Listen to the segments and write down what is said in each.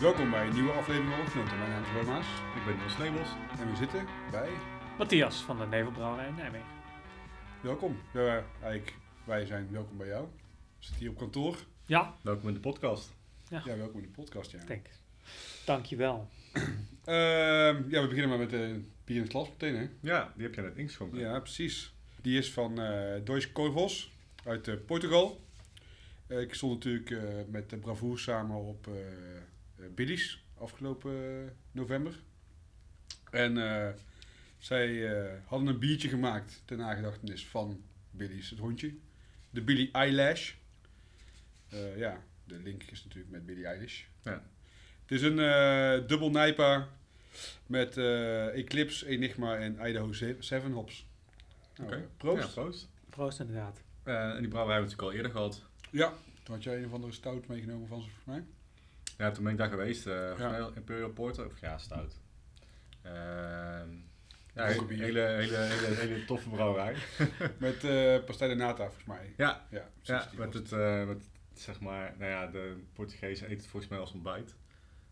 Welkom bij een nieuwe aflevering van Oognoten. Mijn naam is Romaas Ik ben Niels Nebels. en we zitten bij... Matthias van de Nevelbrouwerij in Nijmegen. Welkom. Ja, eigenlijk, wij zijn welkom bij jou. We zitten hier op kantoor. Ja, Welkom in de podcast. Ja. Ja, welkom in de podcast, ja. denk ik. Dankjewel. Ehm, ja, we beginnen maar met de bier in het glas meteen, hè? Ja, die heb jij net ingeschonken. Ja, precies. Die is van eh Deutsche Corvos uit eh, Portugal. Eh, ik stond natuurlijk eh, met de Bravoer samen op eh eh, Billy's afgelopen eh, november. En eh, zij eh, hadden een biertje gemaakt ten nagedachtenis van Billy's, het hondje. De Billy Eyelash. Eh, ja, de link is natuurlijk met Billy Eilish. Ja. Het is een eh dubbel Nijpa met eh, Eclipse, Enigma en Idaho 7 hops. Nou, Oké. eh, proost. Ja, proost. Proost inderdaad. Eh, en die brouwerij hebben we natuurlijk al eerder gehad. Ja, toen had jij een of andere stout meegenomen van ze, volgens mij. Ja, toen ben ik daar geweest. eh Ja. Imperial Porter. Of ja, stout. Ehm, ja, hele, hele, hele, hele toffe brouwerij. Met eh pastei de nata, volgens mij. Ja, Ja, ja met het, eh, met, zeg maar, nou ja, de Portugezen eten het volgens mij als ontbijt.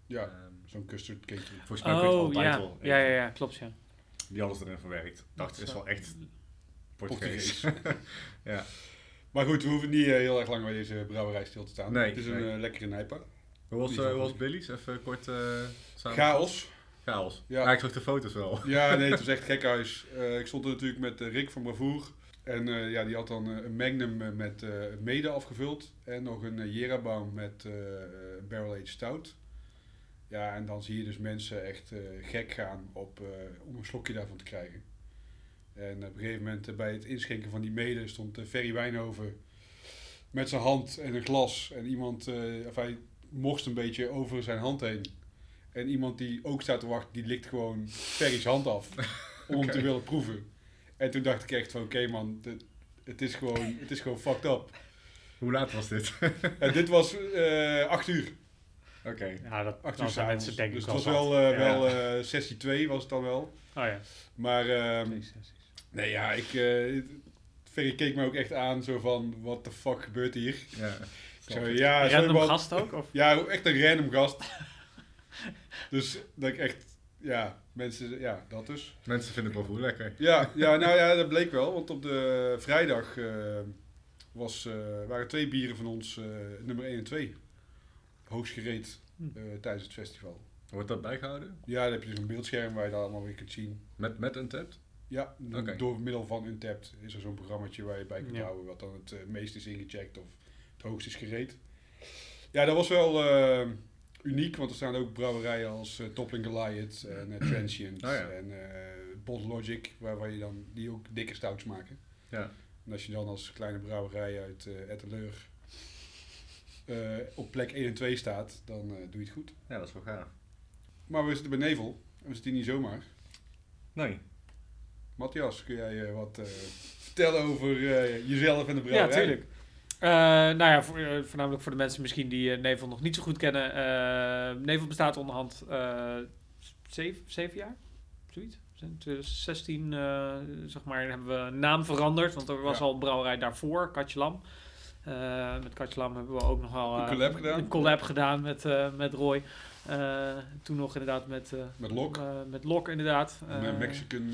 Ja, Ehm, zo'n custard cake. volgens mij kun je het Oh, altijd ja. wel ja. Ja, ja, klopt ja. Die alles erin verwerkt. Ik dacht, het is wel echt Portugees. ja. Maar goed, we hoeven niet eh, heel erg lang bij deze brouwerij stil te staan. Nee, het is een nee. lekkere Nijpa. Hoe was, eh, was Billy's? Even kort eh samen. Chaos. Chaos. Ja. Ja. ik zag de foto's wel. Ja, nee, het was echt gek huis. Eh, ik stond er natuurlijk met Rick van Bravoer. En eh, ja, die had dan een Magnum met eh, mede afgevuld. En nog een uh, Jerabaum met Barrel Aged Stout. Ja, en dan zie je dus mensen echt eh, gek gaan op, eh, om een slokje daarvan te krijgen. En op een gegeven moment bij het inschenken van die mede stond Ferry Wijnhoven met zijn hand en een glas. En iemand, eh, of hij morst een beetje over zijn hand heen. En iemand die ook staat te wachten, die likt gewoon Ferry's hand af. Om hem te willen proeven. En toen dacht ik echt van, oké man, dit- het is, gewoon, het is gewoon fucked up. Hoe laat was dit? En dit was eh 8 uur. Oké. Ja, dat, Acht uur s'avonds. Dus het was wel, eh, Ja. wel eh, sessie 2 was het dan wel. Oh ja. Maar ehm, Twee sessies. nee ja, ik, eh, Ferry keek me ook echt aan zo van, what the fuck gebeurt hier? Ja. Zei, ja, sorry, Random gast ook? Of? Ja, echt een random gast. dus dat ik echt, ja, mensen, ja, dat dus. Mensen vinden het wel goed lekker. Ja, ja, nou ja, dat bleek wel. Want op de vrijdag eh, was, eh, waren twee bieren van ons eh, nummer 1 en 2 hoogst gereed Hm. eh, tijdens het festival. Wordt dat bijgehouden? Ja, dan heb je dus een beeldscherm waar je dat allemaal weer kunt zien. Met, met Untapped? Ja, door middel van Untapped is er zo'n programmaatje waar je bij kunt Ja. houden wat dan het meest is ingecheckt of het hoogst is gereed. Ja, dat was wel eh, uniek, want er staan ook brouwerijen als eh, Toppling Goliath en eh, Transient Oh ja. en eh Bottle Logic, waar je dan, die ook dikke stouts maken. Ja. En als je dan als kleine brouwerij uit eh Etteleur eh, op plek 1 en 2 staat, dan eh, doe je het goed. Ja, dat is wel gaaf. Maar we zitten bij Nevel en we zitten hier niet zomaar. Nee. Matthias, kun jij wat eh, vertellen over eh, jezelf en de Ja, brouwerij? tuurlijk. Eh, nou ja, voor, eh, voornamelijk voor de mensen misschien die eh, Nevel nog niet zo goed kennen. Nevel bestaat onderhand zeven, zeven jaar, zoiets. In 2016 eh, zeg maar, hebben we naam veranderd, want er was Ja. al een brouwerij daarvoor, Katje Lam. Eh, met Katje Lam hebben we ook nog wel Een collab gedaan. Een collab gedaan met, met Roy. Toen nog inderdaad met, Met Lok, eh, met Lok inderdaad. Mexican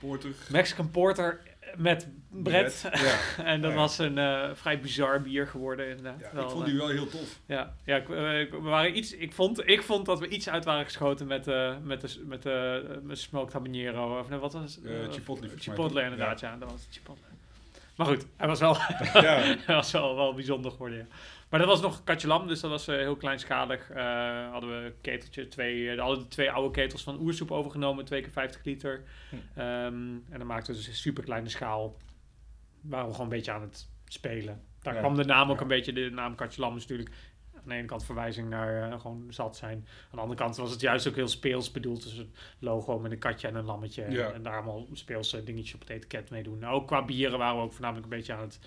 porter. Mexican Porter met Brett. Ja, en dat Ja. was een eh, vrij bizar bier geworden inderdaad. ja Wel, ik vond eh, die wel heel tof. ja, ja ik, eh, ik- we waren iets, ik, vond, ik vond dat we iets uit waren geschoten met, eh met de met de eh, met smoked habanero. Of nee, wat was het? Eh, Eh, Chipotle Chipotle inderdaad, ja. dat was het Chipotle. Maar goed, hij was wel, Ja, hij was wel, wel bijzonder geworden, ja. Maar dat was nog katje lam, dus dat was eh, heel kleinschalig. Eh hadden we keteltje, twee, eh, hadden we twee oude ketels van oersoep overgenomen, twee keer 50 liter. Hm. Ehm, en dan maakten we dus een super kleine schaal. Waren we gewoon een beetje aan het spelen. Daar Ja. kwam de naam ook een beetje, de naam katje lam is natuurlijk aan de ene kant verwijzing naar gewoon zat zijn. Aan de andere kant was het juist ook heel speels bedoeld. Dus een logo met een katje en een lammetje. Ja. En, en daar allemaal speelse dingetjes op het etiket mee doen. Nou, ook qua bieren waren we ook voornamelijk een beetje aan het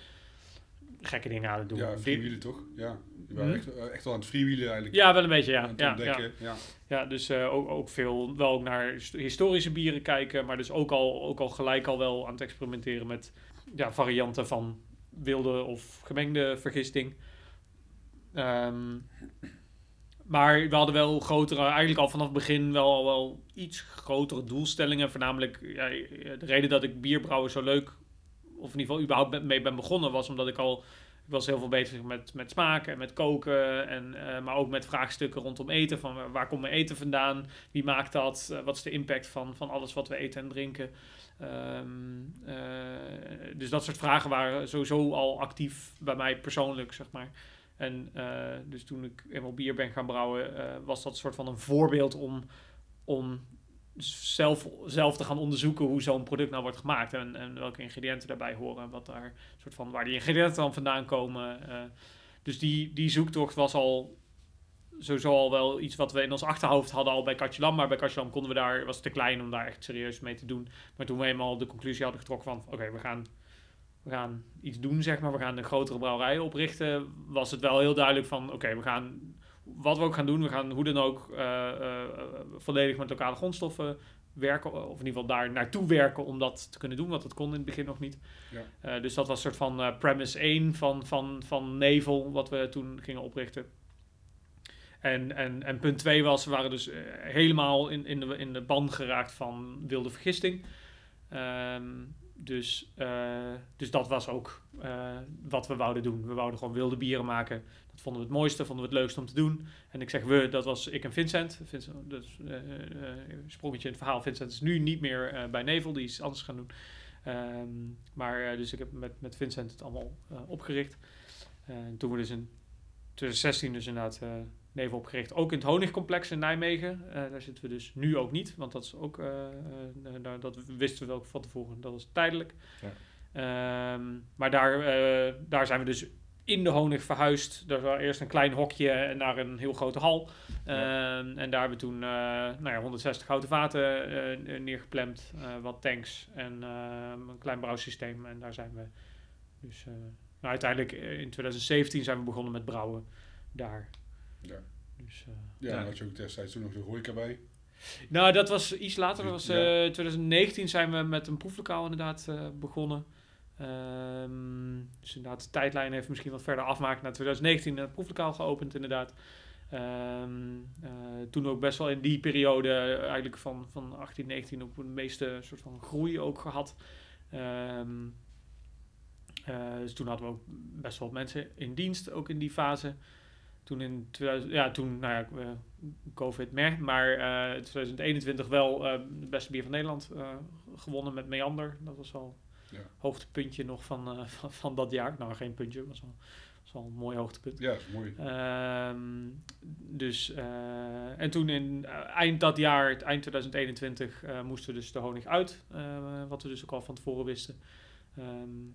gekke dingen aan het doen. ja freewheelen toch? Ja, je waren Hm? echt, eh, echt wel aan het freewheelen eigenlijk. ja, wel een beetje, ja. ja, ja. Ja. Ja, dus eh, ook, ook veel wel ook naar hist- historische bieren kijken, maar dus ook al, ook al gelijk al wel aan het experimenteren met ja, varianten van wilde of gemengde vergisting. Ehm, maar we hadden wel grotere, eigenlijk al vanaf het begin wel, wel iets grotere doelstellingen. Voornamelijk, ja, de reden dat ik bierbrouwen zo leuk, of in ieder geval überhaupt mee ben begonnen, was omdat ik al, ik was heel veel bezig met, met smaken en met koken. En, eh, maar ook met vraagstukken rondom eten. Van waar komt mijn eten vandaan? Wie maakt dat? Eh, wat is de impact van, van alles wat we eten en drinken? Ehm, eh, dus dat soort vragen waren sowieso al actief bij mij persoonlijk, zeg maar. En dus toen ik eenmaal bier ben gaan brouwen, was dat soort van een voorbeeld om, om zelf, zelf te gaan onderzoeken hoe zo'n product nou wordt gemaakt en, en welke ingrediënten daarbij horen en wat daar, soort van, waar die ingrediënten dan vandaan komen. Uh, dus die, die zoektocht was al sowieso al wel iets wat we in ons achterhoofd hadden al bij Katjelam. Maar bij Katjelam konden we daar, was te klein om daar echt serieus mee te doen. Maar toen we eenmaal de conclusie hadden getrokken van, oké, we gaan we gaan iets doen, zeg maar. We gaan een grotere brouwerij oprichten. Was het wel heel duidelijk van, oké, we gaan wat we ook gaan doen. We gaan hoe dan ook uh, uh, volledig met lokale grondstoffen werken. Of in ieder geval daar naartoe werken om dat te kunnen doen. Want dat kon in het begin nog niet. Ja. dus dat was een soort van premise 1 van, van, van Nevel, wat we toen gingen oprichten. En, en, en punt 2 was, we waren dus helemaal in, in, de, in de ban geraakt van wilde vergisting. Um, dus, uh, dus dat was ook uh, wat we wouden doen. We wouden gewoon wilde bieren maken. Dat vonden we het mooiste, vonden we het leukste om te doen. En ik zeg we, dat was ik en Vincent. Vincent dus, uh, sprongetje in het verhaal. Vincent is nu niet meer bij Nevel, die is anders gaan doen. Um, maar dus ik heb met, met Vincent het allemaal opgericht. En toen we dus in 2016 dus inderdaad neven opgericht. Ook in het honigcomplex in Nijmegen. Uh, daar zitten we dus nu ook niet, want dat is ook, uh, uh, dat wisten we ook van tevoren, dat is tijdelijk. Ja. Um, maar daar, daar zijn we dus in de honig verhuisd. Er was eerst een klein hokje naar een heel grote hal. Ja. Um, en daar hebben we toen nou ja, 160 houten vaten neergeplemd, wat tanks en ehm, een klein brouwsysteem. En daar zijn we dus... Nou, uiteindelijk in 2017 zijn we begonnen met brouwen daar. Ja. Dus, uh, ja, ja. had je ook destijds toen nog de horeca bij. Nou, dat was iets later. Dat was, uh, ja. 2019 zijn we met een proeflokaal inderdaad uh, begonnen. Um, dus inderdaad, de tijdlijn heeft misschien wat verder afmaken. Naar 2019 een proeflokaal geopend inderdaad. Um, toen ook best wel in die periode, eigenlijk van, van 18, 19, ook de meeste soort van groei ook gehad. Um, dus toen hadden we ook best wel wat mensen in dienst, ook in die fase toen in 2000, ja, toen, nou ja, uh, COVID meer, maar uh, 2021 wel uh, de beste bier van Nederland uh, gewonnen met Meander. Dat was wel ja. hoogtepuntje nog van, van, van, dat jaar. Nou, geen puntje, maar was wel, was wel een mooi hoogtepunt. Ja, mooi. Um, dus, en toen in eind dat jaar, eind 2021, moesten we dus de honing uit. wat we dus ook al van tevoren wisten. Um,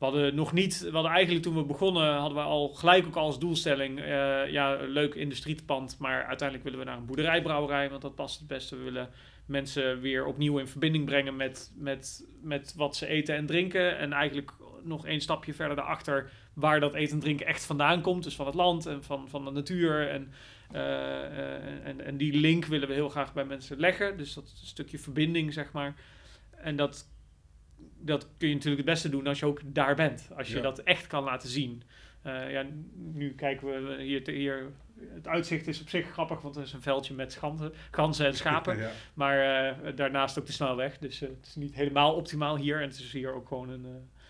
we hadden nog niet, we hadden eigenlijk toen we begonnen, hadden we al gelijk ook als doelstelling, uh, ja, leuk industriepand, maar uiteindelijk willen we naar een boerderijbrouwerij, want dat past het beste. We willen mensen weer opnieuw in verbinding brengen met, met, met wat ze eten en drinken. En eigenlijk nog één stapje verder daarachter, waar dat eten en drinken echt vandaan komt. Dus van het land en van, van de natuur. En, uh, en, en die link willen we heel graag bij mensen leggen. Dus dat stukje verbinding, zeg maar. En dat dat kun je natuurlijk het beste doen als je ook daar bent. Als je dat echt kan laten zien. Uh, ja, nu kijken we hier, te, hier. Het uitzicht is op zich grappig, want het is een veldje met schanten, ganzen en schapen. ja. Maar uh, daarnaast ook de snelweg. Dus uh, het is niet helemaal optimaal hier. En het is hier ook gewoon een.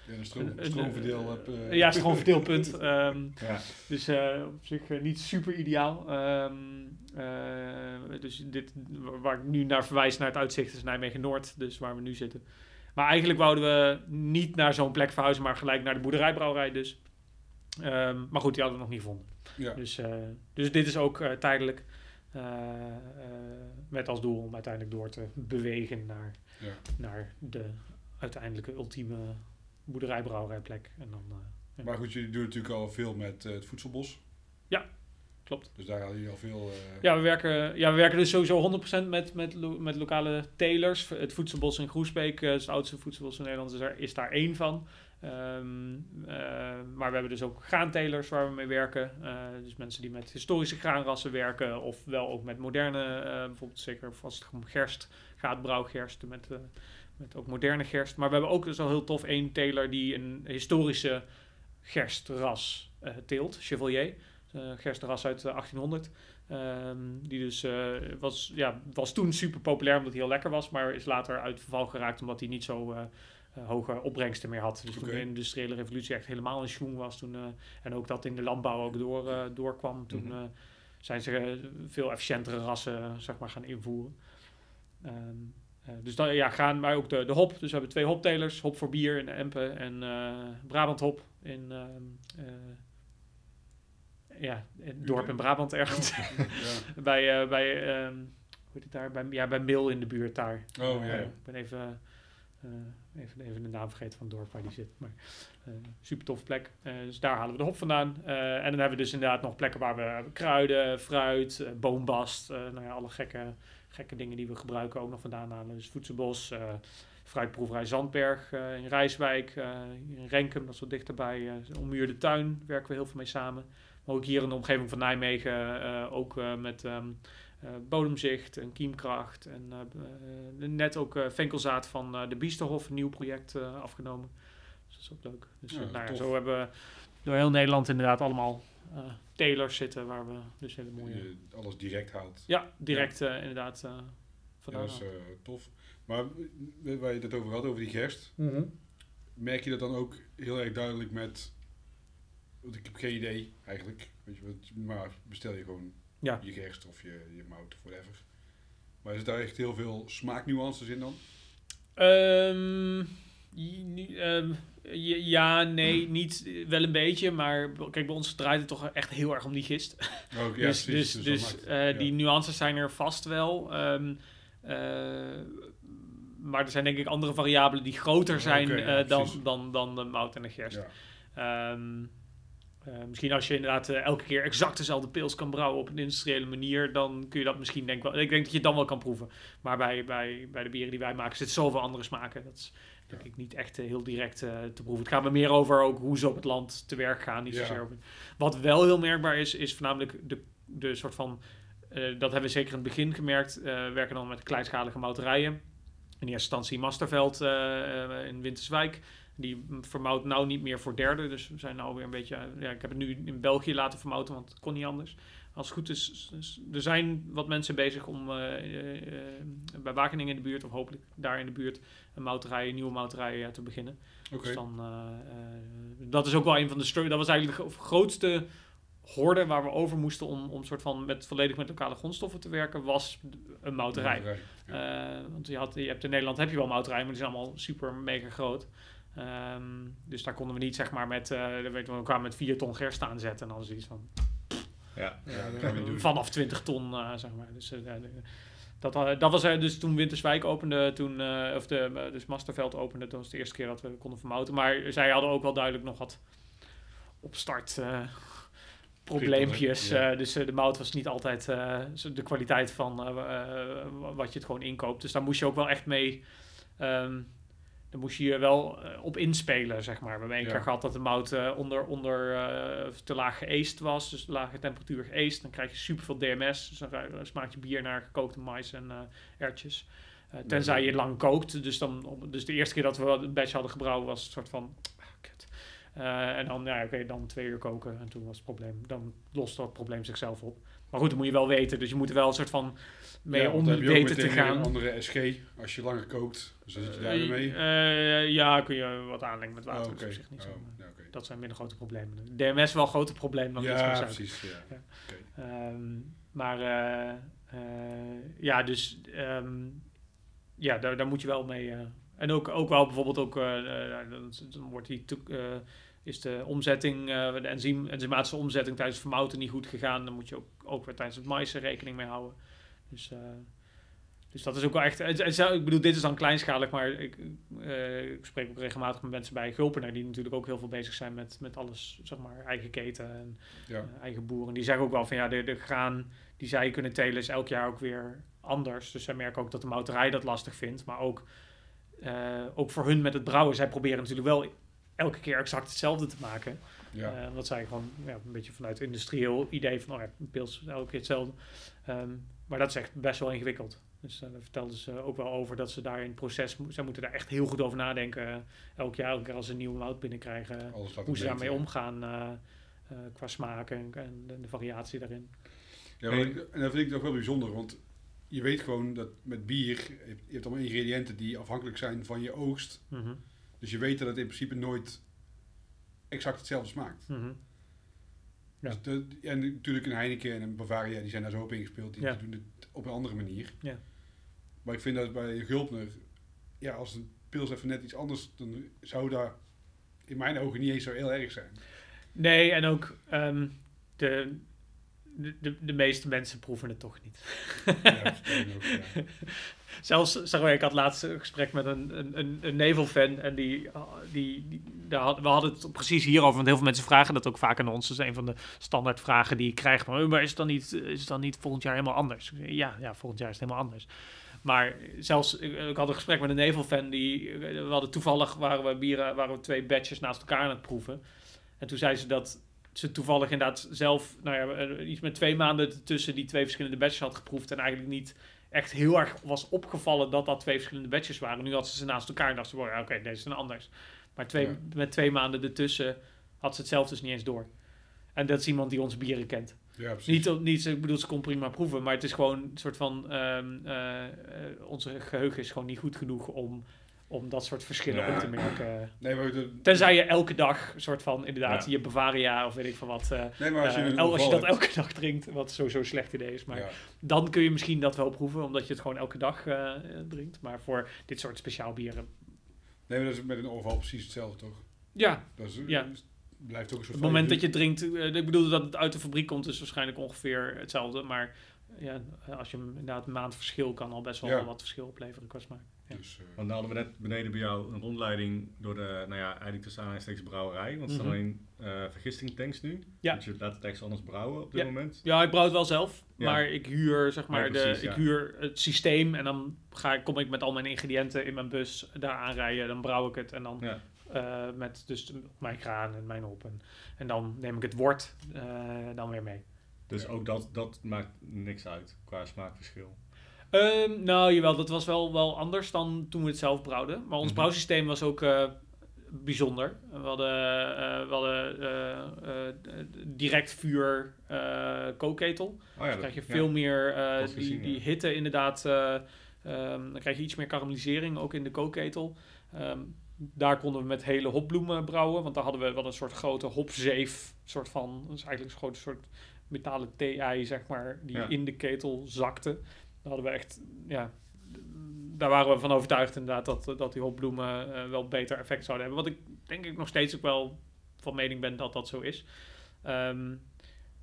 ja, een, stroom, een stroomverdeel. Ja, stroomverdeelpunt. um, ja. Dus op zich niet super ideaal. Um, dus dit, waar ik nu naar verwijs naar het uitzicht is Nijmegen Noord. Dus waar we nu zitten. Maar eigenlijk wouden we niet naar zo'n plek verhuizen, maar gelijk naar de boerderijbrouwerij dus. Um, maar goed, die hadden we nog niet gevonden. Ja. Dus, uh, dus dit is ook uh, tijdelijk. Uh, met als doel om uiteindelijk door te bewegen naar, ja. naar de uiteindelijke ultieme boerderijbrouwerijplek. En dan, maar goed, jullie doen natuurlijk al veel met het voedselbos. Klopt. Dus daar hadden jullie al veel... Uh... Ja, we werken, ja, we werken dus sowieso 100% met, met, lo met lokale telers. Het voedselbos in Groesbeek, uh, het oudste voedselbos in Nederland, is daar, is daar één van. Um, uh, maar we hebben dus ook graantelers waar we mee werken. dus mensen die met historische graanrassen werken, of wel ook met moderne, bijvoorbeeld zeker als het om gerst gaat, brouwgerst, met, met ook moderne gerst. Maar we hebben ook dus al heel tof één teler die een historische gerstras teelt, Chevalier uh, gerstras uit 1800. Ehm, die dus eh, was, ja, was toen super populair omdat hij heel lekker was, maar is later uit verval geraakt omdat hij niet zo eh, eh, hoge opbrengsten meer had. Dus toen de industriële revolutie echt helemaal in schoen was toen, eh, en ook dat in de landbouw ook door, eh, doorkwam, toen Mhm. eh, zijn ze eh, veel efficiëntere rassen zeg maar, gaan invoeren. Ehm, eh, dus dan, ja, gaan, maar ook de, de hop. Dus we hebben twee hoptelers. Hop voor bier in Empen en eh Brabant hop in, ehm, eh, ja, het dorp in Brabant ergens. ja. bij, eh, bij, ehm, hoe heet het daar? Bij, ja, bij Mil in de buurt daar. Oh, ja. Eh, ik ben even, eh, even, even de naam vergeten van het dorp waar die zit. Maar eh, super toffe plek. Eh, dus daar halen we de hop vandaan. Eh, en dan hebben we dus inderdaad nog plekken waar we kruiden, fruit, eh, boombast, eh, nou ja, alle gekke, gekke dingen die we gebruiken ook nog vandaan halen. Dus voedselbos, eh fruitproeverij Zandberg eh, in Rijswijk, eh, hier in Renkum, dat is wat dichterbij. eh Ommuurde Tuin werken we heel veel mee samen. Maar ook hier in de omgeving van Nijmegen, eh, ook eh, met ehm, eh, bodemzicht en kiemkracht. En net ook eh, venkelzaad van eh, de Biesterhof, een nieuw project eh, afgenomen. Dus dat is ook leuk. Dus Ja, nou ja, zo hebben we door heel Nederland inderdaad allemaal eh telers zitten waar we dus hele mooie... Je alles direct haalt. Ja, direct inderdaad eh Ja, dat is eh, tof. Maar waar je het over had, over die gerst, Mhm. merk je dat dan ook heel erg duidelijk met... Want ik heb geen idee eigenlijk. Weet je, maar bestel je gewoon Ja. je gerst of je, je mout of whatever. Maar is daar echt heel veel smaaknuances in dan? J- ja, nee, niet eh, wel een beetje, maar kijk, bij ons draait het toch echt heel erg om die gist. Oh, ja, dus precies. dus, dus maakt- eh, ja. die nuances zijn er vast wel. ehm, eh, maar er zijn denk ik andere variabelen die groter Ja, zijn ja, dan, dan, dan de mout en de gerst. Ja. Eh, misschien als je inderdaad eh, elke keer exact dezelfde pils kan brouwen op een industriële manier, dan kun je dat misschien denk wel. Ik denk dat je het dan wel kan proeven. Maar bij, bij, bij de bieren die wij maken zitten zoveel andere smaken. Dat is denk ik niet echt eh, heel direct te proeven. Het gaat me meer over ook hoe ze op het land te werk gaan. Niet Ja. zozeer over. Wat wel heel merkbaar is, is voornamelijk de, de soort van. dat hebben we zeker in het begin gemerkt. we werken dan met kleinschalige mouterijen. In eerste instantie Masterveld in Winterswijk. Die vermouwt nou niet meer voor derde. Dus we zijn nou weer een beetje... Ja, ik heb het nu in België laten vermouten, want het kon niet anders. Als het goed is, er zijn wat mensen bezig om eh, eh, eh, bij Wageningen in de buurt, of hopelijk daar in de buurt, een mouterij, een nieuwe mouterij te beginnen. Dus dan, dat is ook wel een van de Dat was eigenlijk de gro- grootste horde waar we over moesten om, om soort van met, volledig met lokale grondstoffen te werken, was een mouterij. Ja. Want je, had, je hebt in Nederland heb je wel mouterijen, maar die zijn allemaal super mega groot. Ehm, dus daar konden we niet zeg maar met, eh weet we kwamen met 4 ton gerst aanzetten en dan zoiets van Ja. Ja, vanaf 20 ton, eh, zeg maar. Dus, eh, de- dat, dat was dus toen Winterswijk opende, toen, eh, of de, dus Masterveld opende, toen was het de eerste keer dat we konden vermouten. Maar zij hadden ook wel duidelijk nog wat opstart eh, probleempjes. Ja. eh, dus de mout was niet altijd eh, de kwaliteit van wat je het gewoon inkoopt. Dus daar moest je ook wel echt mee. ehm dan moest je je wel eh, op inspelen, zeg maar. We hebben één Ja. keer gehad dat de mout eh, onder, onder eh, te laag geëest was. Dus lage temperatuur geëest. Dan krijg je superveel DMS. Dus dan smaakt je bier naar gekookte mais en erwtjes. Eh, tenzij je het lang kookt. Dus, dan, dus de eerste keer dat we een batch hadden gebrouwen was een soort van... ah, kut. En dan, ja, oké, dan twee uur koken. En toen was het probleem... Dan lost dat probleem zichzelf op. Maar goed, dat moet je wel weten. Dus je moet er wel een soort van mee Ja, ook weten te gaan. Een andere SG als je langer kookt. Dus dan zit je daar weer mee. Eh, ja, kun je wat aanlengen met water. Oh, is zich niet zo. Oh, ja. Dat zijn minder grote problemen. DMS wel een groter probleem met Ja, precies. Ja. Ehm, maar eh, eh, ja, dus ehm, ja, daar, daar moet je wel mee. eh, en ook, ook wel bijvoorbeeld ook, eh, eh, dan, wordt die eh, is de omzetting, eh, de enzym, enzymatische omzetting tijdens het vermouten niet goed gegaan. Dan moet je ook, ook weer tijdens het maïsen rekening mee houden. Dus, eh, dus dat is ook wel echt. het- het zou- ik bedoel, dit is dan kleinschalig, maar ik, eh, ik spreek ook regelmatig met mensen bij Gulpener die natuurlijk ook heel veel bezig zijn met, met alles, zeg maar, eigen keten en Ja. eh, eigen boeren. Die zeggen ook wel van ja, de, de graan die zij kunnen telen is elk jaar ook weer anders. Dus zij merken ook dat de mouterij dat lastig vindt. Maar ook, eh, ook voor hun met het brouwen, zij proberen natuurlijk wel elke keer exact hetzelfde te maken. Ja. Eh, omdat zij gewoon ja, een beetje vanuit het industrieel idee van, oh ja, een pils elke keer hetzelfde. Ehm, maar dat is echt best wel ingewikkeld. Dus eh, daar vertelden ze ook wel over dat ze daar in het proces, mo- zij moeten daar echt heel goed over nadenken. eh, elk jaar, elke keer als ze een nieuwe mout binnenkrijgen, hoe ze daarmee omgaan eh, eh, qua smaak en, en de, variatie daarin. Ja, maar ik- en dat vind ik toch wel bijzonder, want je weet gewoon dat met bier, je hebt- je hebt allemaal ingrediënten die afhankelijk zijn van je oogst. Mhm, Dus je weet dat het in principe nooit exact hetzelfde smaakt. mhm. Ja. Dus de- en natuurlijk een Heineken en een Bavaria, die zijn daar zo op ingespeeld. Die Ja. doen het op een andere manier. Ja. Maar ik vind dat bij Gulpner, ja, als een pils even net iets anders, dan zou daar in mijn ogen niet eens zo heel erg zijn. Nee, en ook ehm, de, de, de, de meeste mensen proeven het toch niet. Ja, dat is ook, ja. Zelfs, zeg maar, ik had laatst een gesprek met een, een, een, Nevel-fan en die, ah, die, die daar had, we hadden het precies hierover, want heel veel mensen vragen dat ook vaak aan ons. Dat is een van de standaard vragen die ik krijg. Maar, maar is, het dan niet, is het dan niet volgend jaar helemaal anders? Ja, ja, volgend jaar is het helemaal anders. Maar zelfs, ik, ik had een gesprek met een Nevel-fan, die, we hadden toevallig, waren we, bieren, waren we twee batches naast elkaar aan het proeven. En toen zei ze dat ze toevallig inderdaad zelf, nou ja, eh, iets met twee maanden tussen die twee verschillende batches had geproefd en eigenlijk niet echt heel erg was opgevallen dat dat twee verschillende batches waren. Nu had ze ze naast elkaar en dacht ze, oké, deze zijn anders. Maar twee, Ja. met twee maanden ertussen had ze het zelf dus niet eens door. En dat is iemand die onze bieren kent. Ja. Niet, niet, ik bedoel, ze kon prima proeven, maar het is gewoon een soort van, ehm, eh, eh, onze geheugen is gewoon niet goed genoeg om, om dat soort verschillen Ja. op te merken. Nee, maar, de- Tenzij je elke dag, soort van, inderdaad, Ja. je Bavaria of weet ik van wat, nee, maar als je, eh, als je dat hebt- elke dag drinkt, wat sowieso een slecht idee is, maar Ja. dan kun je misschien dat wel proeven, omdat je het gewoon elke dag eh, drinkt. Maar voor dit soort speciaal bieren, Nee, maar dat is met een overval precies hetzelfde, toch? ja, Dat is, Ja. blijft ook een soort het moment dat je drinkt, ik bedoel dat het uit de fabriek komt, is waarschijnlijk ongeveer hetzelfde. Maar ja, als je hem inderdaad een maand verschil kan al best wel wat verschil opleveren qua smaak. Ja. Dus, eh, Want nou hadden we net beneden bij jou een rondleiding door de, nou ja, eigenlijk tussen aanhalingstekens brouwerij. Want er staan Mhm. alleen eh vergistingtanks nu. Ja. Dus je laat het echt anders brouwen op dit Ja. moment. Ja, ik brouw het wel zelf, Ja. maar ik huur zeg maar de, ik huur het systeem en dan ga ik, kom ik met al mijn ingrediënten in mijn bus daar aanrijden, dan brouw ik het en dan eh, met dus mijn graan en mijn hop en, en dan neem ik het wort dan weer mee. Dus ook dat, dat maakt niks uit qua smaakverschil. Ehm, nou, jawel, dat was wel, wel anders dan toen we het zelf brouwden. Maar ons Mhm. brouwsysteem was ook eh, bijzonder. We hadden, eh, we hadden eh, direct vuur kookketel. Oh ja, dat- krijg je ja. veel meer die, gezien, die ja. hitte inderdaad. eh, ehm, dan krijg je iets meer karamellisering ook in de kookketel. Ehm, daar konden we met hele hopbloemen brouwen. Want daar hadden we wel een soort grote hopzeef. Soort van, dat is eigenlijk een groot soort metalen thee-ei, zeg maar. Die in de ketel zakte. Daar hadden we echt, ja... Daar waren we van overtuigd inderdaad dat, dat die hopbloemen eh, wel beter effect zouden hebben. Wat ik denk ik nog steeds ook wel van mening ben dat dat zo is. Ehm,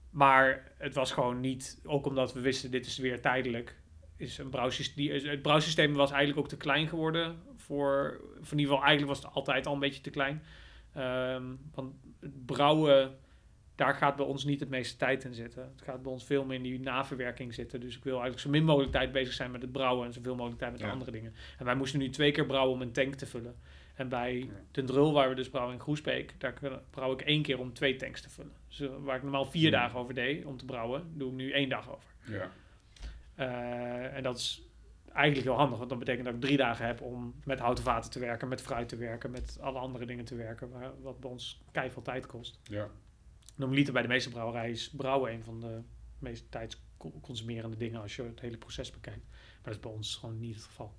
maar het was gewoon niet, ook omdat we wisten dit is weer tijdelijk, is een het brouwsysteem was eigenlijk ook te klein geworden voor, voor in ieder geval eigenlijk was het altijd al een beetje te klein. Ehm, want het brouwen, daar gaat bij ons niet het meeste tijd in zitten. Het gaat bij ons veel meer in die naverwerking zitten. Dus ik wil eigenlijk zo min mogelijk tijd bezig zijn met het brouwen en zoveel mogelijk tijd met Ja. andere dingen. En wij moesten nu twee keer brouwen om een tank te vullen. En bij Ja. de Drul, waar we dus brouwen in Groesbeek, daar brouw ik één keer om twee tanks te vullen. Dus eh, waar ik normaal vier dagen over deed om te brouwen, doe ik nu één dag over. ja. Eh, en dat is eigenlijk heel handig, want dat betekent dat ik drie dagen heb om met houten vaten te werken, met fruit te werken, met alle andere dingen te werken, waar, wat bij ons keiveel tijd kost. ja. Normaliter bij de meeste brouwerijen is brouwen een van de meest tijdsconsumerende dingen als je het hele proces bekijkt. Maar dat is bij ons gewoon niet het geval.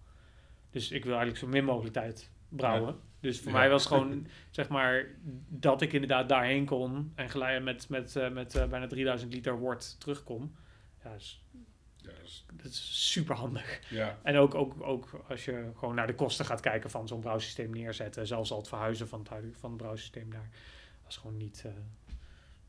Dus ik wil eigenlijk zo min mogelijk tijd brouwen. Dus voor Ja. mij was het gewoon, zeg maar, dat ik inderdaad daarheen kon en gelijk met, met, eh, met eh, bijna 3000 liter wort terugkom. Ja, dat is, Ja, dat is- dat is super handig. ja. En ook, ook, ook als je gewoon naar de kosten gaat kijken van zo'n brouwsysteem neerzetten, zelfs al het verhuizen van het, van het brouwsysteem daar, was gewoon niet, eh,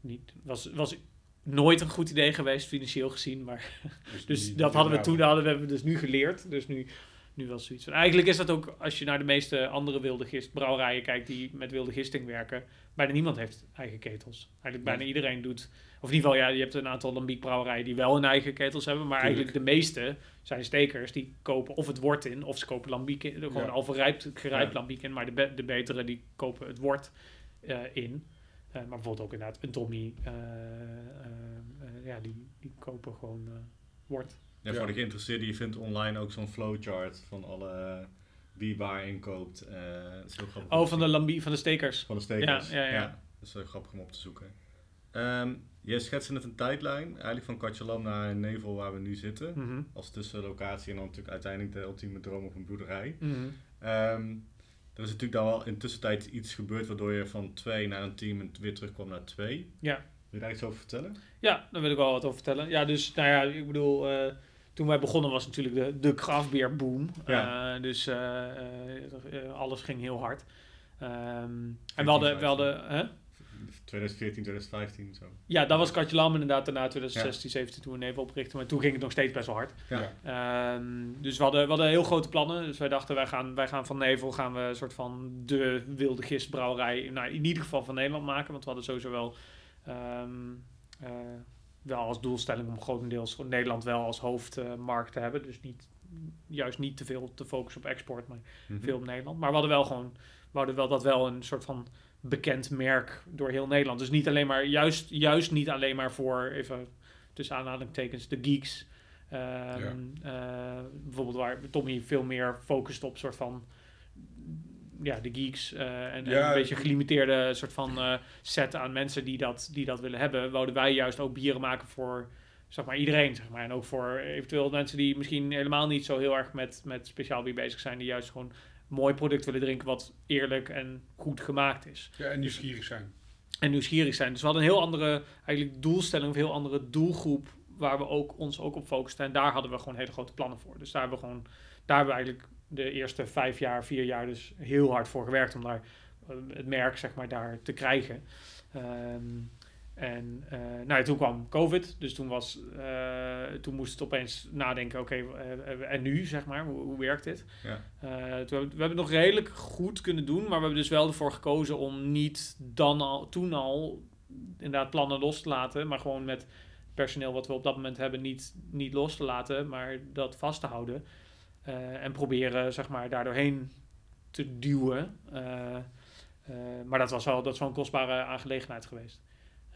niet was, was nooit een goed idee geweest financieel gezien, maar dus niet- dat hadden we toen, dat hadden we dus nu geleerd, dus nu, nu was zoiets van, eigenlijk is dat ook, als je naar de meeste andere wilde gist brouwerijen kijkt die met wilde gisting werken, bijna niemand heeft eigen ketels. Eigenlijk bijna iedereen doet, of in ieder geval, ja, je hebt een aantal lambiekbrouwerijen die wel hun eigen ketels hebben, maar Tuurlijk. eigenlijk de meeste zijn stekers die kopen of het wort in, of ze kopen lambiek in, gewoon Ja. al verrijpt, gerijpt Ja. lambiek in, maar de, be- de betere die kopen het wort eh, in. Eh, maar bijvoorbeeld ook inderdaad een Tommy, eh, eh, ja, die, die kopen gewoon eh, wort. Ja, Ja. voor de geïnteresseerden, je vindt online ook zo'n flowchart van alle wie waar inkoopt. eh dat is heel grappig. om Oh, van de lambiek, van de stekers. van de stekers. Ja, ja, ja. Dat is heel grappig om op te zoeken. Ehm, je schetste net een tijdlijn, eigenlijk van Katjalam naar Nevel waar we nu zitten. Mhm. Als tussenlocatie en dan natuurlijk uiteindelijk de ultieme droom op een boerderij. Mhm. Ehm, er is natuurlijk dan wel in tussentijd iets gebeurd waardoor je van twee naar een team en weer terugkwam naar twee. Ja. Wil je daar iets over vertellen? Ja, daar wil ik wel wat over vertellen. Ja, dus nou ja, ik bedoel, eh, toen wij begonnen was natuurlijk de, de craftbeer boom. Ja. Eh, dus eh, alles ging heel hard. Ehm, en we hadden, we hadden hè? 2014, 2015 zo. ja, dat was Katje Lam inderdaad daarna 2016, 17 toen we Nevel oprichten. Maar toen ging het nog steeds best wel hard. Ja. Ehm, dus we hadden, we hadden heel grote plannen. Dus wij dachten, wij gaan, wij gaan van Nevel gaan we een soort van de wilde gistbrouwerij, nou, in ieder geval van Nederland maken. Want we hadden sowieso wel, ehm, eh, wel als doelstelling om grotendeels gewoon Nederland wel als hoofdmarkt te hebben. Dus niet, juist niet te veel te focussen op export, maar Mhm. veel op Nederland. Maar we hadden wel gewoon, we hadden wel dat wel een soort van bekend merk door heel Nederland. Dus niet alleen maar, juist, juist niet alleen maar voor, even tussen aanhalingstekens, de geeks. Ehm, eh, bijvoorbeeld waar Tommy veel meer focust op soort van ja, de geeks eh, en, een beetje gelimiteerde soort van eh, set aan mensen die dat, die dat willen hebben. Wouden wij juist ook bieren maken voor zeg maar iedereen, zeg maar. En ook voor eventueel mensen die misschien helemaal niet zo heel erg met, met speciaal bier bezig zijn, die juist gewoon mooi product willen drinken wat eerlijk en goed gemaakt is Ja, en nieuwsgierig zijn. en nieuwsgierig zijn. Dus we hadden een heel andere eigenlijk doelstelling, of een heel andere doelgroep waar we ook, ons ook op focusten. En daar hadden we gewoon hele grote plannen voor. Dus daar hebben we gewoon, daar hebben we eigenlijk de eerste vijf jaar, vier jaar dus heel hard voor gewerkt om daar eh, het merk zeg maar daar te krijgen. Ehm, en eh, nou ja, toen kwam COVID, dus toen, was, eh, toen moest het opeens nadenken, oké, eh, en nu zeg maar, hoe, hoe werkt dit? Ja. Toen, we hebben het nog redelijk goed kunnen doen, maar we hebben dus wel ervoor gekozen om niet dan al, toen al inderdaad plannen los te laten, maar gewoon met personeel wat we op dat moment hebben niet, niet los te laten, maar dat vast te houden. En proberen, zeg maar, daardoorheen te duwen. Maar dat was wel, dat is wel een kostbare aangelegenheid geweest.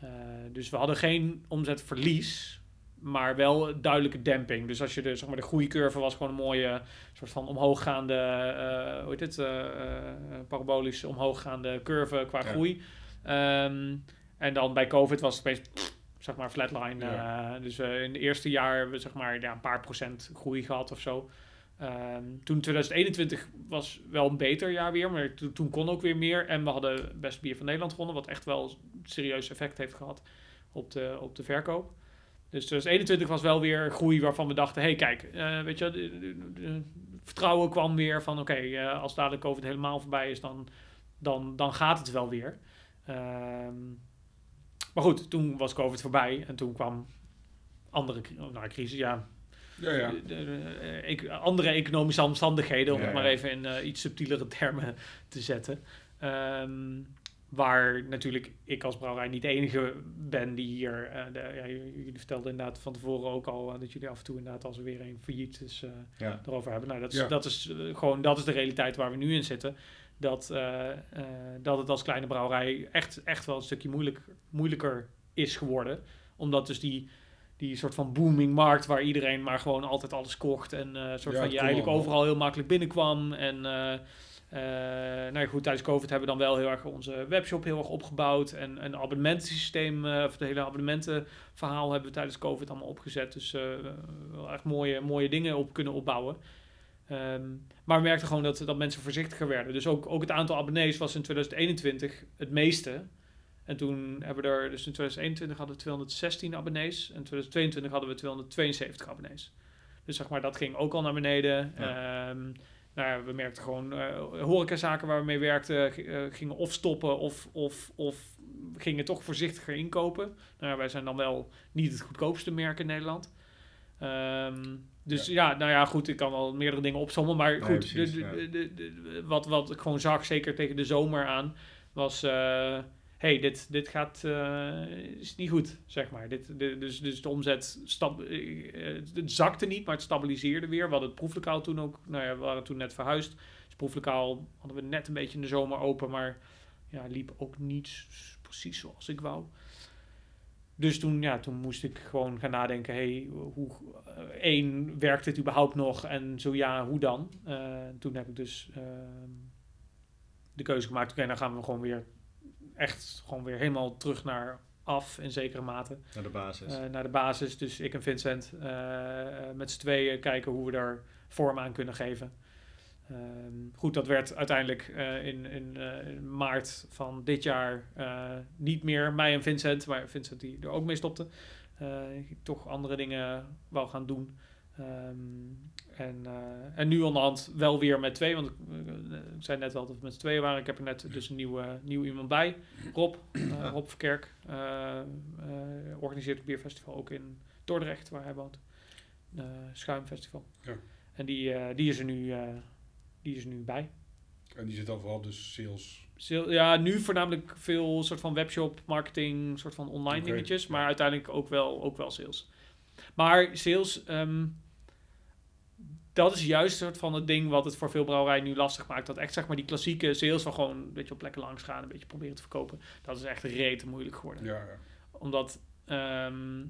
Eh, dus we hadden geen omzetverlies, maar wel duidelijke demping. Dus als je de, zeg maar, de groeicurve was gewoon een mooie soort van omhooggaande, eh hoe heet het, eh, eh, parabolisch omhooggaande curve qua Ja. groei. Ehm, en dan bij COVID was het opeens, pff, zeg maar, flatline. Ja. Eh, dus in het eerste jaar hebben we zeg maar ja, een paar procent groei gehad of zo. Ehm, toen 2021 was wel een beter jaar weer, maar to- toen kon ook weer meer. En we hadden best bier van Nederland gewonnen, wat echt wel serieus effect heeft gehad op de, op de verkoop. Dus 2021 was wel weer groei waarvan we dachten, hey, kijk, eh, weet je, vertrouwen kwam weer van, oké, eh, als dadelijk COVID helemaal voorbij is, dan, dan, dan gaat het wel weer. Ehm, maar goed, toen was COVID voorbij en toen kwam andere nou, crisis, ja, Ja, ja. de- de- de- ec- andere economische omstandigheden, om het maar even in eh, iets subtielere termen te zetten. Ehm, waar natuurlijk ik als brouwerij niet de enige ben die hier... eh, de, ja, jullie vertelden inderdaad van tevoren ook al eh, dat jullie af en toe inderdaad als er weer een failliet is... eh, Ja. erover hebben. Nou, dat is, dat is eh, gewoon dat is de realiteit waar we nu in zitten. Dat, eh, eh, dat het als kleine brouwerij echt, echt wel een stukje moeilijk, moeilijker is geworden. Omdat dus die, die soort van booming markt waar iedereen maar gewoon altijd alles kocht. En eh soort Ja, van je eigenlijk overal heel makkelijk binnenkwam. En eh, eh, nou ja, goed, tijdens COVID hebben we dan wel heel erg onze webshop heel erg opgebouwd. En een abonnementensysteem, of het hele abonnementenverhaal hebben we tijdens COVID allemaal opgezet. Dus wel echt mooie, mooie dingen op kunnen opbouwen. Ehm, maar we merkten gewoon dat, dat mensen voorzichtiger werden. Dus ook, ook het aantal abonnees was in 2021 het meeste. En toen hebben we er, dus in 2021 hadden we 216 abonnees. En in 2022 hadden we 272 abonnees. Dus zeg maar, dat ging ook al naar beneden. Ehm, nou ja, we merkten gewoon, eh horecazaken waar we mee werkten, eh, gingen of stoppen of, of, of gingen toch voorzichtiger inkopen. Nou ja, wij zijn dan wel niet het goedkoopste merk in Nederland. Ehm, dus ja. nou ja, goed, ik kan wel meerdere dingen opzommen. Maar Nee, goed, precies, de- de- ja. de- de- de- wat, wat ik gewoon zag, zeker tegen de zomer aan, was... eh, hey, dit, dit gaat, eh, is niet goed, zeg maar. Dit, de, dus, dus de omzet stab, eh, eh, het zakte niet, maar het stabiliseerde weer. We hadden het proeflokaal toen ook, nou ja, we waren toen net verhuisd. Dus het proeflokaal hadden we net een beetje in de zomer open, maar ja, liep ook niet precies zoals ik wou. Dus toen, ja, toen moest ik gewoon gaan nadenken, hey, hoe, één, werkt dit überhaupt nog? En zo ja, hoe dan? Toen heb ik dus ehm, de keuze gemaakt, oké, dan gaan we gewoon weer echt gewoon weer helemaal terug naar af in zekere mate. Naar de basis. eh, naar de basis. Dus ik en Vincent eh, met z'n tweeën kijken hoe we daar vorm aan kunnen geven. Ehm, goed, dat werd uiteindelijk eh, in, in, in maart van dit jaar niet meer mij en Vincent, maar Vincent die er ook mee stopte. Toch andere dingen wou gaan doen. Ehm, en, eh, en nu onderhand wel weer met twee, want ik, eh, ik zei net wel dat we met z'n tweeën waren. Ik heb er net dus een nieuwe, nieuw iemand bij, Rob, eh, Rob Verkerk. organiseert het bierfestival ook in Dordrecht, waar hij woont. Schuimfestival. Ja. En die, die, is er nu, die is er nu bij. En die zit dan vooral de sales. Sale- Ja, nu voornamelijk veel soort van webshop, marketing, soort van online dingetjes, maar uiteindelijk ook wel, ook wel sales. Maar sales, ehm, dat is juist soort van het ding wat het voor veel brouwerijen nu lastig maakt. Dat echt zeg maar die klassieke sales van gewoon een beetje op plekken langs gaan, een beetje proberen te verkopen. Dat is echt rete moeilijk geworden. Ja, ja. Omdat ehm,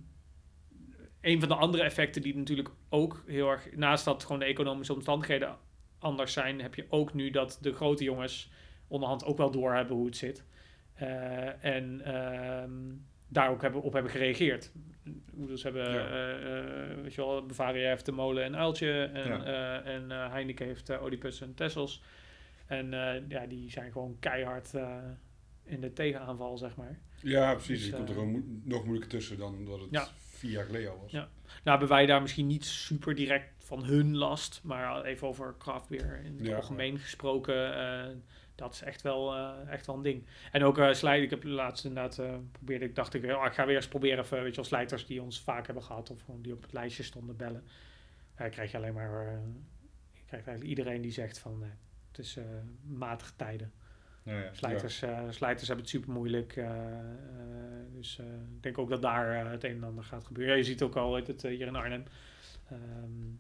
een van de andere effecten die natuurlijk ook heel erg, naast dat gewoon de economische omstandigheden anders zijn, heb je ook nu dat de grote jongens onderhand ook wel doorhebben hoe het zit. Eh, en ehm, daar ook hebben, op hebben gereageerd. Dus hebben, Ja. eh, eh, weet je wel, Bavaria heeft de molen en uiltje en, Ja. eh, en Heineken heeft Oedipus en Tessels. En ja, die zijn gewoon keihard in de tegenaanval, zeg maar. ja precies. Dus, je komt er gewoon mo- nog moeilijker tussen dan dat het Ja. vier jaar geleden al was. Ja. Nou hebben wij daar misschien niet super direct van hun last, maar even over craft beer in het Ja, algemeen gesproken, dat is echt wel, eh, echt wel een ding. En ook uh, slijt, ik heb laatst inderdaad uh, probeerde ik, dacht ik, oh, ik ga weer eens proberen even, weet je slijters die ons vaak hebben gehad of gewoon die op het lijstje stonden bellen. Uh, krijg je alleen maar, je krijgt eigenlijk iedereen die zegt van, het is matige tijden. Ja, ja. Slijters, ja. slijters hebben het super moeilijk. Dus ik denk ook dat daar het een en ander gaat gebeuren. Ja, je ziet ook al het, hier in Arnhem. Um,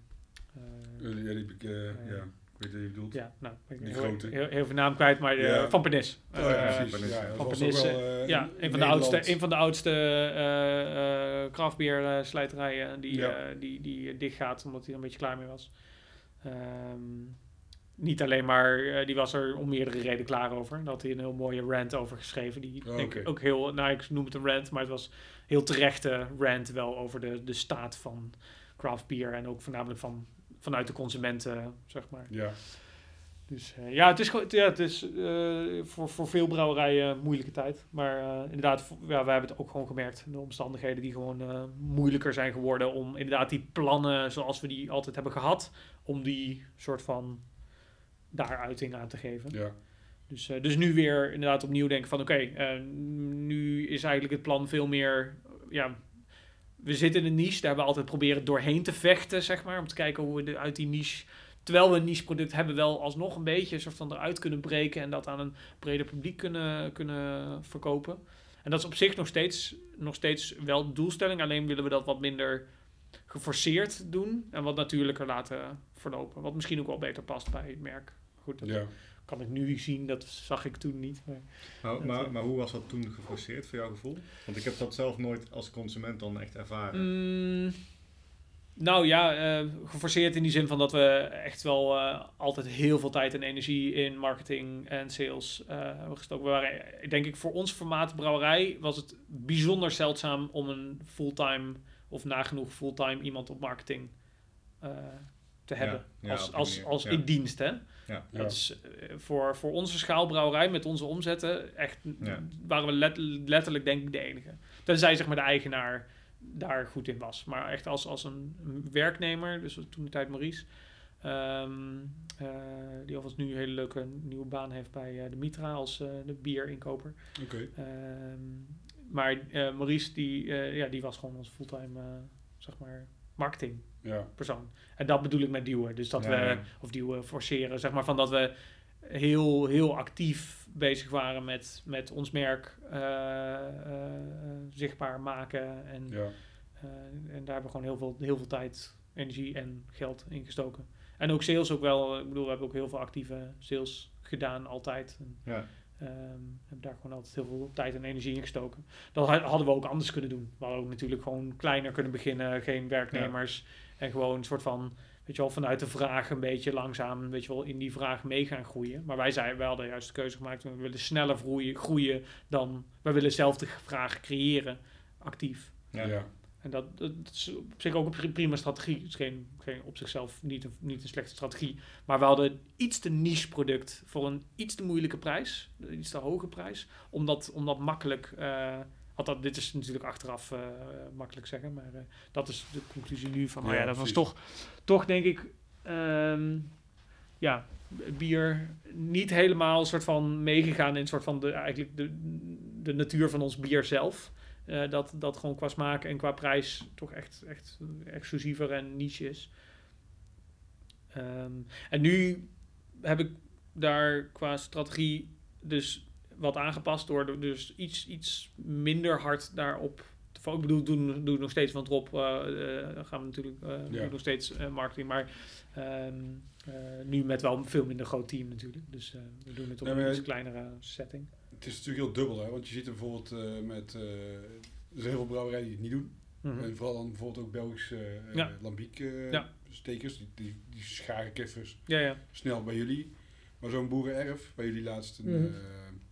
ja, ja. Ik weet wat je bedoelt. Ja, nou, ik die heel, grote. Heel, heel veel naam kwijt, maar ja. Van Pernis. Oh, ja, precies. Ja, van Pernis. Wel, uh, ja, een van, de oudste, een van de oudste uh, die, ja. uh, die, die dicht gaat, omdat hij er een beetje klaar mee was. Um, niet alleen maar, uh, die was er om meerdere redenen klaar over. Daar had hij een heel mooie rant over geschreven. Die oh, denk okay. ook heel, nou ik noem het een rant, maar het was heel terechte rant wel over de, de staat van craft beer. En ook voornamelijk van, vanuit de consumenten, zeg maar. Ja. Dus uh, ja, het is, ja, het is uh, voor, voor veel brouwerijen een moeilijke tijd. Maar uh, inderdaad, ja, we hebben het ook gewoon gemerkt. De omstandigheden die gewoon moeilijker zijn geworden om inderdaad die plannen zoals we die altijd hebben gehad, om die soort van daar uiting aan te geven. Ja. Dus, dus nu weer inderdaad opnieuw denken van oké, okay, nu is eigenlijk het plan veel meer... Ja, we zitten in een niche, daar hebben we altijd proberen doorheen te vechten, zeg maar. Om te kijken hoe we uit die niche... Terwijl we een niche product hebben, wel alsnog een beetje een soort van eruit kunnen breken... en dat aan een breder publiek kunnen, kunnen verkopen. En dat is op zich nog steeds, nog steeds wel de doelstelling. Alleen willen we dat wat minder geforceerd doen en wat natuurlijker laten verlopen. Wat misschien ook wel beter past bij het merk. Goed, ja. Kan ik nu zien, dat zag ik toen niet. Maar, nou, maar, maar, hoe was dat toen geforceerd voor jouw gevoel? Want ik heb dat zelf nooit als consument dan echt ervaren. Mm, nou ja, uh, geforceerd in die zin van dat we echt wel uh, altijd heel veel tijd en energie in marketing en sales uh, hebben gestoken. We waren, denk ik, voor ons formaat brouwerij was het bijzonder zeldzaam om een fulltime of nagenoeg fulltime iemand op marketing uh, te hebben. Ja, ja, als als, als ja. in dienst, hè? Ja. Dat is uh, voor, voor onze schaalbrouwerij met onze omzetten echt waren we let, letterlijk denk ik de enige. Tenzij zeg maar de eigenaar daar goed in was. Maar echt als, als een werknemer, dus toen de tijd Maurice, um, uh, die alvast nu een hele leuke nieuwe baan heeft bij uh, de Mitra als uh, de bierinkoper. Okay. Um, maar Maurice, die, ja, die was gewoon onze fulltime, zeg maar, marketing ja. persoon. En dat bedoel ik met duwen. Dus dat Ja, we, of duwen, forceren, zeg maar, van dat we heel, heel actief bezig waren met, met ons merk uh, uh, zichtbaar maken. En, Ja. uh, en daar hebben we gewoon heel veel, heel veel tijd, energie en geld in gestoken. En ook sales ook wel. Ik bedoel, we hebben ook heel veel actieve sales gedaan altijd. En, Ja. Um, hebben daar gewoon altijd heel veel tijd en energie in gestoken. Dat hadden we ook anders kunnen doen. We hadden ook natuurlijk gewoon kleiner kunnen beginnen, geen werknemers. En gewoon een soort van weet je wel, vanuit de vraag een beetje langzaam, weet je wel, in die vraag mee gaan groeien. Maar wij zeiden, we hadden juist de keuze gemaakt, we willen sneller groeien, groeien dan, we willen zelf de vraag creëren, actief. Ja. Ja. En dat, dat is op zich ook een pri- prima strategie. Het is geen, geen, op zichzelf niet een, niet een slechte strategie. Maar we hadden iets te niche product voor een iets te moeilijke prijs. Een iets te hoge prijs. Om dat, om dat makkelijk... eh althans, dit is natuurlijk achteraf eh, makkelijk zeggen. Maar eh, dat is de conclusie nu van... oh Ja, ja, dat was toch, toch denk ik... ehm, ja, bier niet helemaal een soort van meegegaan in een soort van de, eigenlijk de, de natuur van ons bier zelf. Eh, dat, dat gewoon qua smaak en qua prijs toch echt, echt exclusiever en niche is. Ehm, en nu heb ik daar qua strategie dus wat aangepast door dus iets, iets minder hard daarop te focussen. Ik bedoel, doen, doen nog steeds, want Rob eh, eh, gaan we natuurlijk eh, Ja. nog steeds eh, marketing, maar ehm, eh, nu met wel een veel minder groot team natuurlijk. Dus eh, we doen het op een iets kleinere setting. Het is natuurlijk heel dubbel, hè? want je ziet er bijvoorbeeld eh, met... eh, er zijn heel veel brouwerijen die het niet doen. Mhm. En vooral dan bijvoorbeeld ook Belgische eh Ja. lambiek eh, Ja. stekers, die, die, die scharen kiffers Ja, ja. snel bij jullie. Maar zo'n boerenerf, waar jullie laatst een Mhm. eh,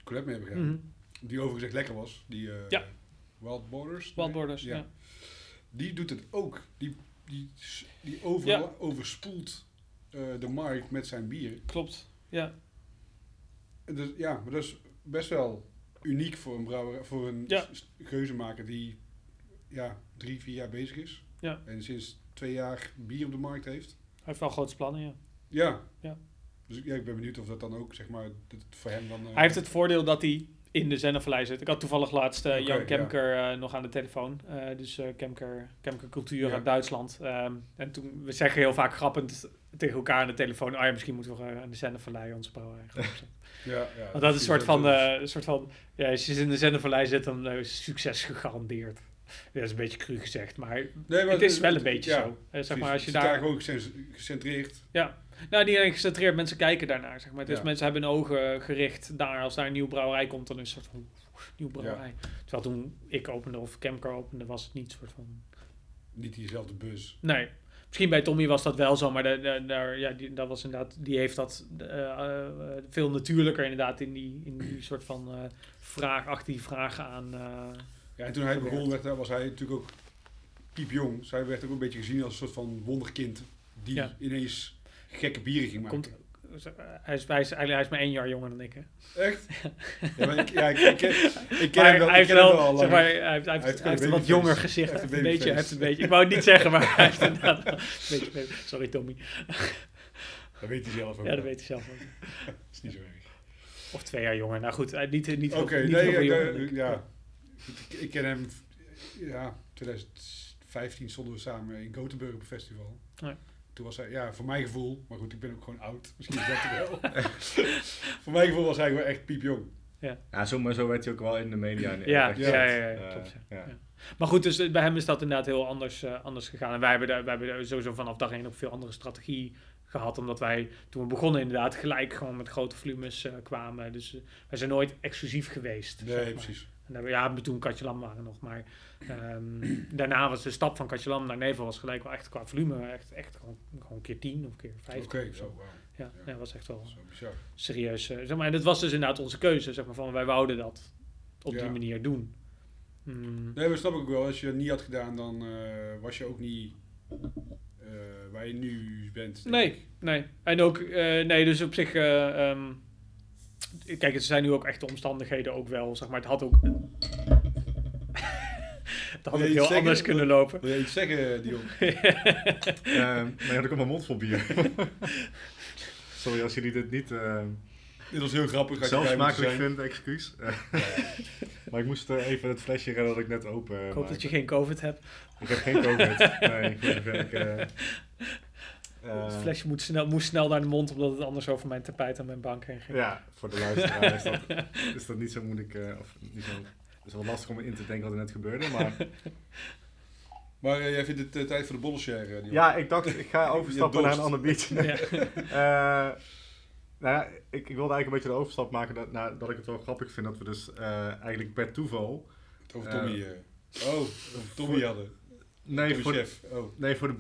collab mee hebben gedaan, Mhm. die overigens echt lekker was, die Ja. Wild Borders. Wild nee? Borders, Ja. ja. Die doet het ook. Die, die, die over, Ja. overspoelt eh, de markt met zijn bier. Klopt. Ja. Dus, ja, maar dat is best wel uniek voor een brouwer, voor een Ja. geuzenmaker die ja, drie, vier jaar bezig is. Ja. En sinds twee jaar bier op de markt heeft. Hij heeft wel grote plannen, ja. Ja. Ja. Dus ik- ja, ik ben benieuwd of dat dan ook, zeg maar, voor hem dan... eh, Hij heeft het voordeel dat hij in de Zennevallei zit. Ik had toevallig laatst eh, Jan ja. Kemker eh, nog aan de telefoon. Dus Kemker, Kemker Cultuur Ja. uit Duitsland. Ehm, en toen, we zeggen heel vaak grappend tegen elkaar aan de telefoon... Oh ja, misschien moeten we aan de brouwerij gaan opzetten. Ja, ja, Want dat is een soort van... een soort van ja, als je in de Zennevallei zit, dan is succes gegarandeerd. Ja, dat is een beetje cru gezegd, maar, Nee, maar het is wel een beetje ja, zo. Zeg maar, als je Het is daar... gewoon gecen- gecentreerd. Nou, niet alleen gecentreerd, mensen kijken daarnaar. Zeg maar. Dus Ja. mensen hebben hun ogen gericht daar. Als daar een nieuwe brouwerij komt, dan is het een soort van nieuwe brouwerij. Terwijl toen ik opende of Kemker opende, was het niet een soort van... Niet diezelfde bus. Nee. Misschien bij Tommy was dat wel zo, maar de, de, daar, ja, die, dat was inderdaad, die heeft dat eh, eh, veel natuurlijker inderdaad in die, in die soort van eh vraag, achter die vragen aan. Ja, en toen hij begon, werd, was hij natuurlijk ook piepjong. Dus hij werd ook een beetje gezien als een soort van wonderkind. Die Ja. ineens gekke bieren ging maken. komt, hij, is, hij, is, eigenlijk- hij is maar één jaar jonger dan ik. Hè. Echt? Ja, maar ik, ja, ik, ik, ken- ik ken hem wel, hij heeft wel, al zeg maar, hij heeft, hij heeft, heeft hij heeft een wat jonger gezicht. Hij heeft een beetje, heeft een beetje, ik wou het niet zeggen, maar hij heeft inderdaad een beetje, sorry Tommy. Dat weet hij zelf ook Ja, dat weet hij zelf ook. Dat is niet zo erg. Of twee jaar jonger. Nou goed, hij- niet, niet, heel- Oké, niet nee, heel veel ja, jonger ik. ja. Ik, ik ken hem, ja, 2015 stonden we samen in Gothenburg op een festival. Ja. Toen was hij, ja, voor mijn gevoel, maar goed, ik ben ook gewoon oud. Misschien is dat het wel. voor mijn gevoel was hij gewoon echt piepjong. Ja, zo, maar zo werd hij ook wel in de media. Ja, ja, ja, ja, ja, Eh, klopt, ja. ja. Ja. Maar goed, dus eh, bij hem is dat inderdaad heel anders, eh, anders gegaan. En wij hebben, daar, wij hebben sowieso vanaf dag één ook veel andere strategie gehad. Omdat wij, toen we begonnen inderdaad, gelijk gewoon met grote volumes eh, kwamen. Dus eh, wij zijn nooit exclusief geweest. zeg Nee, maar. precies. En dan, ja, toen Katjelam waren nog. Maar ehm, daarna was de stap van Katjelam naar Nevel was gelijk wel echt qua volume. Echt, echt gewoon, gewoon keer 10 of keer 15 Oké, zo. Ja, ja, was echt wel serieus. eh, zeg maar. En dat was dus inderdaad onze keuze. Zeg maar, van, wij wouden dat op die manier doen. Mm. Nee, maar snap ik wel. Als je dat niet had gedaan, dan eh, was je ook niet eh, waar je nu bent. ik. Nee, nee. En ook, nee, dus op zich, eh, ehm, kijk, het zijn nu ook echt de omstandigheden ook wel, zeg maar, het had ook, het had ook heel anders kunnen lopen. Wil je iets zeggen, Dion? Ehm, maar ja, ik heb mijn mond vol bier. Sorry als jullie dit niet eh, Dit was heel grappig. had je zelf smakelijk zijn. vinden, excuus. Eh, maar ik moest eh, even het flesje redden dat ik net open Ik hoop maakte. dat je geen covid hebt. Ik heb geen covid. nee, ik. Ik, eh, eh, het flesje moet snel, moest snel naar de mond, omdat het anders over mijn tapijt en mijn bank heen ging. Ja, voor de luisteraar is dat, is dat niet zo moeilijk. eh, of niet zo, het is wel lastig om in te denken wat er net gebeurde. Maar Maar eh, jij vindt het eh, tijd voor de bollenshare, eh, ja, ik dacht, ik ga overstappen naar een ander biertje. Ja. Eh, nou ja, ik, ik wilde eigenlijk een beetje de overstap maken dat, nou, dat ik het wel grappig vind dat we dus eh, eigenlijk per toeval... Het over Eh, Tommy. eh. oh, over Tommy hadden. Nee, Tommy voor, Chef. Oh. nee, voor de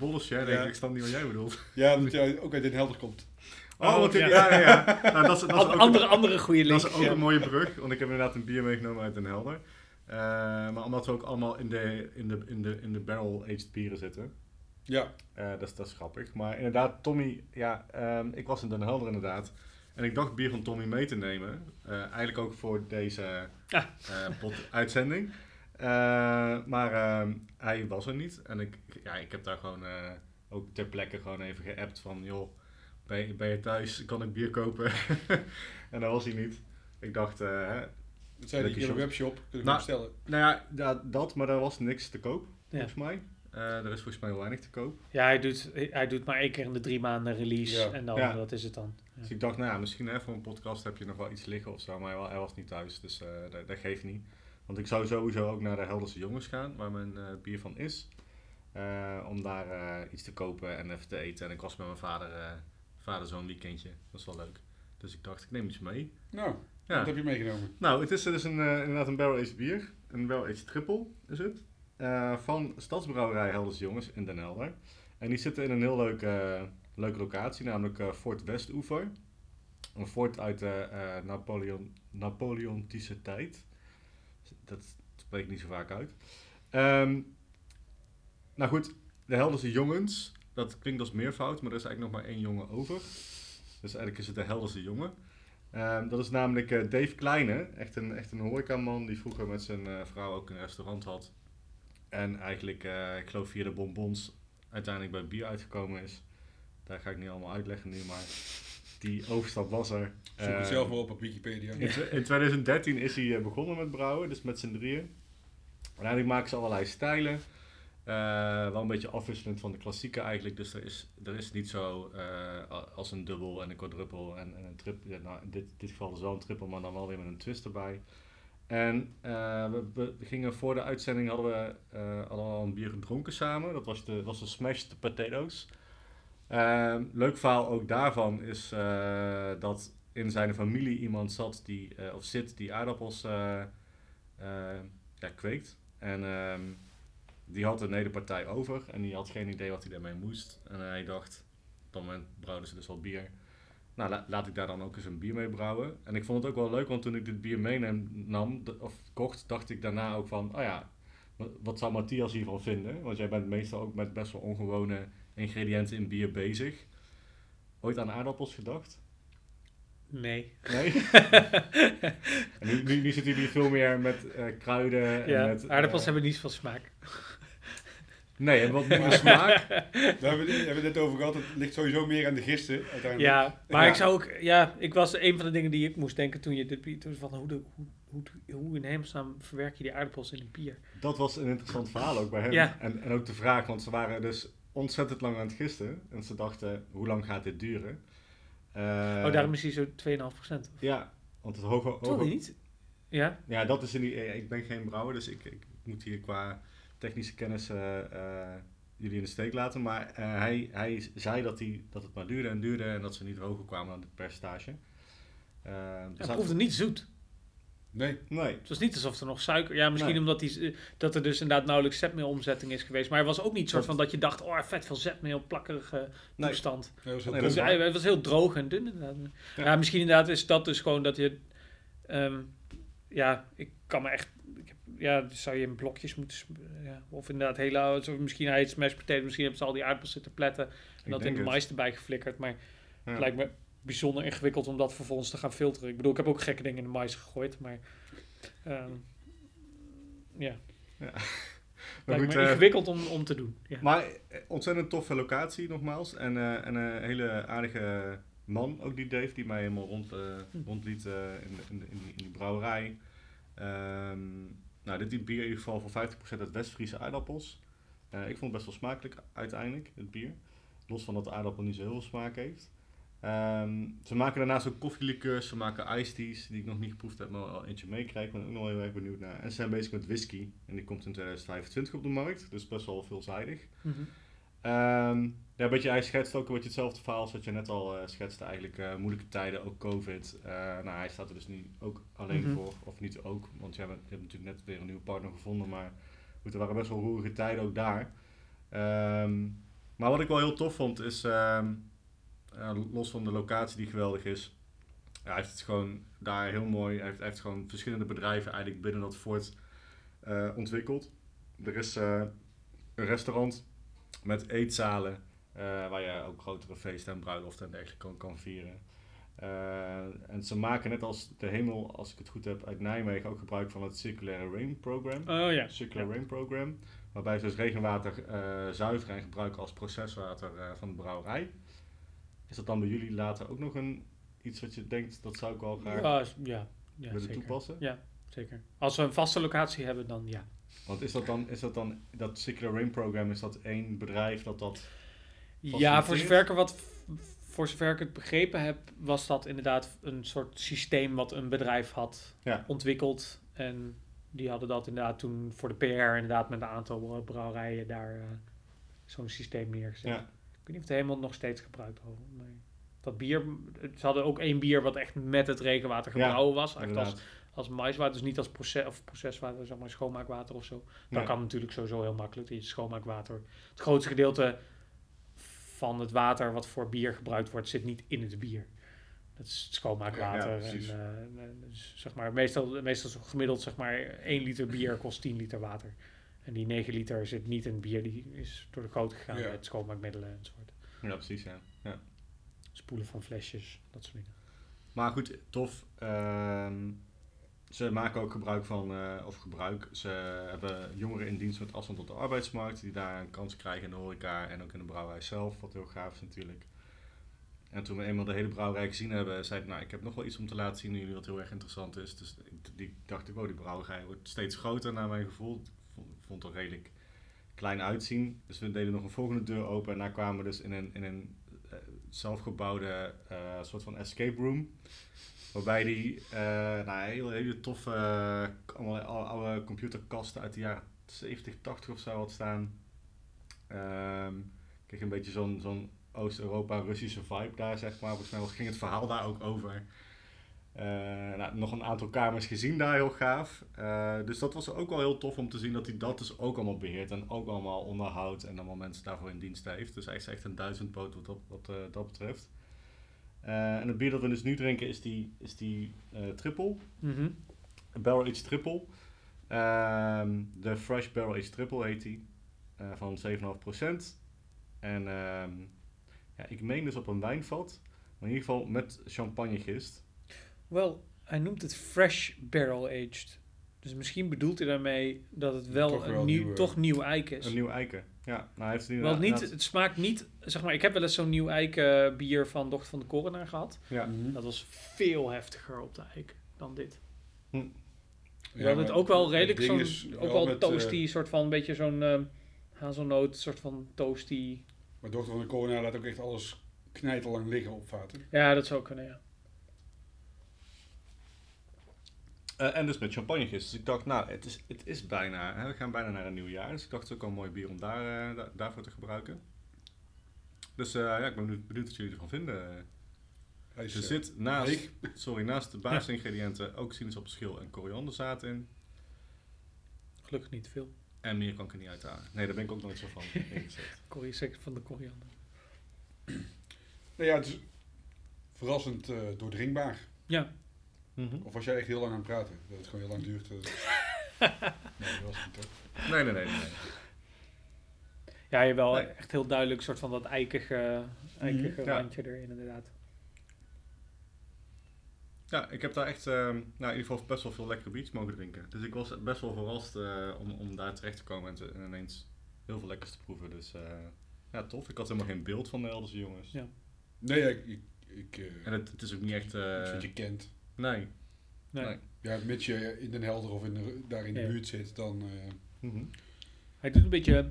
denk Ja. ik. Ik snap niet wat jij bedoelt. Ja, omdat jij ook uit Den Helder komt. Oh, Oh, wat ja. ja, ja, ja. Nou, dat is, dat is ook, andere, andere goede dat link. is ook ja. een mooie brug, want ik heb inderdaad een bier meegenomen uit Den Helder. Eh, maar omdat we ook allemaal in de, in de, in de, in de barrel-aged bieren zitten. Ja. Eh, dat, is, dat is grappig. Maar inderdaad, Tommy, ja, ehm, ik was in Den Helder inderdaad. En ik dacht bier van Tommy mee te nemen. Eh, eigenlijk ook voor deze pot uitzending. Eh, maar ehm, hij was er niet. En ik, ja, ik heb daar gewoon eh, ook ter plekke gewoon even geappt van... joh, ben je, ben je thuis? Kan ik bier kopen? en dat was hij niet. Ik dacht, eh, hè, Dat zei die in een webshop. Kun je Nou, bestellen. nou ja, ja, dat, maar er was niks te koop, Ja. volgens mij. Eh, er is volgens mij heel weinig te koop. Ja, hij doet, hij doet maar één keer in de drie maanden release. Ja. En dan, Ja. dat is het dan. Ja. Dus ik dacht, nou ja, misschien hè, voor een podcast heb je nog wel iets liggen of zo, maar hij, wa- hij was niet thuis, dus eh, dat, dat geeft niet. Want ik zou sowieso ook naar de Helderse Jongens gaan, waar mijn eh, bier van is, eh, om daar eh, iets te kopen en even te eten. En ik was met mijn vader, vader zo'n weekendje, dat is wel leuk. Dus ik dacht, ik neem iets mee. Nou, Ja. wat heb je meegenomen? Nou, het is dus een, inderdaad een barrel-aged bier, een barrel-aged triple is het, van Stadsbrouwerij Helderse Jongens in Den Helder. En die zitten in een heel leuke, leuke locatie, namelijk Fort Westoever. Een fort uit de Napoleon, Napoleontische tijd. Dat spreek niet zo vaak uit. Ehm, nou goed, de Helderse jongens, dat klinkt als meervoud, maar er is eigenlijk nog maar één jongen over. Dus eigenlijk is het de Helderse jongen. Ehm, dat is namelijk eh, Dave Kleine, echt een, echt een horecaman die vroeger met zijn eh, vrouw ook een restaurant had. En eigenlijk, eh, ik geloof via de bonbons, uiteindelijk bij bier uitgekomen is. Daar ga ik niet allemaal uitleggen nu, maar die overstap was er. Zoek het Eh, zelf maar op op Wikipedia. in, tw- in 2013 is hij eh, begonnen met brouwen, dus met z'n drieën. En eigenlijk maken ze allerlei stijlen. Eh, wel een beetje afwisselend van de klassieke eigenlijk. Dus er is, er is niet zo als een dubbel en een quadruppel en, en een triple. Ja, nou, in dit, dit geval is wel een triple, maar dan wel weer met een twist erbij. En we, we gingen voor de uitzending hadden we eh, hadden we al een bier gedronken samen. Dat was de, was de Smashed Potatoes. Ehm, leuk verhaal ook daarvan is eh, dat in zijn familie iemand zat die, eh, of zit die aardappels eh, ja, kweekt. En ehm, die had een nederpartij over en die had geen idee wat hij daarmee moest. En hij dacht, op dat moment brouwden ze dus al bier. Nou, la- laat ik daar dan ook eens een bier mee brouwen. En ik vond het ook wel leuk, want toen ik dit bier meenam, of kocht, dacht ik daarna ook van, oh ja, wat zou Matthias hiervan vinden? Want jij bent meestal ook met best wel ongewone ingrediënten in bier bezig. Ooit aan aardappels gedacht? Nee. Nee? en nu, nu, nu zitten jullie veel meer met eh, kruiden. En Ja, met, aardappels eh, hebben niet veel smaak. Nee, en wat minder smaak. Daar hebben we, hebben we het net over gehad. Het ligt sowieso meer aan de gisten uiteindelijk. Ja, maar Ja. ik zou ook... Ja, ik was een van de dingen die ik moest denken toen je dit bier... Toen van hoe, de, hoe, hoe, hoe in hemelsnaam verwerk je die aardappels in een bier? Dat was een interessant verhaal ook bij hem. Ja. En, en ook de vraag, want ze waren dus ontzettend lang aan het gisten. En ze dachten, hoe lang gaat dit duren? Eh, oh, daarom is hij zo 2,5%. Ja, want het hoge... Toch hoge niet? Ja? ja, dat is in die... Ik ben geen brouwer, dus ik, ik moet hier qua technische kennis eh, eh, jullie in de steek laten. Maar eh, hij, hij zei dat, hij, dat het maar duurde en duurde en dat ze niet hoger kwamen dan het percentage. Er Ja, het proefde niet zoet. Nee. Nee, Het was niet alsof er nog suiker... Ja, misschien Nee. omdat die, eh, dat er dus inderdaad nauwelijks zetmeelomzetting is geweest. Maar er was ook niet soort van dat je dacht... Oh, vet veel zetmeel, plakkerige nee. toestand. Dat was heel Nee, het was heel droog en dun inderdaad. Ja. Ja. misschien inderdaad is dat dus gewoon dat je... ehm, ja, ik kan me echt... Ik heb, ja, dus zou je in blokjes moeten... Ja, of inderdaad hele oude... Of misschien hij het smash potato. Misschien hebben ze al die aardappels zitten pletten. En Ik dat in de het. mais erbij geflikkerd. Maar Ja. het lijkt me bijzonder ingewikkeld om dat vervolgens te gaan filteren. Ik bedoel, ik heb ook gekke dingen in de mais gegooid. Maar... ehm, ja, Maar lijkt goed, me eh, ingewikkeld om, om te doen. Ja. Maar eh, ontzettend toffe locatie nogmaals. En, eh, en een hele aardige man, ook die Dave, die mij helemaal rond, Hm. rondliet in, in, in, die, in die brouwerij. Ehm, nou, dit is bier in ieder geval voor 50% uit West-Friese aardappels. Ik vond het best wel smakelijk uiteindelijk, het bier. Los van dat de aardappel niet zo heel veel smaak heeft. Ehm, ze maken daarnaast ook koffielikeurs, ze maken iced teas, die ik nog niet geproefd heb, maar wel eentje meekrijg. Ik ben ook nog heel erg benieuwd naar. En ze zijn bezig met whisky, en die komt in 2025 op de markt, dus best wel veelzijdig. Mhm. Ehm, ja, een beetje, hij schetst ook een beetje hetzelfde verhaal als wat je net al eh, schetste. Eigenlijk eh, moeilijke tijden, ook COVID. Eh, nou, hij staat er dus niet ook alleen Mhm. voor. Of niet ook, want je hebt, je hebt natuurlijk net weer een nieuwe partner gevonden. Maar goed, er waren best wel roerige tijden ook daar. Ehm, maar wat ik wel heel tof vond is, los van de locatie die geweldig is, hij heeft het gewoon daar heel mooi, hij heeft, hij heeft gewoon verschillende bedrijven eigenlijk binnen dat fort eh, ontwikkeld. Er is eh, een restaurant met eetzalen, eh, waar je ook grotere feesten en bruiloften en dergelijke kan, kan vieren. En ze maken net als de hemel, als ik het goed heb, uit Nijmegen ook gebruik van het Circulaire Rain Program. Oh ja. Circular Rain Program. Waarbij ze dus regenwater eh, zuiveren en gebruiken als proceswater van de brouwerij. Is dat dan bij jullie later ook nog een, iets wat je denkt, dat zou ik wel graag Ja, ja, ja willen zeker. toepassen? Ja, zeker. Als we een vaste locatie hebben, dan ja. Want is dat dan, is dat dan, dat Circular Rain Program, is dat één bedrijf dat dat... Ja, voor zover ik, wat, voor zover ik het begrepen heb, was dat inderdaad een soort systeem wat een bedrijf had Ja. ontwikkeld. En die hadden dat inderdaad toen voor de PR inderdaad met een aantal brouwerijen daar eh, zo'n systeem neergezet. Ja, weet niet of het helemaal nog steeds gebruikt wordt. Nee. Dat bier, ze hadden ook één bier wat echt met het regenwater Ja, gebrouwen was. Echt als, inderdaad. als maiswater, dus niet als proces, of proceswater, zeg maar schoonmaakwater of zo. Dat kan natuurlijk sowieso heel makkelijk. Je schoonmaakwater. Het grootste gedeelte van het water wat voor bier gebruikt wordt, zit niet in het bier. Dat is schoonmaakwater. Ja, ja, en, eh, dus, zeg maar, meestal, meestal gemiddeld zeg maar 1 liter bier kost 10 liter water. En die 9 liter zit niet in bier, die is door de goot gegaan Ja. met schoonmaakmiddelen enzovoort. ja, precies, ja. ja. Spoelen van flesjes, dat soort dingen. Maar goed, tof. Ehm, ze maken ook gebruik van, eh, of gebruik, ze hebben jongeren in dienst met afstand tot de arbeidsmarkt, die daar een kans krijgen in de horeca en ook in de brouwerij zelf, wat heel gaaf is natuurlijk. En toen we eenmaal de hele brouwerij gezien hebben, zei ik, nou, ik heb nog wel iets om te laten zien aan jullie wat heel erg interessant is. Dus ik- die dacht ik, oh, die brouwerij wordt steeds groter naar mijn gevoel. Vond, het er redelijk klein uitzien. Dus we deden nog een volgende deur open en daar kwamen we dus in een, in een eh, zelfgebouwde eh, soort van escape room. Waarbij die eh nou, hele, hele toffe, allemaal oude, oude computerkasten uit de jaren 70, 80 of zo had staan. Ik kreeg een beetje zo'n zo'n Oost-Europa-Russische vibe daar, zeg maar. Volgens mij ging het verhaal daar ook over. Eh, nou, nog een aantal kamers gezien daar, heel gaaf. Eh, dus dat was ook wel heel tof om te zien dat hij dat dus ook allemaal beheert en ook allemaal onderhoudt en allemaal mensen daarvoor in dienst heeft. Dus hij is echt een duizendpoot wat dat, wat, eh, dat betreft. En het bier dat we dus nu drinken is die, is die triple, een Barrel Aged Triple. Ehm, de Fresh Barrel Aged Triple heet die, van 7,5%. En ehm, ja, ik meen dus op een wijnvat, maar in ieder geval met champagnegist. Wel, hij noemt het fresh barrel aged. Dus misschien bedoelt hij daarmee dat het wel Toch een wel nieuw, nieuwe- toch nieuw eik is. Een nieuw eiken. Ja, nou hij heeft het Wel niet, het smaakt niet, zeg maar, ik heb wel eens zo'n nieuw eiken bier van Dochter van de Coroner gehad. Ja, Mhm. Dat was veel heftiger op de eik dan dit. Ja, Je had het maar ook wel redelijk zo'n, ook wel toasty, eh, soort van, een beetje zo'n eh, hazelnoot, soort van toasty. maar dochter van de corona laat ook echt alles knijterlang liggen op vaten. Ja, dat zou kunnen, ja. Eh, en dus met champagnegist. Dus ik dacht, nou, het is, het is bijna, hè, we gaan bijna naar een nieuw jaar. Dus ik dacht, het is ook wel een mooi bier om daar, eh, da- daarvoor te gebruiken. Dus eh, ja, ik ben benieuwd, benieuwd wat jullie ervan vinden. Hij Er zit naast, leeg. sorry, naast de basisingrediënten ook sinaasappelschil en korianderzaad in. Gelukkig niet veel. En meer kan ik er niet uithalen. Nee, daar ben ik ook nooit zo van. Corrie, zeker van de koriander. Nou ja, het is verrassend eh, doordringbaar. Ja, Mhm. Of was jij echt heel lang aan het praten? Dat het gewoon heel lang duurt. eh. nee, dat was het niet toch? Nee, nee, nee, nee. ja je hebt wel Nee. echt heel duidelijk soort van dat eikige, eikige Mhm, randje erin inderdaad. Ja, ik heb daar echt, ehm, nou, in ieder geval best wel veel lekkere biertjes mogen drinken. Dus ik was best wel verrast eh, om, om daar terecht te komen en, te- en ineens heel veel lekkers te proeven. Dus eh, ja, tof. Ik had helemaal geen beeld van de Elderse jongens. Ja. Nee, ja, ik, ik, ik, eh, En het, het is ook niet echt... eh, iets wat je kent. Nee. Nee. Nee. Ja, mits je in Den Helder of in de, daar in de Ja. buurt zit, dan... eh, Mhm. Hij doet een beetje,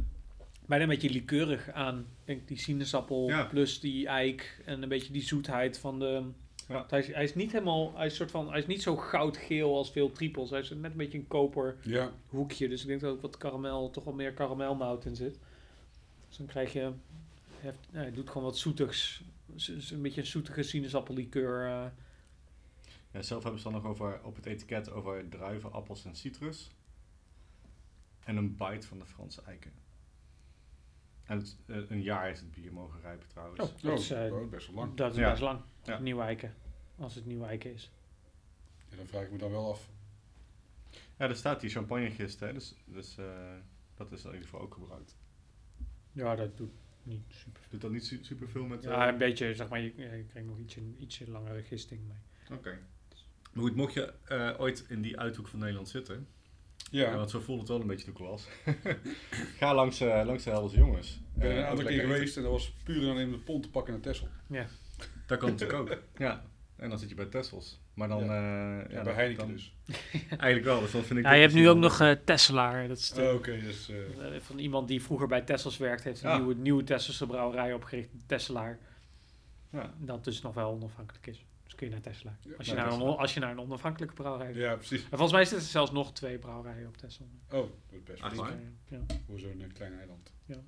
bijna een beetje likeurig aan. Ik denk die sinaasappel Ja. plus die eik en een beetje die zoetheid van de... Ja. Hij, is, hij is niet helemaal, hij is, soort van, hij is niet zo goudgeel als veel triples. Hij is net een beetje een koper ja, hoekje. Dus ik denk dat er ook wat karamel, toch wel meer karamelmout in zit. Dus dan krijg je, hij, heeft- ja, hij doet gewoon wat zoetigs. Een beetje een zoetige sinaasappellikeur. eh. Ja, zelf hebben ze dan nog over, op het etiket over druiven, appels en citrus. En een bite van de Franse eiken. En het, eh, een jaar heeft het bier mogen rijpen trouwens. Oh, dat is, eh, oh, best wel lang. Dat is Ja. best lang. Ja. Nieuw eiken. Als het nieuw eiken is. Ja, dan vraag ik me dan wel af. Ja, er staat die champagnegist, hè, dus, dus eh, dat is in ieder geval ook gebruikt. Ja, dat doet niet super Doet dat niet su super veel met... Ja, een beetje, zeg maar, je, je krijgt nog ietsje, ietsje langere gisting mee. Oké. Maar goed, mocht je eh, ooit in die uithoek van Nederland zitten, ja. Ja, want zo voelde het wel een beetje toen ik was, ga langs, eh, langs de Helders Jongens. ik ben er Eh, een aantal keer geweest en dat was puur en alleen om de pont te pakken naar Texel. Ja. Dat kan natuurlijk ook. Ja. En dan zit je bij Tessels. Maar dan... Ja. eh, Ja, dan- bij Heineken dan- dus. Eigenlijk wel, dus dan vind ik... Ja, je hebt nu ook nog eh Tesselaar. Dat is de- Oh, Oké, dus... eh, eh, van iemand die vroeger bij Tessels werkt, heeft een Ah. nieuwe, nieuwe Tesselse brouwerij opgericht, Tesselaar. Ja. Dat dus nog wel onafhankelijk is. Kun je naar. Ja, Als je, naar naar een, als je naar een onafhankelijke brouwerij ja, precies. En volgens mij zitten er zelfs nog twee brouwerijen op Tessel. Oh, dat is best waar? Ja. voor zo'n klein eiland. Ja.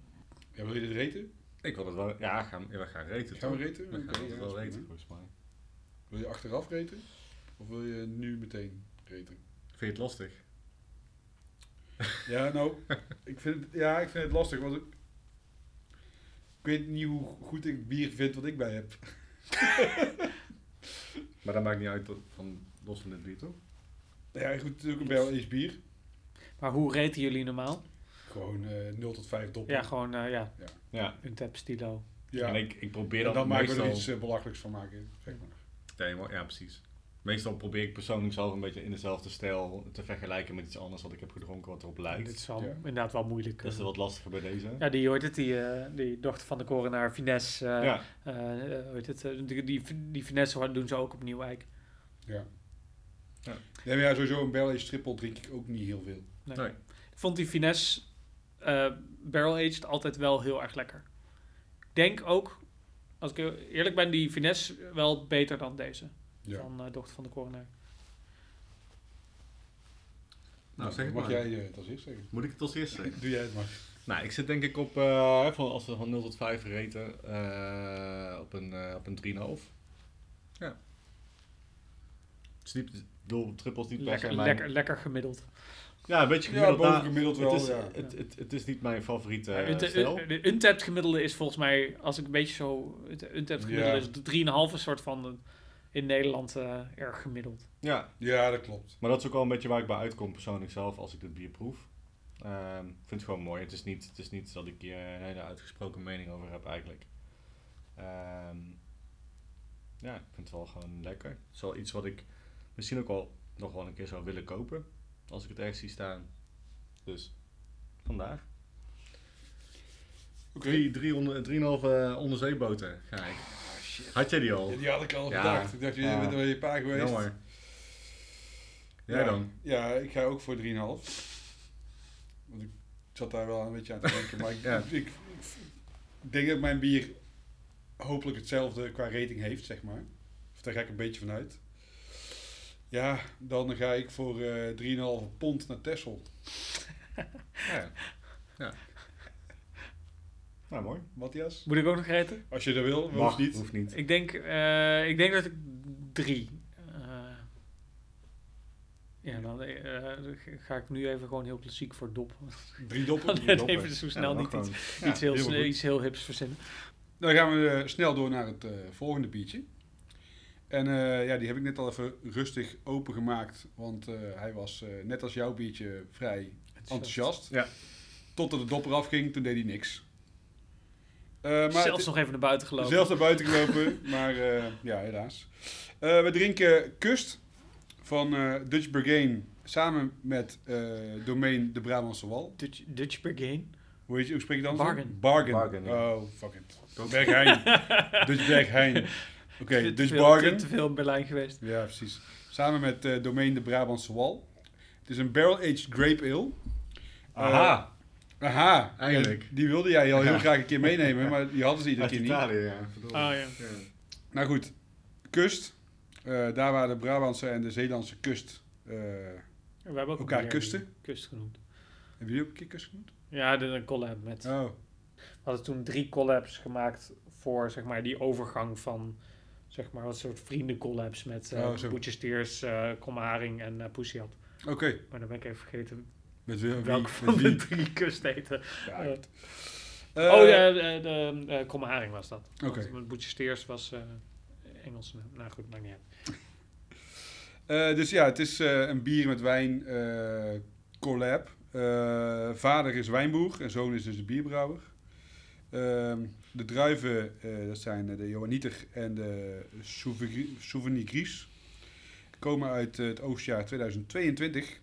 Ja, wil je dit reten? Ik wil het wel... Ja, gaan, ja, we gaan reten. Gaan we reten? We gaan het dat wel reten, volgens mij. Wil je achteraf reten? Of wil je nu meteen reten? Vind je het lastig? Ja, nou, ik vind het, ja, ik vind het lastig, want ik, ik weet niet hoe goed ik bier vind wat ik bij heb. Maar dat maakt niet uit van los van dit bier, toch? Ja, goed, ook een aged bier. Maar hoe reten jullie normaal? Gewoon eh 0 tot 5 doppen. Ja, gewoon, eh, ja, Ja. een tap stilo. Ja. En ik, ik probeer En dan, dan maken we er iets eh, belachelijks van maken, zeg maar. Maar- ja, precies. Meestal probeer ik persoonlijk zelf een beetje in dezelfde stijl te vergelijken met iets anders wat ik heb gedronken wat erop Dit lijkt. is wel, Ja. inderdaad wel moeilijk. Dat is eh. wat lastiger bij deze. Ja, die hoort het, die, eh, die dochter van de korenaar, Finesse. eh ja. heet het, die, die, die Finesse doen ze ook op Nieuwijk. Ja. Ja. Maar ja, sowieso een barrel aged triple drink ik ook niet heel veel. Nee. Nee. Ik vond die Finesse eh, barrel aged altijd wel heel erg lekker. Ik denk ook, als ik eerlijk ben, die Finesse wel beter dan deze Ja. van eh, dochter van de korenaar. Nou, zeg het mag maar. jij eh, het als eerst zeggen? Moet ik het als eerste zeggen? Doe jij het maar. Nou, ik zit denk ik op, eh, van, als we van 0 tot 5 reten, eh, op een, eh, op een 3,5. Ja. Het is niet, ik bedoel, trippels niet per Lekker, mijn- lekker, lekker gemiddeld. Ja, een beetje Ja, gemiddeld. boven nou, gemiddeld wel, het, is, ja. het, het, het is niet mijn favoriete Ja, stijl. de untapped gemiddelde is volgens mij, als ik een beetje zo... Het untapped gemiddelde Ja. is 3,5 een soort van in Nederland eh, erg gemiddeld. Ja, Ja, dat klopt. maar dat is ook wel een beetje waar ik bij uitkom persoonlijk zelf als ik dit bier proef. Ehm, ik vind het gewoon mooi. Het is niet, het is niet dat ik hier een hele uitgesproken mening over heb eigenlijk. Ehm, ja, ik vind het wel gewoon lekker. Het is wel iets wat ik misschien ook wel nog wel een keer zou willen kopen. Als ik het ergens zie staan. Dus, vandaar. Oké. Drie, drie onder, drieënhalve onderzeeboten ga ik. Had jij die al? Ja, die had ik al Ja. bedacht. Ik dacht, je Ja. bent er bij je pa geweest. Jammer. Jij ja, dan? Ja, ik ga ook voor 3,5. Want ik zat daar wel een beetje aan te denken. Maar ik, Ja. ik, ik, ik denk dat mijn bier hopelijk hetzelfde qua rating heeft, zeg maar. Of daar ga ik een beetje vanuit. Ja, dan ga ik voor eh 3,5 pond naar Texel. Ja. ja. Nou, mooi. Matthias? Moet ik ook nog reten? Als je dat wil, Mag hoeft niet. Hoeft niet. Ik denk, eh, ik denk dat ik drie. eh, ja, dan eh, ga ik nu even gewoon heel klassiek voor dop. Drie doppen. Dan Drie doppen. even zo snel niet iets, iets, heel, iets heel hips verzinnen. Dan gaan we snel door naar het eh, volgende biertje. En eh, ja, die heb ik net al even rustig opengemaakt. Want eh, hij was, eh, net als jouw biertje, vrij enthousiast. Ja. Totdat de dop eraf ging, toen deed hij niks. Eh, maar Zelfs het- nog even naar buiten gelopen. zelfs naar buiten gelopen, maar eh, ja, helaas. Eh, we drinken Kust van eh, Dutch Bergane samen met eh, domein de Brabantse Wal. Dutch, Dutch. Hoe, heet je, hoe spreek je dan? Bargain. Bargain. Bargain, ja. Oh, fuck it. Bergheim. Dutch Bergheim. Oké, Te- te Dutch veel- Bargain. Te, te veel in Berlijn geweest. Ja, precies. Samen met eh domein de Brabantse Wal. Het is een barrel-aged grape ale. Aha. Aha. Eindelijk. Ja, die wilde jij al heel Ja. graag een keer meenemen, maar die hadden ze iedere Uit keer niet. Italië, ja. Oh ja. Ja. Nou goed, kust. Eh, daar waar de Brabantse en de Zeelandse kust. eh, We hebben ook Elkaar kusten? Kust genoemd. hebben jullie ook een keer kust genoemd? Ja, de, een collab met. Oh, We hadden toen drie collabs gemaakt voor zeg maar die overgang van zeg maar wat soort vrienden collabs met uh, Oh, eh Kromme Haring en eh Poesiat. oké. Maar dan ben ik even vergeten Met wie? welke met van wie? de drie kust heette. Ja, Eh, Eh, oh, de, de, eh, Haring was dat. Oké. Want Boetje Steers was eh Engels. Nou goed, maakt niet uit. Eh, dus ja, het is eh, een bier met wijn eh, collab. Eh, vader is wijnboer en zoon is dus de bierbrouwer. Ehm, de druiven, eh, dat zijn de Johannieter en de Souvenir Gris. Komen uit eh, het oogstjaar 2022.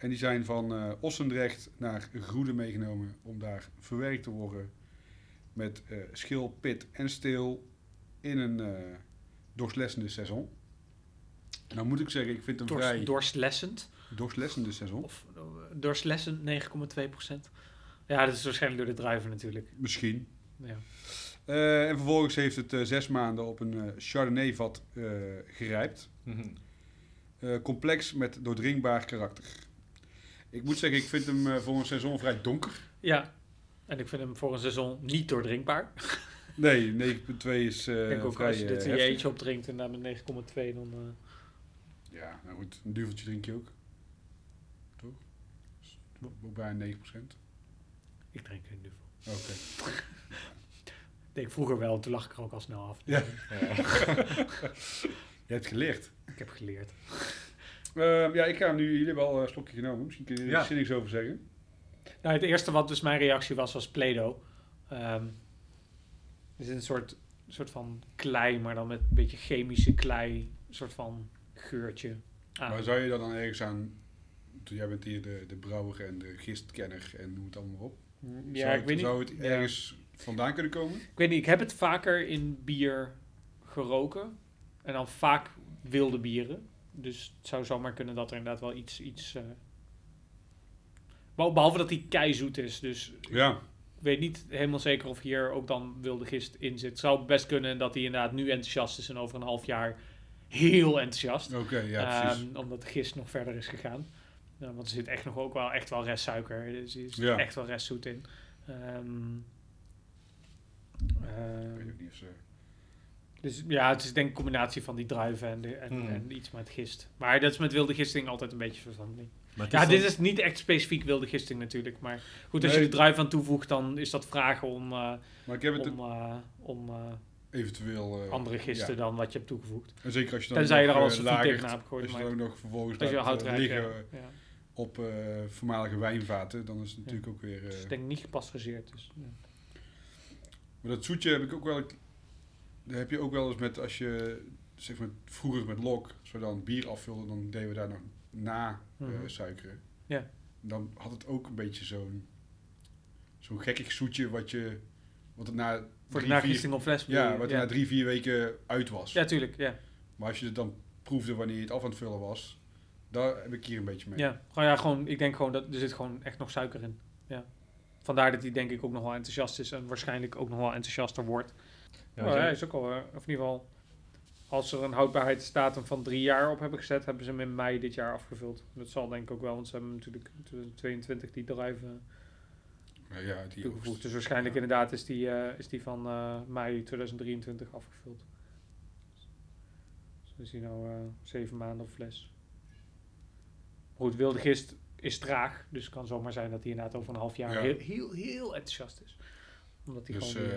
En die zijn van eh, Ossendrecht naar Groede meegenomen om daar verwerkt te worden. Met eh, schil, pit en steel in een eh doorslessende seizoen. Nou moet ik zeggen, ik vind hem Dors, vrij Doorslessend. doorslessende seizoen. Of uh, doorslessend 9,2%. Ja, dat is waarschijnlijk door de druiven natuurlijk. Misschien. Ja. Eh, en vervolgens heeft het eh, zes maanden op een eh, Chardonnay-vat eh, gerijpt. Mhm. Eh, complex met doordringbaar karakter. Ik moet zeggen, ik vind hem eh, voor een seizoen vrij donker. ja, en ik vind hem voor een seizoen niet doordrinkbaar. Nee, 9,2 is eh ik denk ook vrij als je dit eh, in je heftig. eentje opdrinkt en daar met 9,2 dan... eh, Ja, nou goed, een duveltje drink je ook. Toch? Ook bijna 9%. ik drink geen duvel. Oké. Ik denk vroeger wel, toen lag ik er ook al snel af. Ja. Ja. Je hebt geleerd. Ik heb geleerd. Ehm, ja, ik ga hem nu, jullie hebben al een slokje genomen. Misschien kun je er Ja. niks over zeggen. Nou, het eerste wat dus mijn reactie was, was Play-Doh. Ehm, het is een soort, soort van klei, maar dan met een beetje chemische klei. Een soort van geurtje. aan. Maar zou je dat dan ergens aan... Jij bent hier de, de brouwer en de gistkenner en noem het allemaal maar op. ja, zou ik het, weet niet. Ja. ergens vandaan kunnen komen? Ik weet niet, ik heb het vaker in bier geroken. En dan vaak wilde bieren. Dus het zou zomaar kunnen dat er inderdaad wel iets... iets Be- Behalve dat die keizoet is. Dus Ja. ik weet niet helemaal zeker of hier ook dan wilde gist in zit. Het zou best kunnen dat hij inderdaad nu enthousiast is en over een half jaar heel enthousiast. Oké, ja, precies. Ehm, omdat de gist nog verder is gegaan. Ja, want er zit echt nog ook wel echt wel restsuiker. Er zit Ja. echt wel restzoet in. Ehm, ik weet ook niet of ze... dus ja, het is denk ik een combinatie van die druiven en, de, en, Hmm. en iets met gist. Maar dat is met wilde gisting altijd een beetje het Ja, dit is niet echt specifiek wilde gisting natuurlijk. Maar goed, als Nee. je de druif aan toevoegt, dan is dat vragen om, eh, Maar ik heb het om, eh, om eh, eventueel... andere gisten ja. dan wat je hebt toegevoegd. En zeker als je dan Tenzij je er eh, een tegenaan hebt gegooid. Als je dan ook nog vervolgens als je laat, hout rijdt, liggen ja. op voormalige wijnvaten, dan is het natuurlijk ook weer... Het is denk ik niet gepasteuriseerd. Dus. Maar dat zoetje heb ik ook wel. Dat heb je ook wel eens met als je zeg maar vroeger met lok, we dan bier afvulden, dan deden we daar nog na Mhm. suikeren. Ja. Dan had het ook een beetje zo'n zo'n gekkig zoetje wat je wat het na Voor de drie, nagisting op fles. ja, wat na drie vier weken uit was. Ja, tuurlijk. Ja. Maar als je het dan proefde wanneer je het af aan het vullen was, daar heb ik hier een beetje mee. Ja. Gewoon, ja, gewoon, ik denk gewoon dat er zit gewoon echt nog suiker in. Ja. Vandaar dat hij denk ik ook nog wel enthousiast is en waarschijnlijk ook nog wel enthousiaster wordt. Ja, hij jij- is ook al, eh, of in ieder geval, als er een houdbaarheidsdatum van drie jaar op hebben gezet, hebben ze hem in mei dit jaar afgevuld. Dat zal denk ik ook wel, want ze hebben natuurlijk in 2022 die druiven Ja, ja, die toegevoegd. oogst. Dus waarschijnlijk Ja. inderdaad is die, eh, is die van eh, mei 2023 afgevuld. Dus is die nou eh, zeven maanden op fles. Goed, wilde gist is traag, dus het kan zomaar zijn dat hij inderdaad over een half jaar Ja. heel, heel, heel enthousiast is. Omdat hij Dus gewoon,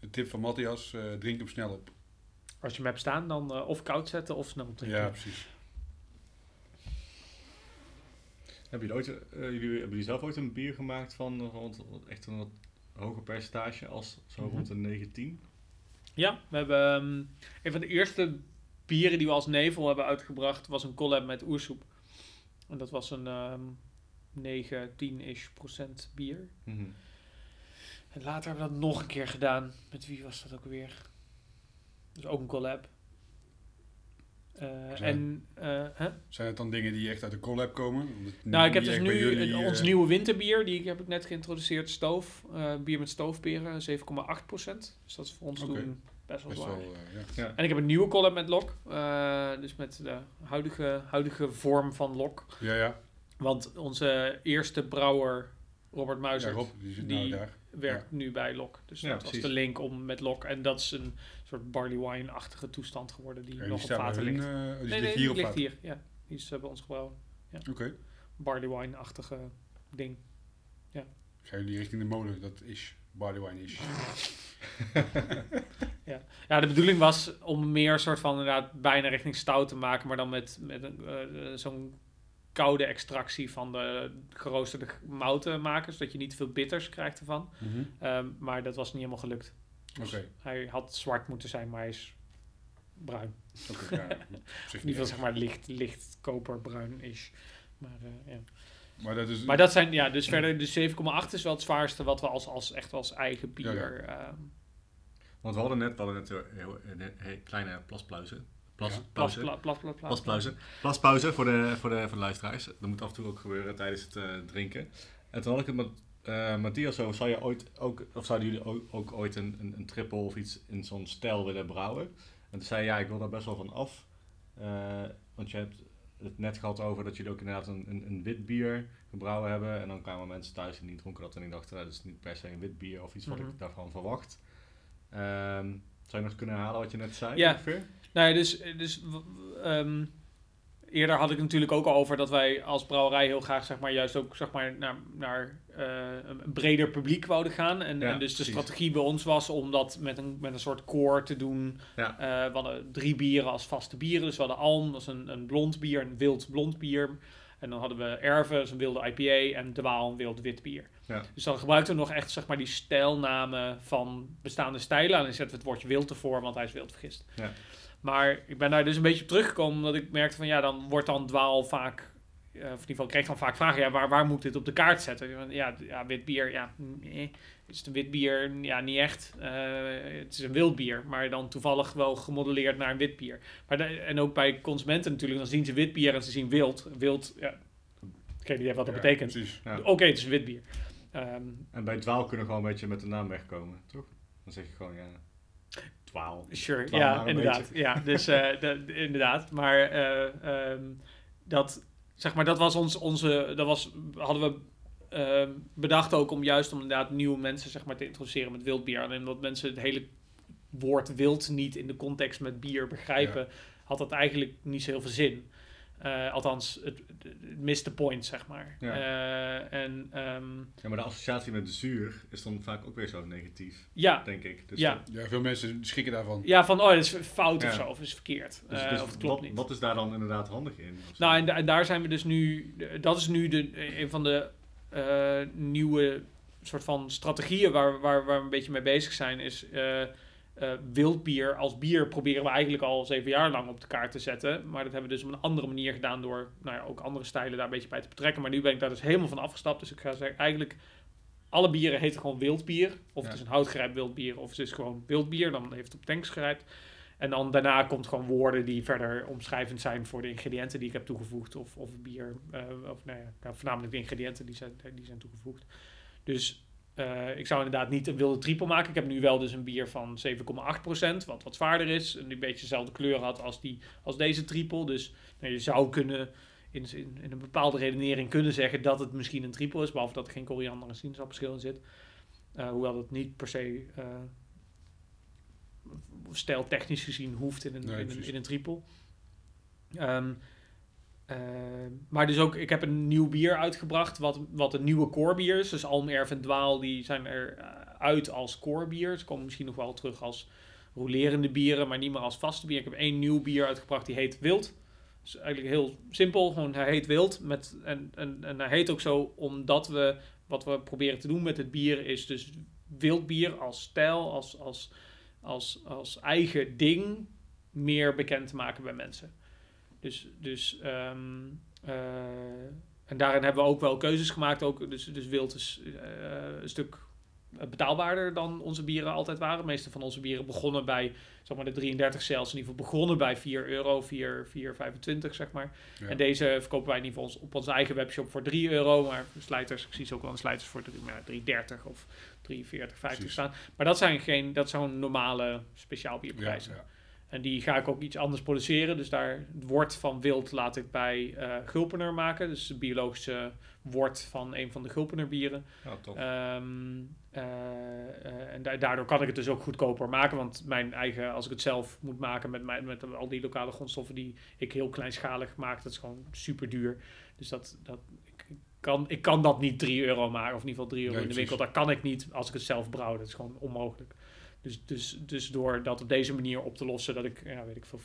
de tip van Matthias, eh, drink hem snel op. als je hem hebt staan, dan eh, of koud zetten of snel drinken. Ja, precies. Heb je ooit, eh, jullie, hebben jullie zelf ooit een bier gemaakt van rond echt een wat hoger percentage als zo Mhm. rond de 19? Ja, we hebben ehm, een van de eerste bieren die we als nevel hebben uitgebracht was een collab met Oersoep. En dat was een ehm 9, 10-ish procent bier. Mhm. En later hebben we dat nog een keer gedaan. Met wie was dat ook weer? Dus ook een collab. Eh, Zijn- en, eh, hè? Zijn het dan dingen die echt uit de collab komen? Nou, ik heb dus nu jullie, een- ons eh, nieuwe winterbier, die heb ik net geïntroduceerd, Stoof. Eh, bier met stoofperen, 7,8 procent. Dus dat is voor ons toen best wel Best zwaar. wel, eh, ja. Ja. En ik heb een nieuwe collab met Lok. eh, dus met de huidige, huidige vorm van Lok. Ja, ja. Want onze eerste brouwer, Robert Ja, Muizert, Rob, die zit die- nou daar. Werkt nu bij Lok. Dus Ja, dat was de link om met Lok. En dat is een soort barley wine-achtige toestand geworden die nog op hun, ligt. die nee, ligt nee, hier op ligt hier. Ja, die is eh, bij ons gebrouwen. Oké. Barley wine-achtige ding. Gaan jullie richting de molen? Dat is barley wine is. Ja, de bedoeling was om meer soort van inderdaad bijna richting stout te maken, maar dan met, met een, eh, zo'n koude extractie van de geroosterde mouten maken, zodat je niet te veel bitters krijgt ervan. Mhm. Ehm, maar dat was niet helemaal gelukt. Dus Oké. Hij had zwart moeten zijn, maar hij is bruin. Oké, ja, In niet ieder zeg maar licht, licht koperbruin is. Maar, eh, ja. Maar dat is... maar dat zijn, ja, dus verder, dus 7,8 is wel het zwaarste wat we als, als echt als eigen Ja, bier. ehm, Want we hadden net, we hadden net een, heel, een, heel kleine plaspauze. Plas, pauze. pla- plas, plas, plas, Plaspauze. Plaspauze voor de, voor, de, voor de luisteraars. Dat moet af en toe ook gebeuren tijdens het eh, drinken. En toen had ik het met eh Matthias over, zou je ooit ook, of zouden jullie ook, ook ooit een, een, een triple of iets in zo'n stijl willen brouwen? En toen zei hij, ja, ik wil daar best wel van af. Eh, want je hebt het net gehad over dat jullie ook inderdaad een, een, een wit bier gebrouwen hebben. En dan kwamen mensen thuis die niet dronken dat en die dachten, "Nou, dat is niet per se een wit bier of iets wat Mhm. ik daarvan verwacht. Ehm, zou je nog kunnen herhalen wat je net zei? Ja. ongeveer? Nou ja, dus, dus ehm, eerder had ik natuurlijk ook al over dat wij als brouwerij heel graag zeg maar, juist ook zeg maar, naar, naar eh, een breder publiek wouden gaan. En, Ja, en dus de strategie bij ons was om dat met een, met een soort core te doen. Ja. Eh, we hadden drie bieren als vaste bieren. Dus we hadden Alm, dat is een, een blond bier, een wild blond bier. En dan hadden we Erve, dat is een wilde IPA. En De Waal, een wild wit bier. Ja. Dus dan gebruikten we nog echt zeg maar, die stijlnamen van bestaande stijlen. En dan zetten we het woordje wild ervoor, want hij is wild vergist. Ja. Maar ik ben daar dus een beetje op teruggekomen, omdat ik merkte van ja, dan wordt dan dwaal vaak, eh, of in ieder geval ik kreeg dan vaak vragen, ja, waar, waar moet ik dit op de kaart zetten? Ja, ja wit bier, ja, nee. Is het een wit bier? Ja, niet echt. Eh, het is een wild bier, maar dan toevallig wel gemodelleerd naar een wit bier. Maar de- en ook bij consumenten natuurlijk, dan zien ze wit bier en ze zien wild. Wild, ja, geen idee wat dat Ja, betekent. Precies. Ja. Oké, het is een wit bier. Ehm, En bij dwaal kunnen we gewoon een beetje met de naam wegkomen, toch? Dan zeg je gewoon, ja, dwaal. Sure, ja, inderdaad. beetje. Ja, dus eh, de- de- inderdaad. Maar eh, ehm, dat, zeg maar, dat was ons, onze, dat was, hadden we ehm, bedacht ook om juist om inderdaad nieuwe mensen zeg maar, te introduceren met wildbier. En omdat mensen het hele woord wild niet in de context met bier begrijpen, had dat eigenlijk niet zo heel veel zin. Eh, althans, het, het, mist de point, zeg maar. Ja. Eh, en ehm, Ja, maar de associatie met de zuur is dan vaak ook weer zo negatief, ja, denk ik. Dus Ja. dat- Ja, veel mensen schrikken daarvan. ja, van oh, dat is fout of Ja. zo, of is verkeerd. dus, Eh, dus of het klopt wat, niet. wat is daar dan inderdaad handig in? Of? Nou, en, da- en daar zijn we dus nu. Dat is nu de, een van de eh, nieuwe soort van strategieën waar, waar, waar we een beetje mee bezig zijn. Is eh eh, wildbier als bier proberen we eigenlijk al zeven jaar lang op de kaart te zetten. Maar dat hebben we dus op een andere manier gedaan door nou ja, ook andere stijlen daar een beetje bij te betrekken. Maar nu ben ik daar dus helemaal van afgestapt. Dus ik ga zeggen, eigenlijk alle bieren heten gewoon wildbier. Of Ja. het is een houtgerijpt wildbier of het is gewoon wildbier. Dan heeft het op tanks gerijpt. En dan daarna komt gewoon woorden die verder omschrijvend zijn voor de ingrediënten die ik heb toegevoegd. Of, of bier, eh, of nou ja, nou, voornamelijk de ingrediënten die zijn, die zijn toegevoegd. Dus eh, ik zou inderdaad niet een wilde triple maken. Ik heb nu wel dus een bier van 7,8%, wat wat zwaarder is. En die een beetje dezelfde kleur had als, die, als deze triple. Dus nou, je zou kunnen in, in, in een bepaalde redenering kunnen zeggen dat het misschien een triple is. Behalve dat er geen koriander en sinaasappelschil in zit. Eh, hoewel dat niet per se eh stijltechnisch gezien hoeft in een, Nee, in, een, in een triple. Ehm, eh, maar dus ook, ik heb een nieuw bier uitgebracht, wat, wat een nieuwe core bier is. Dus Alm, Erf en Dwaal, die zijn er eh, als core bier. Ze komen misschien nog wel terug als rolerende bieren, maar niet meer als vaste bier. Ik heb één nieuw bier uitgebracht, die heet Wild. Dus eigenlijk heel simpel, gewoon hij heet Wild. Met, en, en, en hij heet ook zo omdat we, wat we proberen te doen met het bier, is dus wild bier als stijl, als, als, als, als eigen ding meer bekend te maken bij mensen. Dus, dus ehm, eh, en daarin hebben we ook wel keuzes gemaakt. Ook, dus, dus wild is eh, een stuk betaalbaarder dan onze bieren altijd waren. De meeste van onze bieren begonnen bij zeg maar, de 33 cells. In ieder geval begonnen bij 4 euro, 4, 4,25 zeg maar. Ja. En deze verkopen wij in ieder geval op onze eigen webshop voor 3 euro. Maar slijters, ik zie ze ook wel een slijters voor 3, maar 3,30 of 3,40, 50 Precies. staan. Maar dat zijn geen, dat zijn normale speciaal bierprijzen. ja. En die ga ik ook iets anders produceren. Dus daar het wort van wild laat ik bij eh Gulpener maken. Dus de biologische wort van een van de Gulpener bieren. Ja, tof. Ehm, eh, eh, en da- daardoor kan ik het dus ook goedkoper maken. Want mijn eigen, als ik het zelf moet maken met, mijn, met al die lokale grondstoffen die ik heel kleinschalig maak, dat is gewoon super duur. Dus dat, dat, ik, kan, ik kan dat niet 3 euro maken, of in ieder geval 3 euro in de winkel. Dat kan ik niet als ik het zelf brouw. Dat is gewoon onmogelijk. Dus, dus, dus door dat op deze manier op te lossen, dat ik, ja, weet ik veel,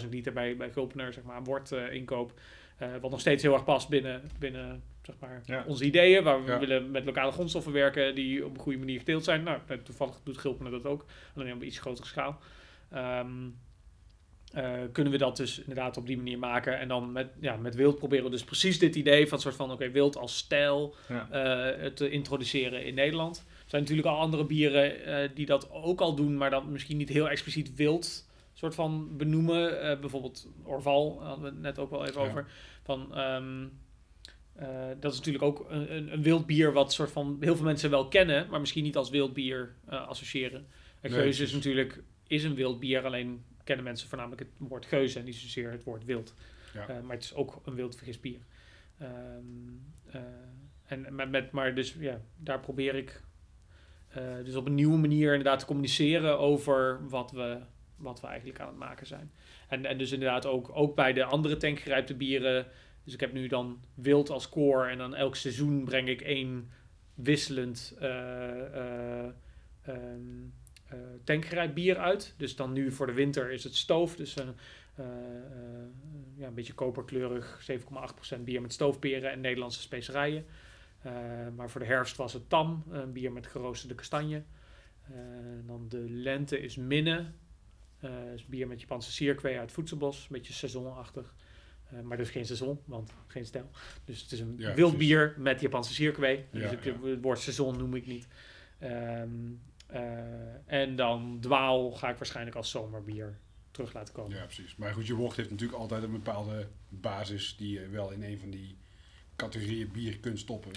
4.000, 5.000 liter bij, bij Gulpener, zeg maar, wort eh, inkoop. eh, wat nog steeds heel erg past binnen, binnen zeg maar, Ja. onze ideeën, waar we Ja. willen met lokale grondstoffen werken die op een goede manier geteeld zijn. Nou, toevallig doet Gulpener dat ook, alleen op iets grotere schaal. Ehm, eh, kunnen we dat dus inderdaad op die manier maken. En dan met, ja, met wild proberen we dus precies dit idee van soort van oké, wild als stijl Ja. te introduceren in Nederland. Zijn natuurlijk al andere bieren eh, die dat ook al doen, maar dan misschien niet heel expliciet wild soort van benoemen. Eh, bijvoorbeeld Orval hadden we het net ook wel even Ja. over. Van, ehm, eh, dat is natuurlijk ook een, een, een wild bier wat soort van heel veel mensen wel kennen, maar misschien niet als wild bier associëren. En Nee, Geuze is natuurlijk is een wild bier, alleen kennen mensen voornamelijk het woord geuze en niet zozeer het woord wild. Ja. Maar het is ook een wild vergist bier. Ehm, eh, en met, met, maar dus ja, daar probeer ik dus op een nieuwe manier inderdaad te communiceren over wat we, wat we eigenlijk aan het maken zijn. En, en dus inderdaad ook, ook bij de andere tankgerijpte bieren. Dus ik heb nu dan wild als core en dan elk seizoen breng ik één wisselend eh, eh, eh, tankgerijpt bier uit. Dus dan nu voor de winter is het stoof. Dus eh, eh, eh, ja, een beetje koperkleurig, 7,8% bier met stoofperen en Nederlandse specerijen. Eh, maar voor de herfst was het tam, een bier met geroosterde kastanje. Eh, dan de lente is minne. Eh is bier met Japanse sierkwee uit Voedselbos, een beetje seizoenachtig. Maar dus geen seizoen, want geen stijl. Dus het is een Ja, wild precies. bier met Japanse sierkwee. Ja, dus ik, ja. het woord seizoen noem ik niet. Ehm, eh, en dan dwaal ga ik waarschijnlijk als zomerbier terug laten komen. Ja, precies. Maar goed, je wort heeft natuurlijk altijd een bepaalde basis die je wel in een van die categorieën bier kunt stoppen.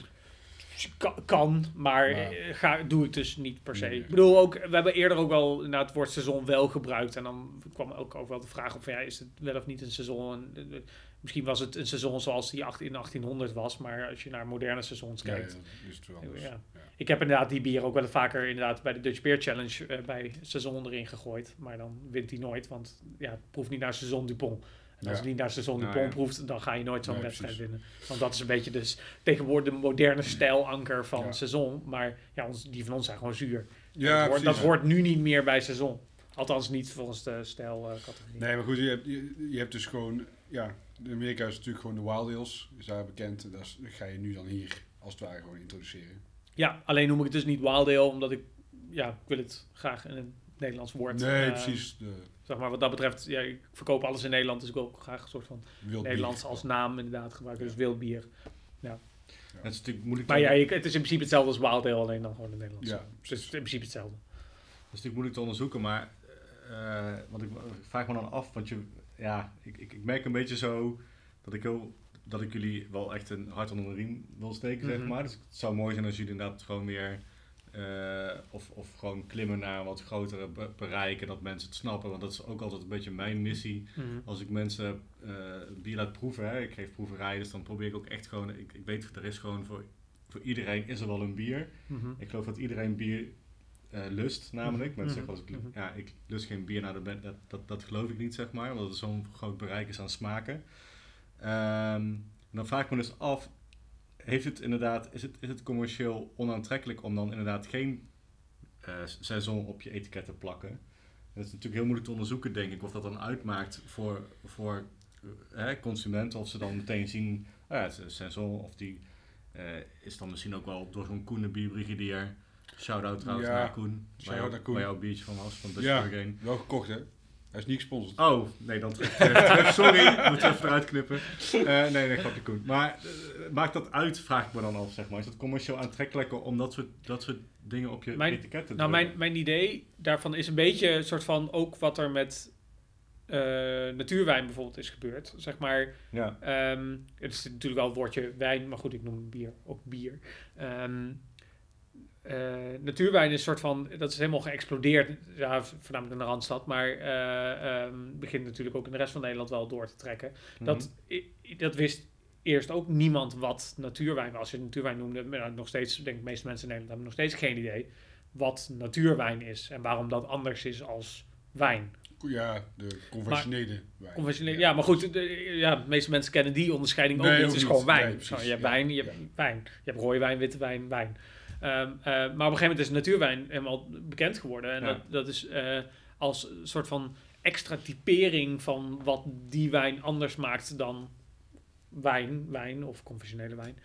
Kan, maar eh, ga, doe ik dus niet per se. Nee, nee. Ik bedoel ook, we hebben eerder ook wel inderdaad het woord seizoen wel gebruikt. En dan kwam ook, ook wel de vraag van ja, is het wel of niet een seizoen? En, eh, eh, misschien was het een seizoen zoals die acht- in 1800 was, maar als je naar moderne seizoens kijkt. ja, is het wel anders. Ja. Ja. Ik heb inderdaad die bier ook wel vaker inderdaad bij de Dutch Beer Challenge bij seizoen erin gegooid. Maar dan wint hij nooit, want ja, het proeft niet naar seizoen Dupont. En als Ja. het niet naar seizoen Nou, Dupont ja. proeft, dan ga je nooit zo'n Nee, wedstrijd precies. winnen. Want dat is een beetje dus tegenwoordig de moderne stijlanker van Ja. seizoen. Maar ja, ons, die van ons zijn gewoon zuur. Ja, dat, hoort, dat hoort nu niet meer bij seizoen. Althans niet volgens de stijlcategorie. Nee, maar goed, je hebt, je, je hebt dus gewoon... Ja, in Amerika is natuurlijk gewoon de Wild Ales. Is daar bekend. Dat, is- dat ga je nu dan hier als het ware gewoon introduceren. Ja, alleen noem ik het dus niet Wild Ale, omdat ik, ja, ik wil het graag in een Nederlands woord. Nee, eh, precies. De Zeg maar wat dat betreft, ja, ik verkoop alles in Nederland, dus ik wil ook graag een soort van wild Nederlands bier. als naam inderdaad gebruiken. Dus wild bier. Het is natuurlijk moeilijk, Maar te, ja, je- het is in principe hetzelfde als Wild Ale, alleen dan gewoon in Nederlands. Ja, Dus het is in principe hetzelfde. het is natuurlijk moeilijk te onderzoeken, maar eh, want ik, ik vraag me dan af, want je, ja, ik, ik, ik merk een beetje zo dat ik, heel, dat ik jullie wel echt een hart onder de riem wil steken, Mhm. zeg maar. Dus het zou mooi zijn als jullie inderdaad gewoon weer, eh, of, of gewoon klimmen naar een wat grotere be- bereik en dat mensen het snappen, want dat is ook altijd een beetje mijn missie. Mhm. Als ik mensen eh, bier laat proeven, hè, ik geef proeverijen, dus dan probeer ik ook echt gewoon, ik, ik weet, er is gewoon voor, voor iedereen is er wel een bier. Mhm. Ik geloof dat iedereen bier eh, lust, namelijk. Mhm. Mensen zeggen wel eens, ik, ja, ik lust geen bier, nou, dat, dat, dat, dat geloof ik niet, zeg maar. Omdat het zo'n groot bereik is aan smaken. Ehm, dan vraag ik me dus af, heeft het inderdaad, is het, is het commercieel onaantrekkelijk om dan inderdaad geen eh, seizoen op je etiket te plakken? Dat is natuurlijk heel moeilijk te onderzoeken, denk ik, of dat dan uitmaakt voor, voor eh, hè, consumenten. Of ze dan meteen zien, ah ja, het is een seizoen, of die eh, is dan misschien ook wel door zo'n Koen de bierbrigadier. Shout-out trouwens Ja, naar Koen. shout-out naar Koen. Waar jouw biertje van was, van Dutch Ja. Wel gekocht, hè? Hij is niet gesponsord. Oh, nee, dan terug. Sorry, moet even eruit knippen. Eh, nee, nee, grapje Koen. Maar eh, maakt dat uit, vraag ik me dan af, zeg maar. Is het commercieel aantrekkelijker om dat soort, dat soort dingen op je Mijn- etiket te Nou, mijn, mijn idee daarvan is een beetje een soort van ook wat er met eh, natuurwijn bijvoorbeeld is gebeurd. Zeg maar, Ja, Ehm, het is natuurlijk wel het woordje wijn, maar goed, ik noem bier ook bier. Ehm, eh, natuurwijn is een soort van, dat is helemaal geëxplodeerd, ja, voornamelijk in de Randstad, maar eh, ehm, begint natuurlijk ook in de rest van Nederland wel door te trekken. Dat, i- dat wist eerst ook niemand wat natuurwijn was. Als je natuurwijn noemde, maar nou, nog steeds, denk ik, de meeste mensen in Nederland hebben nog steeds geen idee wat natuurwijn is en waarom dat anders is als wijn. Ja, de conventionele wijn. Conventioneel, ja, maar goed, de, ja, de meeste mensen kennen die onderscheiding ook niet. Het is gewoon wijn. Nee, precies, Zo, je hebt ja. wijn, je hebt wijn. Je hebt rode wijn, witte wijn, wijn. Ehm, eh, maar op een gegeven moment is natuurwijn helemaal bekend geworden. En Ja. dat, dat is eh, als een soort van extra typering van wat die wijn anders maakt dan wijn, wijn of conventionele wijn.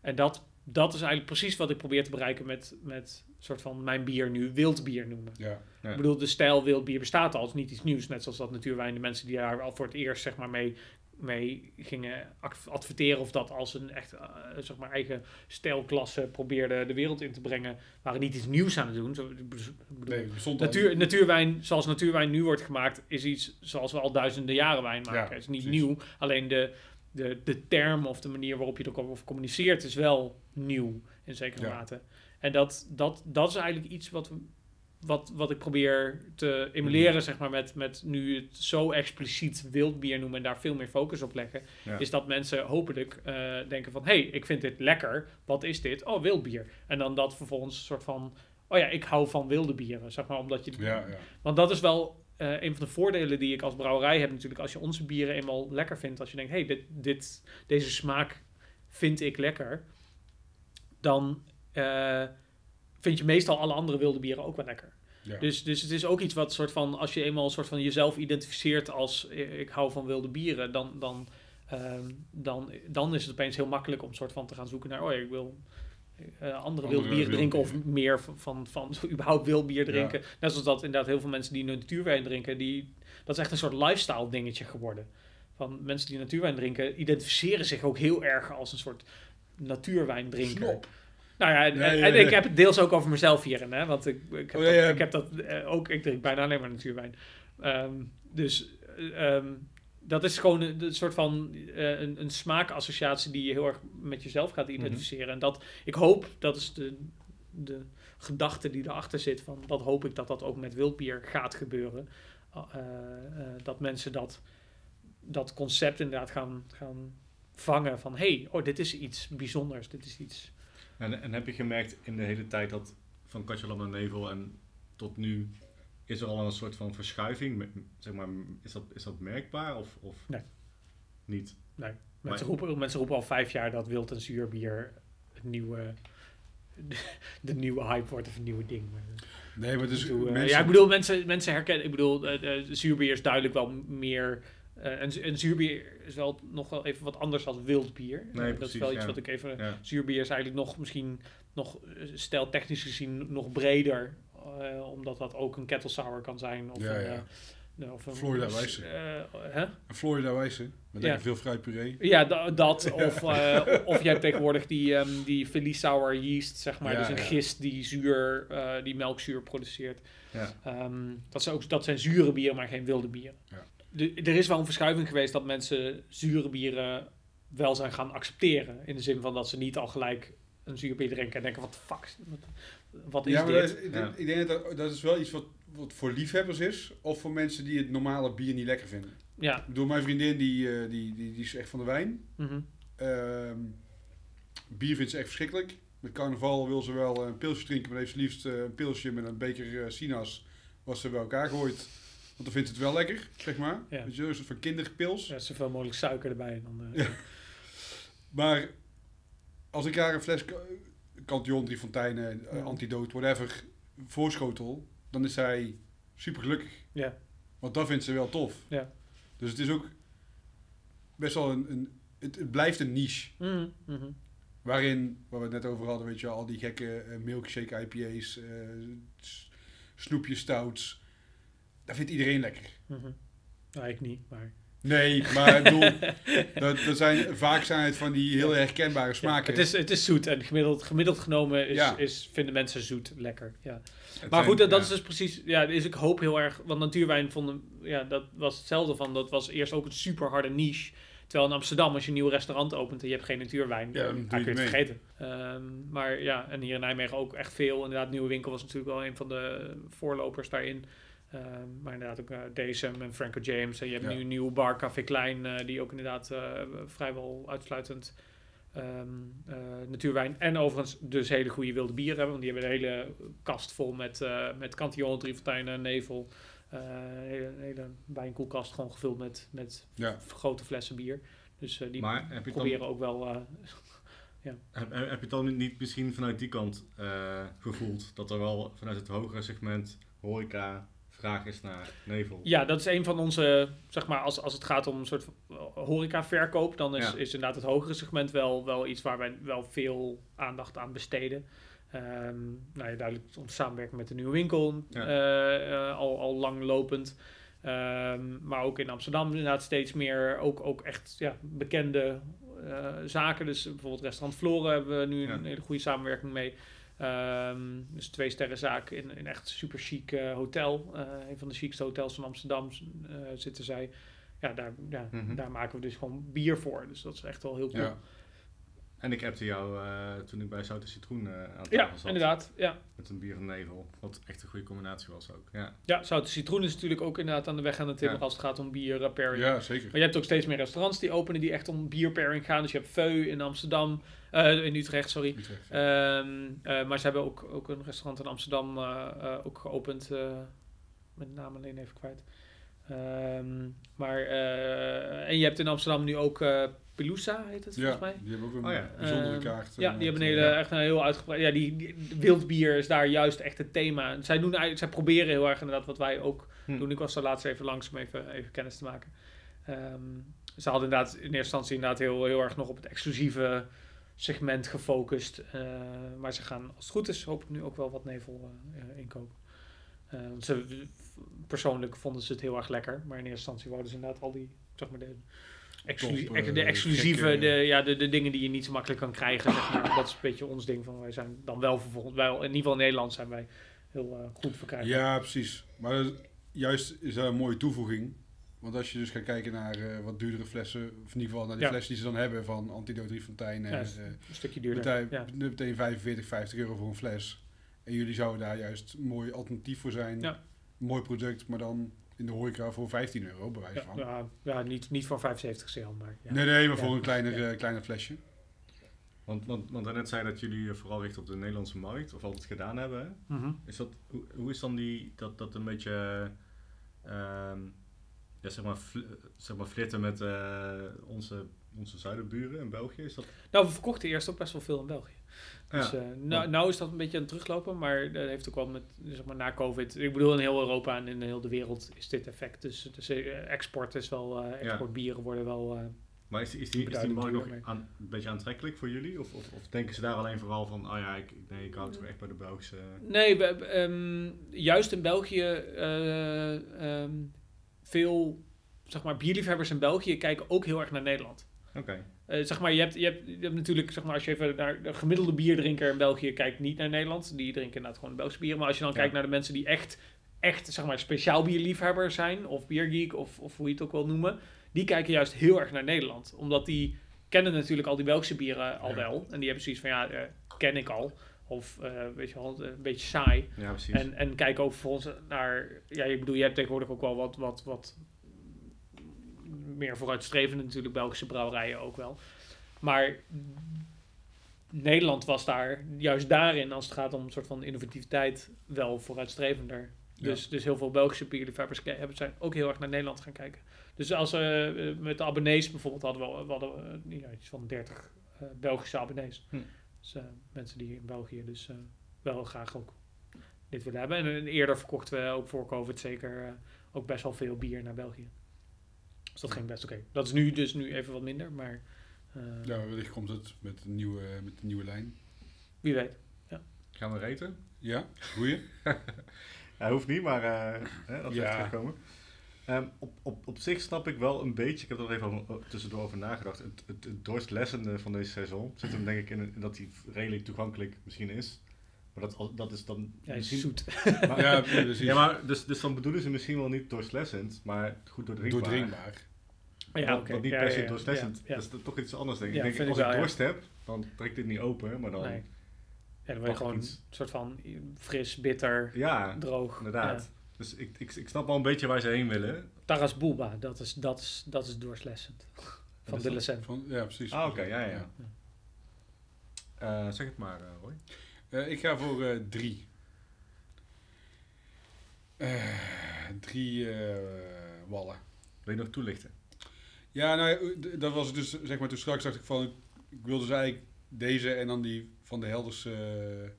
En dat, dat is eigenlijk precies wat ik probeer te bereiken met, met soort van mijn bier nu wild bier noemen. Ja, Ja. Ik bedoel, de stijl wild bier bestaat al, het is niet iets nieuws. Net zoals dat natuurwijn, de mensen die daar al voor het eerst zeg maar, mee, mee gingen adverteren of dat als een echt eh, zeg maar, eigen stijlklasse probeerden de wereld in te brengen, waren niet iets nieuws aan het doen. Zo, bedoel, nee, Natuur, natuurwijn, zoals natuurwijn nu wordt gemaakt, is iets zoals we al duizenden jaren wijn maken. Ja, het is niet precies. nieuw, alleen de, de, de term of de manier waarop je erover communiceert is wel nieuw in zekere Ja. mate. En dat, dat, dat is eigenlijk iets wat, we- wat, wat ik probeer te emuleren, Mhm. zeg maar, met, met nu het zo expliciet wild bier noemen en daar veel meer focus op leggen. Ja. Is dat mensen hopelijk eh, denken van, hé, hey, ik vind dit lekker. Wat is dit? Oh, wild bier. En dan dat vervolgens een soort van, oh ja, ik hou van wilde bieren, zeg maar, omdat je... Ja, ja. Want dat is wel eh, een van de voordelen die ik als brouwerij heb natuurlijk. Als je onze bieren eenmaal lekker vindt, als je denkt, hey, dit, dit, deze smaak vind ik lekker, dan eh, vind je meestal alle andere wilde bieren ook wel lekker. Ja. Dus, dus het is ook iets wat soort van, als je eenmaal een soort van jezelf identificeert als ik hou van wilde bieren, dan, dan, ehm, dan, dan is het opeens heel makkelijk om soort van te gaan zoeken naar, oh ja, ik wil eh, andere Andere wilde bieren wilde drinken of meer van, van, van überhaupt wild bier Ja. drinken. Net zoals dat inderdaad heel veel mensen die natuurwijn drinken, die, dat is echt een soort lifestyle dingetje geworden. Van mensen die natuurwijn drinken, identificeren zich ook heel erg als een soort natuurwijndrinker. Snop. Nou ja, en, ik heb het deels ook over mezelf hierin, hè, want ik, ik heb Oh, dat, ik heb dat eh, ook, ik drink bijna alleen maar natuurwijn. Ehm, dus eh, ehm, dat is gewoon een, een soort van eh, een, een smaakassociatie die je heel erg met jezelf gaat identificeren. En dat, ik hoop, dat is de, de gedachte die erachter zit, van dat hoop ik dat dat ook met wildbier gaat gebeuren. Uh, eh, dat mensen dat, dat concept inderdaad gaan, gaan vangen van, hé, hey, oh, dit is iets bijzonders, dit is iets... En, en heb je gemerkt in de hele tijd dat van Katjalam naar Nevel en tot nu is er al een soort van verschuiving? Met- Zeg maar, is dat, is dat merkbaar of, of Nee. niet? Mensen, Maar- roepen, mensen roepen al vijf jaar dat wild en zuurbier het nieuwe, de, nieuwe hype wordt of een nieuwe ding. Maar, Nee, maar ik bedoel, eh, mensen- Ja, ik bedoel, mensen, mensen herkennen... Ik bedoel, eh, eh, zuurbier is duidelijk wel meer... eh, en, en zuurbier is wel nog wel even wat anders dan wild bier. Nee, dat precies, is wel iets ja. wat ik even... Ja. Zuurbier is eigenlijk nog misschien... Nog eh, stijltechnisch gezien nog breder. eh, omdat dat ook een kettle sour kan zijn. Of Ja, een, eh, of een, Florida Wijze. hè? Een Florida wijze. Met Ja. veel fruitpuree. Ja, da- dat. Of, of je hebt tegenwoordig die, ehm die Philly Sour yeast, zeg maar. Dus een gist die zuur, die melkzuur produceert. Ja. Ehm, dat, zijn ook, dat zijn zure bieren, maar geen wilde bieren. Ja. De, er is wel een verschuiving geweest dat mensen zure bieren wel zijn gaan accepteren. In de zin van dat ze niet al gelijk een zuur bier drinken en denken, wat de fuck, wat, wat is ja, maar dit? dat is, Ja. ik denk dat dat is wel iets wat, wat voor liefhebbers is. Of voor mensen die het normale bier niet lekker vinden. Ja. Door mijn vriendin, die, eh, die, die, die is echt van de wijn. mhm. Ehm, bier vindt ze echt verschrikkelijk. Met carnaval wil ze wel een pilsje drinken, maar heeft ze liefst eh, een pilsje met een beker eh, sinaas. Was ze bij elkaar gooit. Want dan vindt ze het wel lekker, zeg maar. Ja. Weet je, een soort van kinderpils. Ja, zoveel mogelijk suiker erbij. Dan, eh, Ja. Maar als ik haar een fles Ca- Cantillon, Drie Fonteinen, eh, Ja. Antidote, whatever, voorschotel, dan is zij super gelukkig. ja. Want dat vindt ze wel tof. Ja. Dus het is ook best wel een... een het, het blijft een niche. Mhm, mhm. Waarin, waar we het net over hadden, weet je al die gekke eh, milkshake IPA's, snoepjes stouts. Dat vindt iedereen lekker. Nou, ik niet, maar... Nee, maar ik bedoel, dat, dat zijn, vaak zijn het van die heel herkenbare Ja, smaken. het, is, het is zoet en gemiddeld, gemiddeld genomen is, Ja. is, vinden mensen zoet lekker. Ja. Het Maar goed, dat, dat ja. is dus precies. Ja, dus ik hoop heel erg. Want natuurwijn vonden. Ja, dat was hetzelfde van. Dat was eerst ook een super harde niche. Terwijl in Amsterdam, als je een nieuw restaurant opent en je hebt geen natuurwijn, Ja, dan kun je het vergeten. Ehm, maar ja, en hier in Nijmegen ook echt veel. Inderdaad, Nieuwe Winkel was natuurlijk wel een van de voorlopers daarin. Ehm, maar inderdaad ook uh, en Franco James. En je hebt Ja. nu een nieuwe bar, Café Klein, eh, die ook inderdaad eh, vrijwel uitsluitend ehm, eh, natuurwijn. En overigens dus hele goede wilde bieren hebben. Want die hebben een hele kast vol met, eh met Cantillon, Drie Fonteinen, Nevel. Eh, een hele, een hele wijnkoelkast gewoon gevuld met, met Ja. grote flessen bier. Dus die Maar heb je dan- proberen ook wel... eh, Heb, heb heb je het dan niet misschien vanuit die kant eh, gevoeld? Dat er wel vanuit het hogere segment horeca vraag is naar nevel? Ja, dat is een van onze, zeg maar, als, als het gaat om een soort horeca-verkoop, dan is, Ja. is inderdaad het hogere segment wel, wel iets waar wij wel veel aandacht aan besteden. Ehm nou ja, duidelijk onze samenwerking met de nieuwe winkel, Ja. eh, eh, al, al lang lopend. Ehm, maar ook in Amsterdam inderdaad steeds meer, ook, ook echt ja, bekende eh, zaken. Dus bijvoorbeeld restaurant Floren hebben we nu Ja. een hele goede samenwerking mee. Ehm, dus twee sterrenzaak in een echt super chic eh, hotel. Eh, een van de chicste hotels van Amsterdam eh, zitten zij. Ja, daar, ja Mhm. daar maken we dus gewoon bier voor. Dus dat is echt wel heel cool. Ja. Ja, En ik appte jou eh, toen ik bij Zout en Citroen eh, aan tafel zat. inderdaad. Ja. Met een bier en nevel. Wat echt een goede combinatie was ook. Ja. ja, zoute citroen is natuurlijk ook inderdaad aan de weg aan het timmeren Ja. als het gaat om bier eh, pairing. Ja, zeker. Maar je hebt ook steeds meer restaurants die openen die echt om bierpairing gaan. Dus je hebt Veu in Amsterdam, in Utrecht, sorry. Utrecht. Ehm, eh, maar ze hebben ook, ook een restaurant in Amsterdam ook geopend. met naam alleen even kwijt. Ehm, maar, en je hebt in Amsterdam nu ook Pelusa, heet het ja, volgens mij. die hebben ook een Oh ja. bijzondere Ehm, kaart. Ja, eh, die hebben een hele, eh, echt een heel uitgebreid. Ja, die, die wildbier is daar juist echt het thema. Zij, doen, eigenlijk- zij proberen heel erg inderdaad wat wij ook Hm. doen. Ik was daar laatst even langs om even, even kennis te maken. Ehm, ze hadden inderdaad in eerste instantie inderdaad heel, heel erg nog op het exclusieve segment gefocust. Eh, maar ze gaan, als het goed is, hoop ik nu ook wel wat nevel eh, eh, inkopen. Eh, want ze, persoonlijk vonden ze het heel erg lekker. Maar in eerste instantie wouden ze inderdaad al die, zeg maar, de, exclu- Top, ex- de eh, exclusieve, de, ja, de, de dingen die je niet zo makkelijk kan krijgen. Zeg maar. Dat is een beetje ons ding. Van wij zijn dan wel vervolgens, wij, in ieder geval in Nederland zijn wij heel eh, goed verkrijgbaar. Ja, precies. Maar dat- juist is dat een mooie toevoeging. Want als je dus gaat kijken naar eh, wat duurdere flessen, of in ieder geval naar die Ja. flessen die ze dan hebben van Antidote Ja, eh, Een stukje duurder. meteen, ja. meteen 45, 50 euro voor een fles. En jullie zouden daar juist een mooi alternatief voor zijn. Mooi product, maar dan in de horeca voor 15 euro, bij wijze van. ja, ja, niet, niet voor 75 cl, maar ja. Nee, nee, maar Ja. voor een kleiner, Ja. eh, kleiner flesje. Want, want, want daarnet zei dat jullie je vooral richten op de Nederlandse markt, of altijd gedaan hebben. hè? Mhm. Is dat, hoe, hoe is dan die, dat, dat een beetje, ehm, ja, zeg maar, fl- zeg maar flirten met eh, onze, onze zuidenburen in België? Is dat, Nou, we verkochten eerst ook best wel veel in België. Dus eh, nou, nou is dat een beetje aan het teruglopen, maar dat heeft ook wel met, zeg maar, na COVID. Ik bedoel, in heel Europa en in heel de wereld is dit effect. Dus, dus export is wel, eh exportbieren worden wel. eh, maar is, is, die, is die markt nog aan, een beetje aantrekkelijk voor jullie? Of, of, of denken ze daar alleen vooral van, oh ja, ik, nee, ik hou het toch echt bij de Belgische... Nee, we, ehm, juist in België, eh, ehm, veel zeg maar, bierliefhebbers in België kijken ook heel erg naar Nederland. Oké, Eh, zeg maar, je hebt, je, hebt, je hebt natuurlijk, zeg maar, als je even naar de gemiddelde bierdrinker in België kijkt, niet naar Nederland. Die drinken inderdaad gewoon Belgische bier. Maar als je dan Ja. kijkt naar de mensen die echt, echt, zeg maar, speciaal bierliefhebber zijn, of biergeek, of, of hoe je het ook wil noemen, die kijken juist heel erg naar Nederland. Omdat die kennen natuurlijk al die Belgische bieren al Ja. wel. En die hebben zoiets van, ja, eh, ken ik al. Of, eh, weet je wel, een beetje saai. ja precies. En, en kijk ook vervolgens naar. Ja, ik bedoel, je hebt tegenwoordig ook wel wat, wat, wat meer vooruitstrevende natuurlijk Belgische brouwerijen ook wel. Maar Nederland was daar juist daarin, als het gaat om een soort van innovativiteit, wel vooruitstrevender. Ja. Dus, dus heel veel Belgische bierliefhebbers zijn ook heel erg naar Nederland gaan kijken. Dus als we eh, met de abonnees bijvoorbeeld hadden we, we hadden ja, iets van 30 eh, Belgische abonnees. Hm. Dus eh, mensen die in België dus eh, wel graag ook dit willen hebben. En, eh, eerder verkochten we ook voor COVID zeker eh, ook best wel veel bier naar België. Dus dat ging best oké. Dat is nu dus nu even wat minder, maar eh, Ja, wellicht komt het met een nieuwe, met een nieuwe lijn. wie weet. Gaan we reten? Ja, goeie. Ja, hoeft niet, maar eh hè, we Ja. Ehm, op, op, op zich snap ik wel een beetje, ik heb er even tussendoor over nagedacht, het, het, het dorstlessende van deze seizoen zit hem denk ik in, in dat hij redelijk toegankelijk misschien is. Maar dat, dat is dan Ja, misschien... zoet. Maar, Ja, precies. ja, maar dus, dus dan bedoelen ze misschien wel niet doorslessend, maar goed doordrinkbaar. Doordrinkbaar. Ja, oké. niet Ja, per se ja. doorslessend, Ja, ja. dat is toch iets anders denk ik. Ja, ik denk, vind als ik ik dorst heb, dan trekt dit niet open, maar dan... Nee. Ja, dan je gewoon iets. een soort van fris, bitter, Ja, droog. inderdaad. Ja. Dus ik, ik, ik snap wel een beetje waar ze heen willen. Taras Bulba, dat is, dat is, dat is doorslessend. Van de. Van, ja, precies. Ah, oké, ja, ja. Eh, zeg het maar, eh, Roy. Eh, ik ga voor eh, drie. Eh, drie wallen. Wil je nog toelichten? Ja, nou, dat was dus, zeg maar, toen straks dacht ik van, ik wilde dus eigenlijk deze en dan die van de Helderse eh,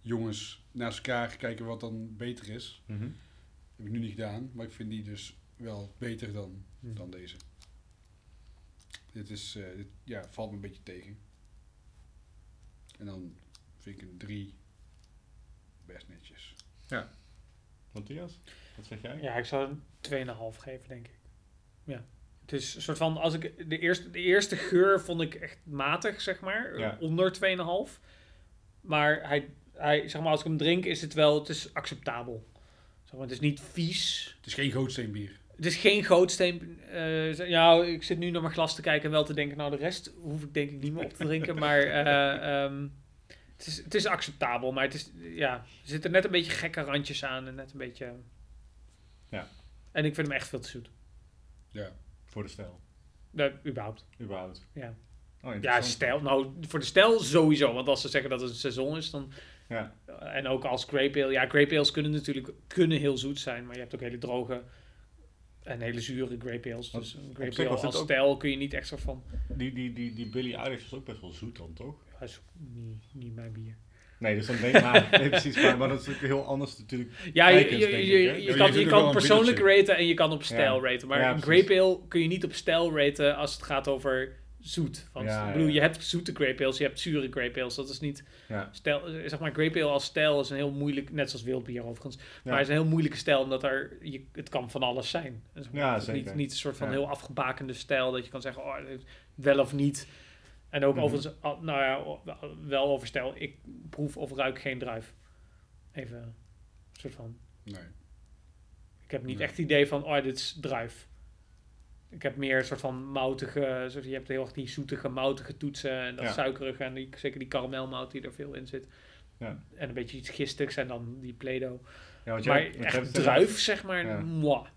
jongens naast elkaar kijken wat dan beter is. Mhm. heb ik nu niet gedaan, maar ik vind die dus wel beter dan, Hm. dan deze. Dit is, dit, ja, valt me een beetje tegen. En dan vind ik een 3 best netjes. Matthias, wat zeg jij? Ja, ik zou een 2,5 geven, denk ik. Ja. Het is een soort van, als ik, de, eerste, de eerste geur vond ik echt matig, zeg maar. Ja. Onder 2,5. Maar, hij, hij, zeg maar als ik hem drink, is het wel, het is acceptabel. Zeg maar, het is niet vies. Het is geen gootsteenbier. Het is geen gootsteen. eh, ja, ik zit nu naar mijn glas te kijken en wel te denken, nou de rest hoef ik denk ik niet meer op te drinken. maar eh, ehm, het, is, het is acceptabel, maar het is, ja, er zitten net een beetje gekke randjes aan en net een beetje... Ja. En ik vind hem echt veel te zoet. Ja. Voor de stijl, Nee, überhaupt. überhaupt. Ja. Oh, Ja, stijl. Nou, voor de stijl sowieso. Want als ze zeggen dat het een seizoen is, dan... Ja. En ook als grape ale. Ja, grape ales kunnen natuurlijk kunnen heel zoet zijn. Maar je hebt ook hele droge en hele zure grape ales. Want Dus een grape ale als stijl kun je niet extra van... Die, die, die, die Billy Eilish was ook best wel zoet dan, toch? Dat is niet, niet mijn bier. Nee, dus dan denk ik maar, nee, precies, maar, maar dat is natuurlijk heel anders natuurlijk. Ja, je, je, je, ik, Ja, kan, je kan een persoonlijk raten en je kan op stijl raten. Maar Ja, een grape ale kun je niet op stijl raten als het gaat over zoet. Want Ja, ik bedoel, ja. je hebt zoete grape ales, je hebt zure grape ales. Dat is niet... Ja, Stijl, zeg maar, grape ale als stijl is een heel moeilijk... Net zoals wildbier overigens. Ja. Maar het is een heel moeilijke stijl, omdat er... Je, het kan van alles zijn. Maar, Ja, is zeker. Niet, niet een soort van Ja. heel afgebakende stijl dat je kan zeggen, oh, wel of niet. En ook Mhm. overigens, nou ja, wel over stijl. Ik proef of ruik geen druif. Even een soort van... Nee. Ik heb niet Nee. echt het idee van, oh, dit is druif. Ik heb meer een soort van moutige, zoals je hebt heel erg die zoetige, moutige toetsen en dat Ja. suikerige en die, zeker die karamelmout die er veel in zit. Ja. En een beetje iets gistigs en dan die Play-Doh. ja Maar jij, echt druif, zeg maar, Ja. moi. Ja,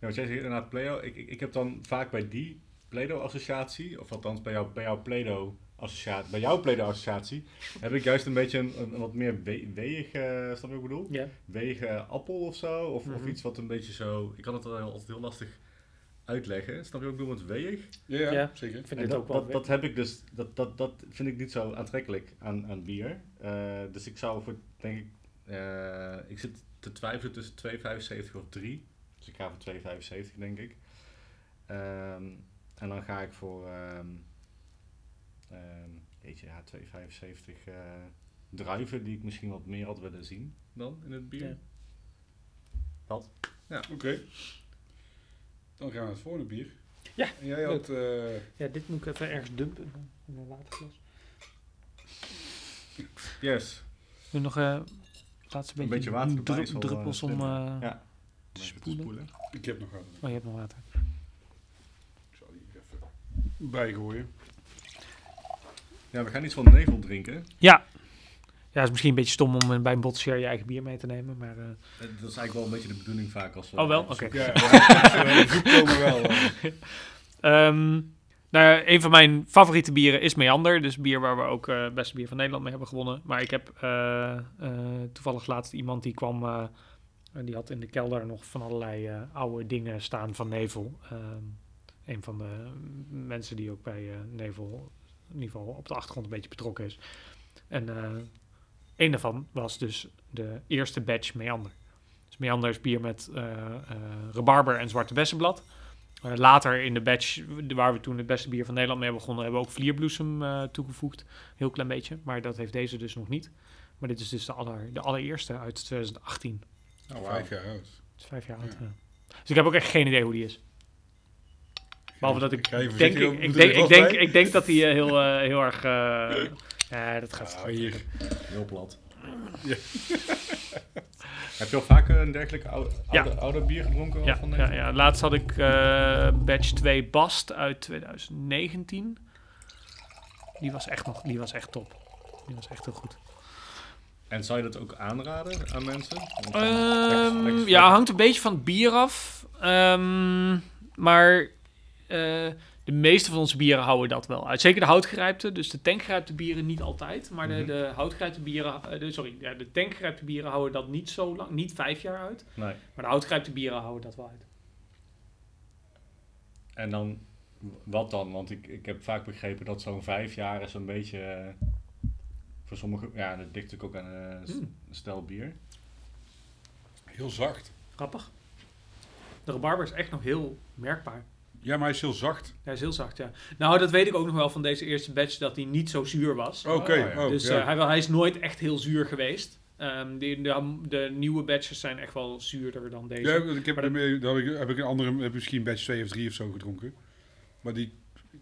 want jij zegt inderdaad Play-Doh. Ik, ik, ik heb dan vaak bij die Play-Doh-associatie, of althans bij, jou, bij jouw Play-Doh-associatie, bij jouw Play-Doh-associatie, heb ik juist een beetje een, een, een wat meer we, weeg, eh, snap je wat ik bedoel? Ja. Weeg eh, appel of zo, of, of Mhm. iets wat een beetje zo, ik kan het wel altijd heel lastig uitleggen. Snap je wat ik bedoel met weeg? Ja, ja, Ja. zeker. Ik vind En dat, ook wel... dat, dat heb ik dus, dat, dat, dat vind ik niet zo aantrekkelijk aan, aan bier. Eh, dus ik zou voor, denk ik, eh, ik zit te twijfelen tussen 2,75 of 3. Dus ik ga voor 2,75 denk ik. Ehm, en dan ga ik voor, ehm ehm jeetje, ja, 2,75 eh druiven die ik misschien wat meer had willen zien dan in het bier. Ja. Wat? Oké. Dan gaan we naar het volgende bier. Ja, En jij had... eh, ja, dit moet ik even ergens dumpen in mijn waterglas. Yes. Nu nog eh laatste Een beetje water wel, eh, druppels om... eh, Ja. te spoelen. spoelen. ik heb nog wat. Oh, je hebt nog water. Ik zal die even bijgooien. Ja, we gaan iets van nevel drinken. Ja. Ja, is misschien een beetje stom om eh, bij een botshare je eigen bier mee te nemen, maar... eh, Eh, Dat is eigenlijk wel een beetje de bedoeling vaak als we... Oh, wel? Oké. Ja, komen wel. eh. Ehm, nou ja, een van mijn favoriete bieren is Meander. Dus bier waar we ook eh beste bier van Nederland mee hebben gewonnen. Maar ik heb eh, eh, toevallig laatst iemand die kwam... eh, en die had in de kelder nog van allerlei eh, oude dingen staan van Nevel. Ehm, een van de mensen die ook bij eh, Nevel in ieder geval op de achtergrond een beetje betrokken is. En eh een daarvan was dus de eerste batch Meander. Dus Meander is bier met eh eh, rabarber en zwarte bessenblad. Eh, later in de batch, waar we toen het beste bier van Nederland mee begonnen, hebben we ook vlierbloesem eh, toegevoegd. Heel klein beetje, maar dat heeft deze dus nog niet. Maar dit is dus de, aller, de allereerste uit 2018. Nou, vijf jaar oud. Het is vijf jaar Ja. oud. ja. Dus ik heb ook echt geen idee hoe die is. Behalve dat ik denk, ik, op- ik, denk, ik, denk, bij? ik denk dat hij eh, heel, eh, heel erg... eh, ja, dat gaat Ah, hier. Heel plat. Ja. Heb je al vaker een dergelijke oude, Ja. oude, oude bier gedronken? Ja, van ja, ja, laatst had ik eh, batch 2 Bast uit 2019. Die was echt nog, die was echt top. Die was echt heel goed. En zou je dat ook aanraden aan mensen? Lekker- lekker- ja, hangt een beetje van het bier af. Ehm, maar de meeste van onze bieren houden dat wel uit. Zeker de houtgerijpte, dus de tankgerijpte bieren niet altijd. Maar de, Mhm. de houtgerijpte bieren, eh, de, sorry, de tankgerijpte bieren houden dat niet zo lang, niet vijf jaar uit. Nee. Maar de houtgerijpte bieren houden dat wel uit. En dan, wat dan? Want ik, ik heb vaak begrepen dat zo'n vijf jaar is een beetje, eh, voor sommigen, ja, dat dikt natuurlijk ook aan eh, s- Mm. een stel bier. Heel zacht. Grappig. De rabarber is echt nog heel merkbaar. Ja, maar hij is heel zacht. Hij is heel zacht, ja. Nou, dat weet ik ook nog wel van deze eerste batch, dat hij niet zo zuur was. Oké, Oh, ja. oh, dus ja. eh, hij, hij is nooit echt heel zuur geweest. Ehm, de, de, de nieuwe batches zijn echt wel zuurder dan deze. Ja, ik heb, dat- heb, ik, heb ik een andere, heb misschien batch 2 of 3 of zo gedronken. Maar die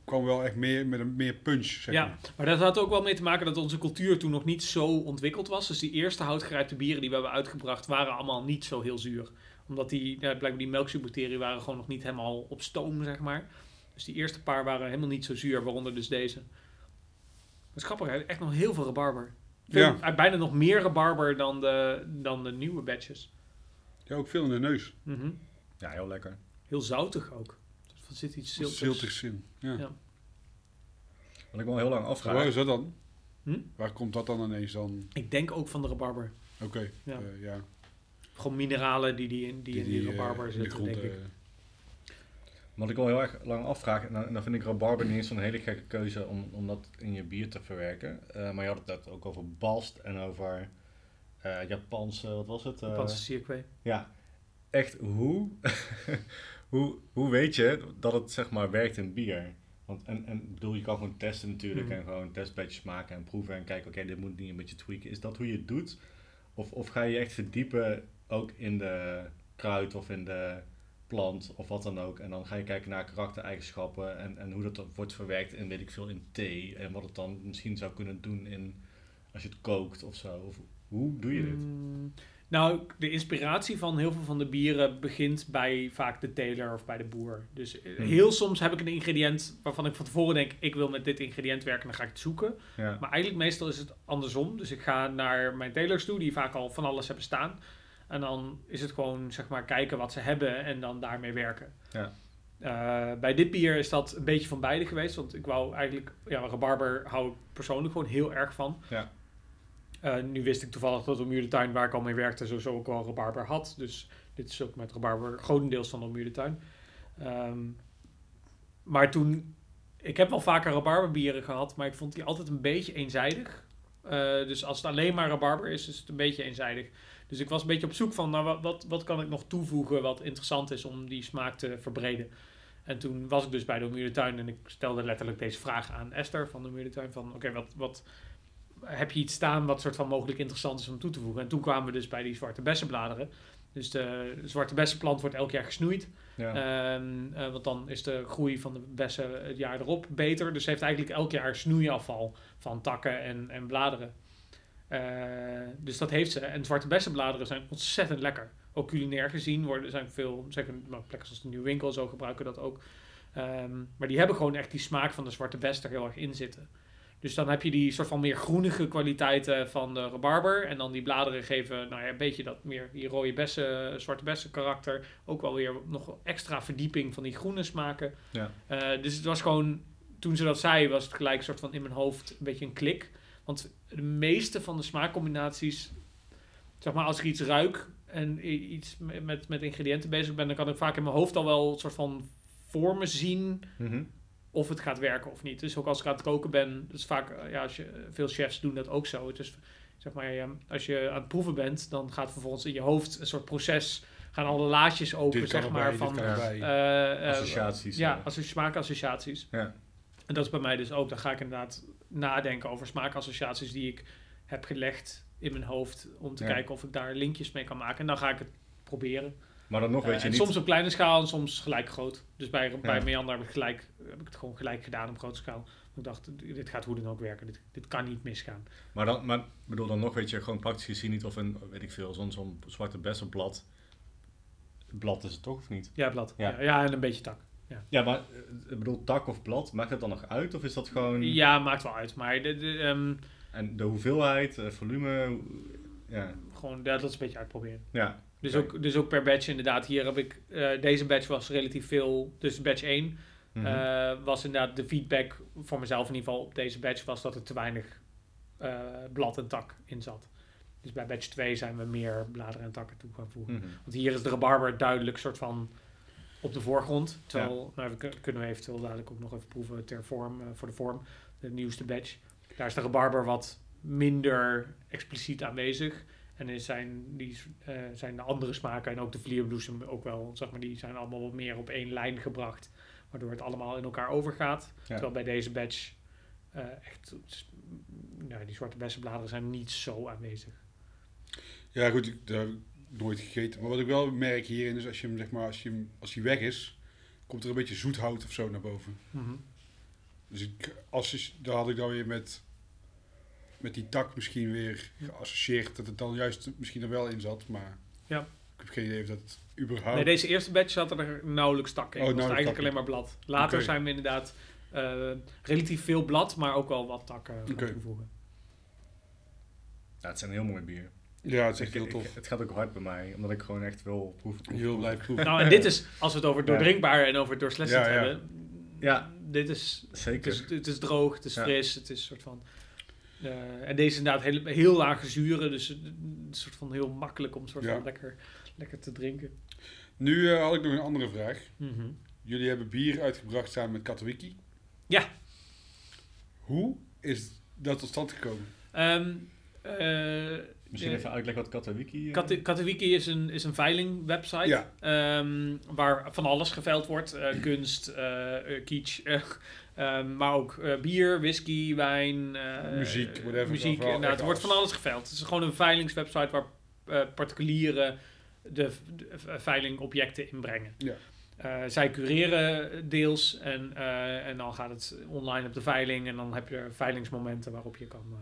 kwam wel echt meer met een meer punch, zeg ja, maar. maar dat had ook wel mee te maken dat onze cultuur toen nog niet zo ontwikkeld was. Dus die eerste houtgerijpte bieren die we hebben uitgebracht waren allemaal niet zo heel zuur. Omdat die, ja, blijkbaar die melkzuurbacteriën waren gewoon nog niet helemaal op stoom, zeg maar. Dus die eerste paar waren helemaal niet zo zuur, waaronder dus deze. Dat is grappig, hè? echt nog heel veel rabarber. Veel, Ja. eh, Bijna nog meer rabarber dan de, dan de nieuwe batches. Ja, ook veel in de neus. Mhm. Ja, heel lekker. Heel zoutig ook. Er zit iets ziltigs. Ziltigs in. Ja. Ja. Wat ik me al heel lang Waar afvraag. is dat dan? Hm? Waar komt dat dan ineens dan? Ik denk ook van de rabarber. Oké, Ja. eh, ja. Gewoon mineralen die, die, in, die, in die eh, rabarber de zitten, grond, denk ik. eh, Wat ik al heel erg lang afvraag, en dan, dan vind ik rabarber niet eens zo'n hele gekke keuze om, om dat in je bier te verwerken. Eh, maar je had het net ook over balst en over eh Japanse, wat was het? Eh, Japanse circuit. Ja, echt hoe, hoe, hoe weet je dat het zeg maar werkt in bier? Want en, en ik bedoel, je kan gewoon testen natuurlijk Mhm. en gewoon testbatches maken en proeven en kijken, oké, dit moet niet een beetje tweaken. Is dat hoe je het doet? Of, of ga je echt verdiepen ook in de kruid of in de plant of wat dan ook. En dan ga je kijken naar karaktereigenschappen en, en hoe dat wordt verwerkt in, weet ik veel, in thee. En wat het dan misschien zou kunnen doen in, als je het kookt of zo. Of, hoe doe je dit? Mm, nou, de inspiratie van heel veel van de bieren begint bij vaak de teler of bij de boer. Dus eh, Hmm. heel soms heb ik een ingrediënt waarvan ik van tevoren denk, ik wil met dit ingrediënt werken, dan ga ik het zoeken. Ja. Maar eigenlijk meestal is het andersom. Dus ik ga naar mijn telers toe, die vaak al van alles hebben staan. En dan is het gewoon, zeg maar, kijken wat ze hebben en dan daarmee werken. Ja. Eh, bij dit bier is dat een beetje van beide geweest. Want ik wou eigenlijk, ja, rabarber hou ik persoonlijk gewoon heel erg van. Ja. Eh, nu wist ik toevallig dat de Tuin, waar ik al mee werkte, sowieso ook wel rabarber had. Dus dit is ook met rabarber grotendeels van de Tuin. Ehm, maar toen, ik heb wel vaker rabarberbieren gehad, maar ik vond die altijd een beetje eenzijdig. Eh, dus als het alleen maar rabarber is, is het een beetje eenzijdig. Dus ik was een beetje op zoek van, nou, wat, wat, wat kan ik nog toevoegen wat interessant is om die smaak te verbreden. En toen was ik dus bij de Omuur de Tuin en ik stelde letterlijk deze vraag aan Esther van de Omuur de Tuin. Van, oké, wat, wat, heb je iets staan wat soort van mogelijk interessant is om toe te voegen? En toen kwamen we dus bij die zwarte bessenbladeren. Dus de zwarte bessenplant wordt elk jaar gesnoeid. Ja. Ehm, eh, want dan is de groei van de bessen het jaar erop beter. Dus heeft eigenlijk elk jaar snoeiafval van takken en, en bladeren. Eh, dus dat heeft ze. En zwarte bessenbladeren zijn ontzettend lekker. Ook culinair gezien worden, zijn veel, zeker plekken zoals de Nieuwe Winkel zo gebruiken dat ook. Ehm, maar die hebben gewoon echt die smaak van de zwarte bes er heel erg in zitten. Dus dan heb je die soort van meer groenige kwaliteiten van de rabarber. En dan die bladeren geven nou ja, een beetje dat meer die rode bessen, zwarte bessen karakter. Ook wel weer nog extra verdieping van die groene smaken. Ja. Eh, dus het was gewoon, toen ze dat zei, was het gelijk soort van in mijn hoofd een beetje een klik. Want de meeste van de smaakcombinaties, zeg maar als ik iets ruik en iets me- met, met ingrediënten bezig ben, dan kan ik vaak in mijn hoofd al wel een soort van voor me zien Mhm. of het gaat werken of niet. Dus ook als ik aan het koken ben, dat is vaak, ja, als je, veel chefs doen dat ook zo. Is, zeg maar, ja, als je aan het proeven bent, dan gaat vervolgens in je hoofd een soort proces, gaan alle laadjes open, Dit zeg maar, van eh, eh, Associaties. ja, associ- smaakassociaties. Ja. En dat is bij mij dus ook. Dan ga ik inderdaad nadenken over smaakassociaties die ik heb gelegd in mijn hoofd. Om te Ja. kijken of ik daar linkjes mee kan maken. En dan ga ik het proberen. Maar dan nog Eh, weet je en niet... soms op kleine schaal en soms gelijk groot. Dus bij, bij. Meander heb ik, gelijk, heb ik het gewoon gelijk gedaan op grote schaal. Ik dacht, dit gaat hoe dan ook werken. Dit, dit kan niet misgaan. Maar dan, maar bedoel dan nog weet je gewoon praktisch gezien niet of een, weet ik veel, zo'n zo'n zwarte bessenblad, blad is het toch of niet? Ja, blad. Ja. Ja, ja en een beetje tak. Ja, maar eh, ik bedoel tak of blad, maakt het dan nog uit of is dat gewoon... Ja, maakt wel uit. Maar de, de, ehm, En de hoeveelheid, eh, volume, ja, gewoon, ja, dat is een beetje uitproberen. ja, Dus, ook, dus ook per batch inderdaad. Hier heb ik, eh, deze batch was relatief veel, dus batch 1 Mhm. was inderdaad de feedback voor mezelf in ieder geval op deze batch was dat er te weinig blad en tak in zat. Dus bij batch 2 zijn we meer bladeren en takken toe gaan voegen. Mhm. Want hier is de rabarber duidelijk soort van op de voorgrond. Terwijl, nou, we kun- kunnen we eventueel dadelijk ook nog even proeven ter vorm, eh, voor de vorm, de nieuwste batch. Daar is de rabarber wat minder expliciet aanwezig. En is zijn, die, eh, zijn de andere smaken en ook de vlierbloesem ook wel, zeg maar, die zijn allemaal wat meer op één lijn gebracht. Waardoor het allemaal in elkaar overgaat. Terwijl bij deze batch eh, echt, nou, die zwarte bessenbladeren zijn niet zo aanwezig. Ja, goed, ik nooit gegeten. Maar wat ik wel merk hierin is als je hem, zeg maar, als je hem, als hij weg is, komt er een beetje zoethout of zo naar boven. Dus ik, als je, daar had ik dan weer met, met die tak misschien weer geassocieerd dat het dan juist misschien er wel in zat. Maar Ja. ik heb geen idee of dat het überhaupt... Nee, deze eerste batch zat er nauwelijks tak in. Oh, Het was eigenlijk alleen maar blad. Later zijn we inderdaad eh, relatief veel blad, maar ook wel wat takken toevoegen. Ja, het zijn een heel mooi bier. Ja, het is echt Ik- heel ik- tof. het gaat ook hard bij mij, omdat ik gewoon echt wil proeven. Je proeven, wil blijven proeven. Nou, en dit is, als we het over doordrinkbaar en over doorslessend Ja, ja. hebben, Ja. dit is, het Zeker. is, het is droog, het is Ja. fris, het is een soort van... eh, en deze is inderdaad heel, heel lage zuren, dus het- een soort van heel makkelijk om soort Ja. van lekker, lekker te drinken. Nu eh, had ik nog een andere vraag. Mhm. Jullie hebben bier uitgebracht samen met Katowiki. Ja. Hoe is dat tot stand gekomen? Ehm, eh, Misschien even uitleggen wat Katowiki... Katu- Katowiki is een, is een veilingwebsite Ja. ehm, waar van alles geveild wordt. Eh, kunst, eh eh, kitsch, eh, ehm, maar ook eh, bier, whisky, wijn, eh, Muziek, whatever. muziek. Echt er wordt van alles. geveild. Het is gewoon een veilingswebsite waar eh, particulieren de, de veilingobjecten inbrengen. Ja. Eh, zij cureren deels en, eh, en dan gaat het online op de veiling en dan heb je veilingsmomenten waarop je kan eh,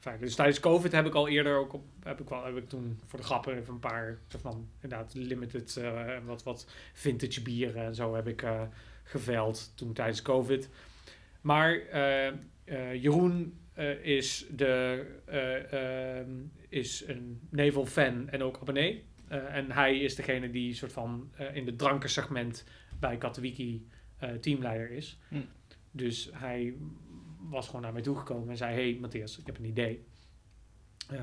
veilen. Dus tijdens COVID heb ik al eerder ook op, heb ik wel, heb ik toen voor de grappen even een paar soort van inderdaad limited en wat, wat vintage bieren en zo heb ik eh geveild toen tijdens COVID. Maar eh, Jeroen is, de, eh, ehm, is een Nevel fan en ook abonnee. En hij is degene die soort van in het drankensegment bij Katowiki teamleider is. Hm. Dus hij was gewoon naar mij toegekomen en zei: Hey Matthias, ik heb een idee. Eh,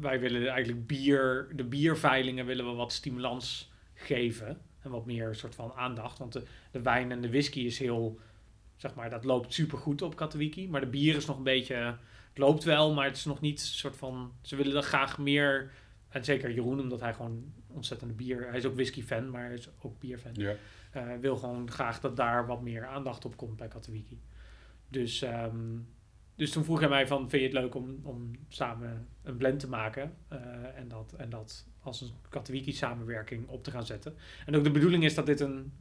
wij willen eigenlijk bier, de bierveilingen willen we wat stimulans geven. En wat meer soort van aandacht. Want de, de wijn en de whisky is heel, zeg maar, dat loopt super goed op Katowiki. Maar de bier is nog een beetje, het loopt wel, maar het is nog niet soort van, ze willen er graag meer. En zeker Jeroen, omdat hij gewoon ontzettende bier, hij is ook whisky fan, maar hij is ook bierfan. Ja. Eh, wil gewoon graag dat daar wat meer aandacht op komt bij Katowiki. Dus, ehm, dus toen vroeg hij mij van, vind je het leuk om, om samen een blend te maken? Eh, en, dat, en dat als een Katowiki samenwerking op te gaan zetten. En ook de bedoeling is dat dit een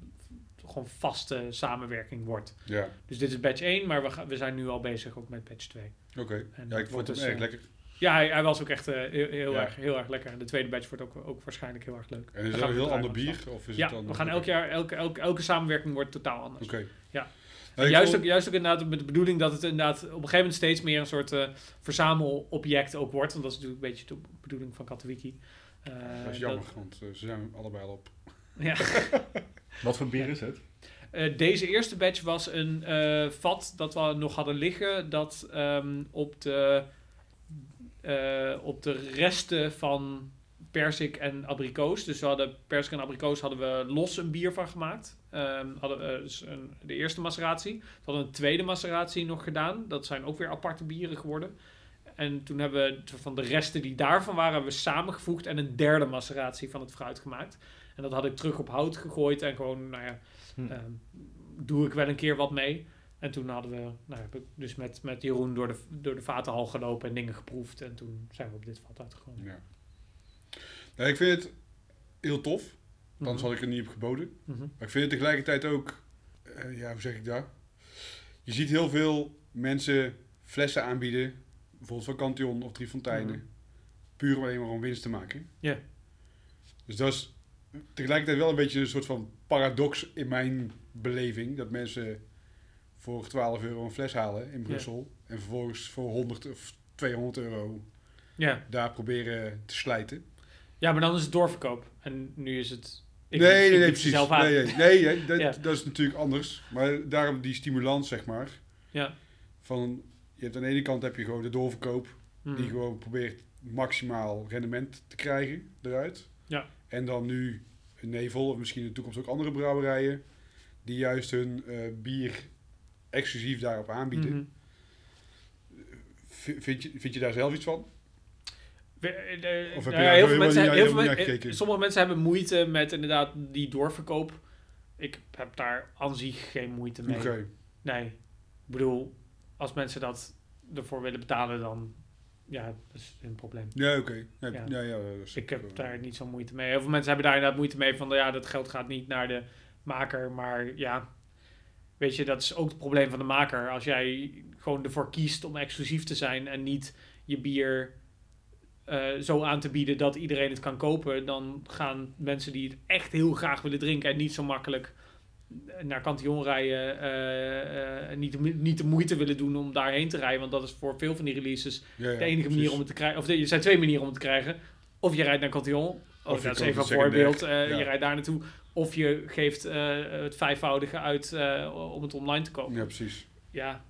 gewoon vaste samenwerking wordt. Ja, Dus dit is batch 1, maar we, gaan, we zijn nu al bezig ook met batch 2. oké. Ja, ik vond het dus, erg eh, lekker. Ja, hij, hij was ook echt eh, heel, heel, Ja. erg, heel erg lekker. En de tweede batch wordt ook, ook waarschijnlijk heel erg leuk. En is dat gaan een heel ander bier? Of is Ja, het dan we gaan elk jaar, elke, elke, elke samenwerking wordt totaal anders. Oké. Ja. Juist, vond- ook, juist ook inderdaad met de bedoeling dat het inderdaad op een gegeven moment steeds meer een soort eh, verzamelobject ook wordt. Want dat is natuurlijk een beetje de bedoeling van Katowiki. Eh, Dat is jammer, want eh, ze zijn allebei al op. ja. Wat voor bier is het? Eh, deze eerste batch was een eh, vat dat we nog hadden liggen. Dat ehm, op, de, eh, op de resten van persik en abrikoos. Dus we hadden persik en abrikoos hadden we los een bier van gemaakt. Ehm, hadden we dus een, de eerste maceratie. We hadden een tweede maceratie nog gedaan. Dat zijn ook weer aparte bieren geworden. En toen hebben we van de resten die daarvan waren, hebben we samengevoegd en een derde maceratie van het fruit gemaakt. En dat had ik terug op hout gegooid en gewoon, nou ja, Hm. Ehm, doe ik wel een keer wat mee. En toen hadden we, nou, heb ik dus met, met Jeroen door de, door de vatenhal gelopen en dingen geproefd. En toen zijn we op dit vat uitgekomen. Ja. Nou, ik vind het heel tof. Anders Mhm. had ik er niet op geboden. Mhm. Maar ik vind het tegelijkertijd ook, eh, ja, hoe zeg ik dat? Je ziet heel veel mensen flessen aanbieden, bijvoorbeeld van Cantillon of Drie Fonteinen, Mhm. puur om alleen maar om winst te maken. Ja. Dus dat is tegelijkertijd wel een beetje een soort van paradox in mijn beleving, dat mensen voor 12 euro een fles halen in Brussel en vervolgens voor 100 of 200 euro Ja. daar proberen te slijten. Ja, maar dan is het doorverkoop. En nu is het nee, Ik, nee, ik nee, precies. zelf aan. Nee, nee, dat, Ja. dat is natuurlijk anders. Maar daarom die stimulans, zeg maar. Ja. Van, je hebt aan de ene kant heb je gewoon de doorverkoop. Die gewoon probeert maximaal rendement te krijgen eruit. Ja. En dan nu een Nevel, of misschien in de toekomst ook andere brouwerijen. Die juist hun eh, bier exclusief daarop aanbieden. Mhm. Vind, je, vind je daar zelf iets van? Eh, Of heb je nou heel veel mensen, heel veel sommige mensen hebben moeite met inderdaad die doorverkoop. Ik heb daar aan zich geen moeite mee. Nee. Ik bedoel, als mensen dat ervoor willen betalen, dan ja, dat is een probleem. Ja, oké. Ja, Ja. ja. Ik heb daar niet zo moeite mee. Heel veel mensen hebben daar inderdaad moeite mee van, ja, dat geld gaat niet naar de maker. Maar ja, weet je, dat is ook het probleem van de maker. Als jij gewoon ervoor kiest om exclusief te zijn en niet je bier eh, zo aan te bieden dat iedereen het kan kopen, dan gaan mensen die het echt heel graag willen drinken en niet zo makkelijk naar Cantillon rijden, eh, niet, niet de moeite willen doen om daarheen te rijden. Want dat is voor veel van die releases ja, ja, de enige precies. manier om het te krijgen. Of er zijn twee manieren om het te krijgen. Of je rijdt naar Cantillon. Of dat is even een secundair, voorbeeld. ja. Je rijdt daar naartoe. Of je geeft het vijfvoudige uit om het online te kopen. Ja, precies. Ja,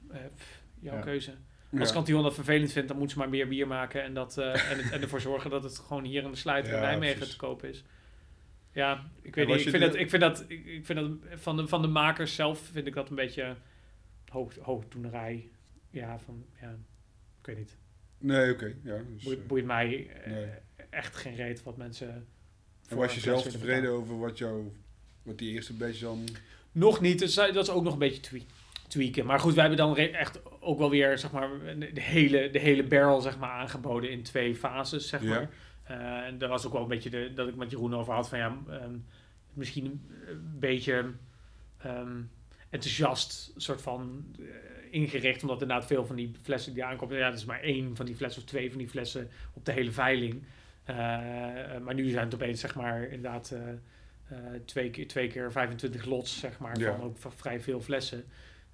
jouw Ja. Keuze. Ja. Als Cantillon dat vervelend vindt, dan moeten ze maar meer bier maken. En, dat, eh, en, het, en ervoor zorgen dat het gewoon hier in de sluiter in Nijmegen precies. te kopen is. Ja, ik weet niet. Ik vind, dat, ik vind dat, ik vind dat van, de, van de makers zelf vind ik dat een beetje hoog, hoogdoenerij. Ja, van, ja, ik weet niet. Nee, oké. ja, dus, Boeit, eh, boeit mij eh, nee. echt geen reet wat mensen. en was je zelf tevreden over wat, jou, wat die eerste beetje dan... Nog niet, dus dat is ook nog een beetje twe- tweaken. Maar goed, wij hebben dan echt ook wel weer zeg maar, de, hele, de hele barrel zeg maar, aangeboden in twee fases. Zeg maar. Eh, en daar was ook wel een beetje de, dat ik met Jeroen over had van ja, ehm, misschien een beetje ehm, enthousiast soort van eh, ingericht. Omdat inderdaad veel van die flessen die aankomen, ja, dat is maar één van die flessen of twee van die flessen op de hele veiling. Eh, maar nu zijn het opeens zeg maar inderdaad twee, keer, twee keer 25 lots, zeg maar, Ja. van ook van vrij veel flessen.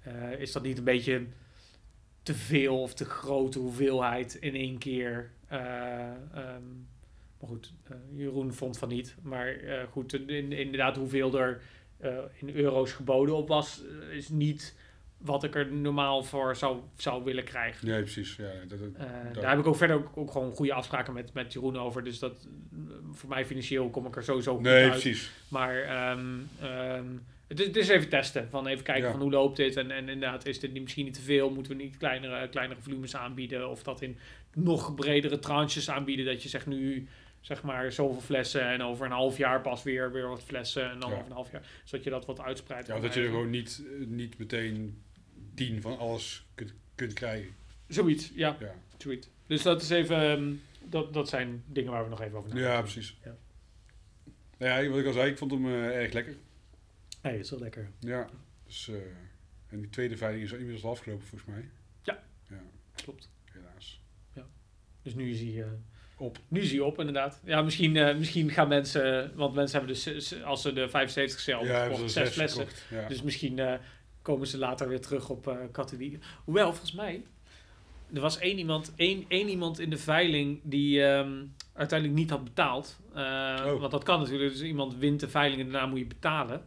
Eh, is dat niet een beetje te veel of te grote hoeveelheid in één keer? Eh, ehm, maar goed, eh, Jeroen vond van niet. Maar goed, in, inderdaad, hoeveel er in euro's geboden op was, is niet wat ik er normaal voor zou, zou willen krijgen. Nee, precies. Ja, dat, dat- dat- daar heb ik ook verder ook, ook gewoon goede afspraken met, met Jeroen over. Dus dat voor mij financieel kom ik er sowieso goed nee, uit. precies. Maar ehm, ehm, het, is, het is even testen. Van even kijken Ja. van hoe loopt dit. En, en inderdaad, is dit misschien niet te veel? Moeten we niet kleinere, kleinere volumes aanbieden? Of dat in nog bredere tranches aanbieden? Dat je zegt nu zeg maar zoveel flessen en over een half jaar pas weer, weer wat flessen. En dan Ja. over een half jaar. Zodat je dat wat uitspreidt. Ja, dat je er gewoon niet, eh, niet meteen tien van alles kunt, kunt krijgen. Zoiets, ja. Ja, Zoiets. Dus dat is even... ehm, dat, dat zijn dingen waar we nog even over ja nadenken. precies. Ja. Nou ja, wat ik al zei, ik vond hem eh, erg lekker. Nee, is wel lekker. Ja, dus, eh, en die tweede veiling is inmiddels al afgelopen volgens mij. Ja. Ja, Klopt. helaas. Dus nu hij... eh, Op. Nu is hij op, inderdaad. Ja, misschien, eh, misschien gaan mensen... Want mensen hebben dus, als ze de 75 cel ja, gekocht, ze zes flessen. Ja. Dus misschien eh, komen ze later weer terug op katholiek. Hoewel, volgens mij... Er was één iemand, één, één iemand in de veiling die ehm, uiteindelijk niet had betaald. Oh. Want dat kan natuurlijk. Dus iemand wint de veiling en daarna moet je betalen.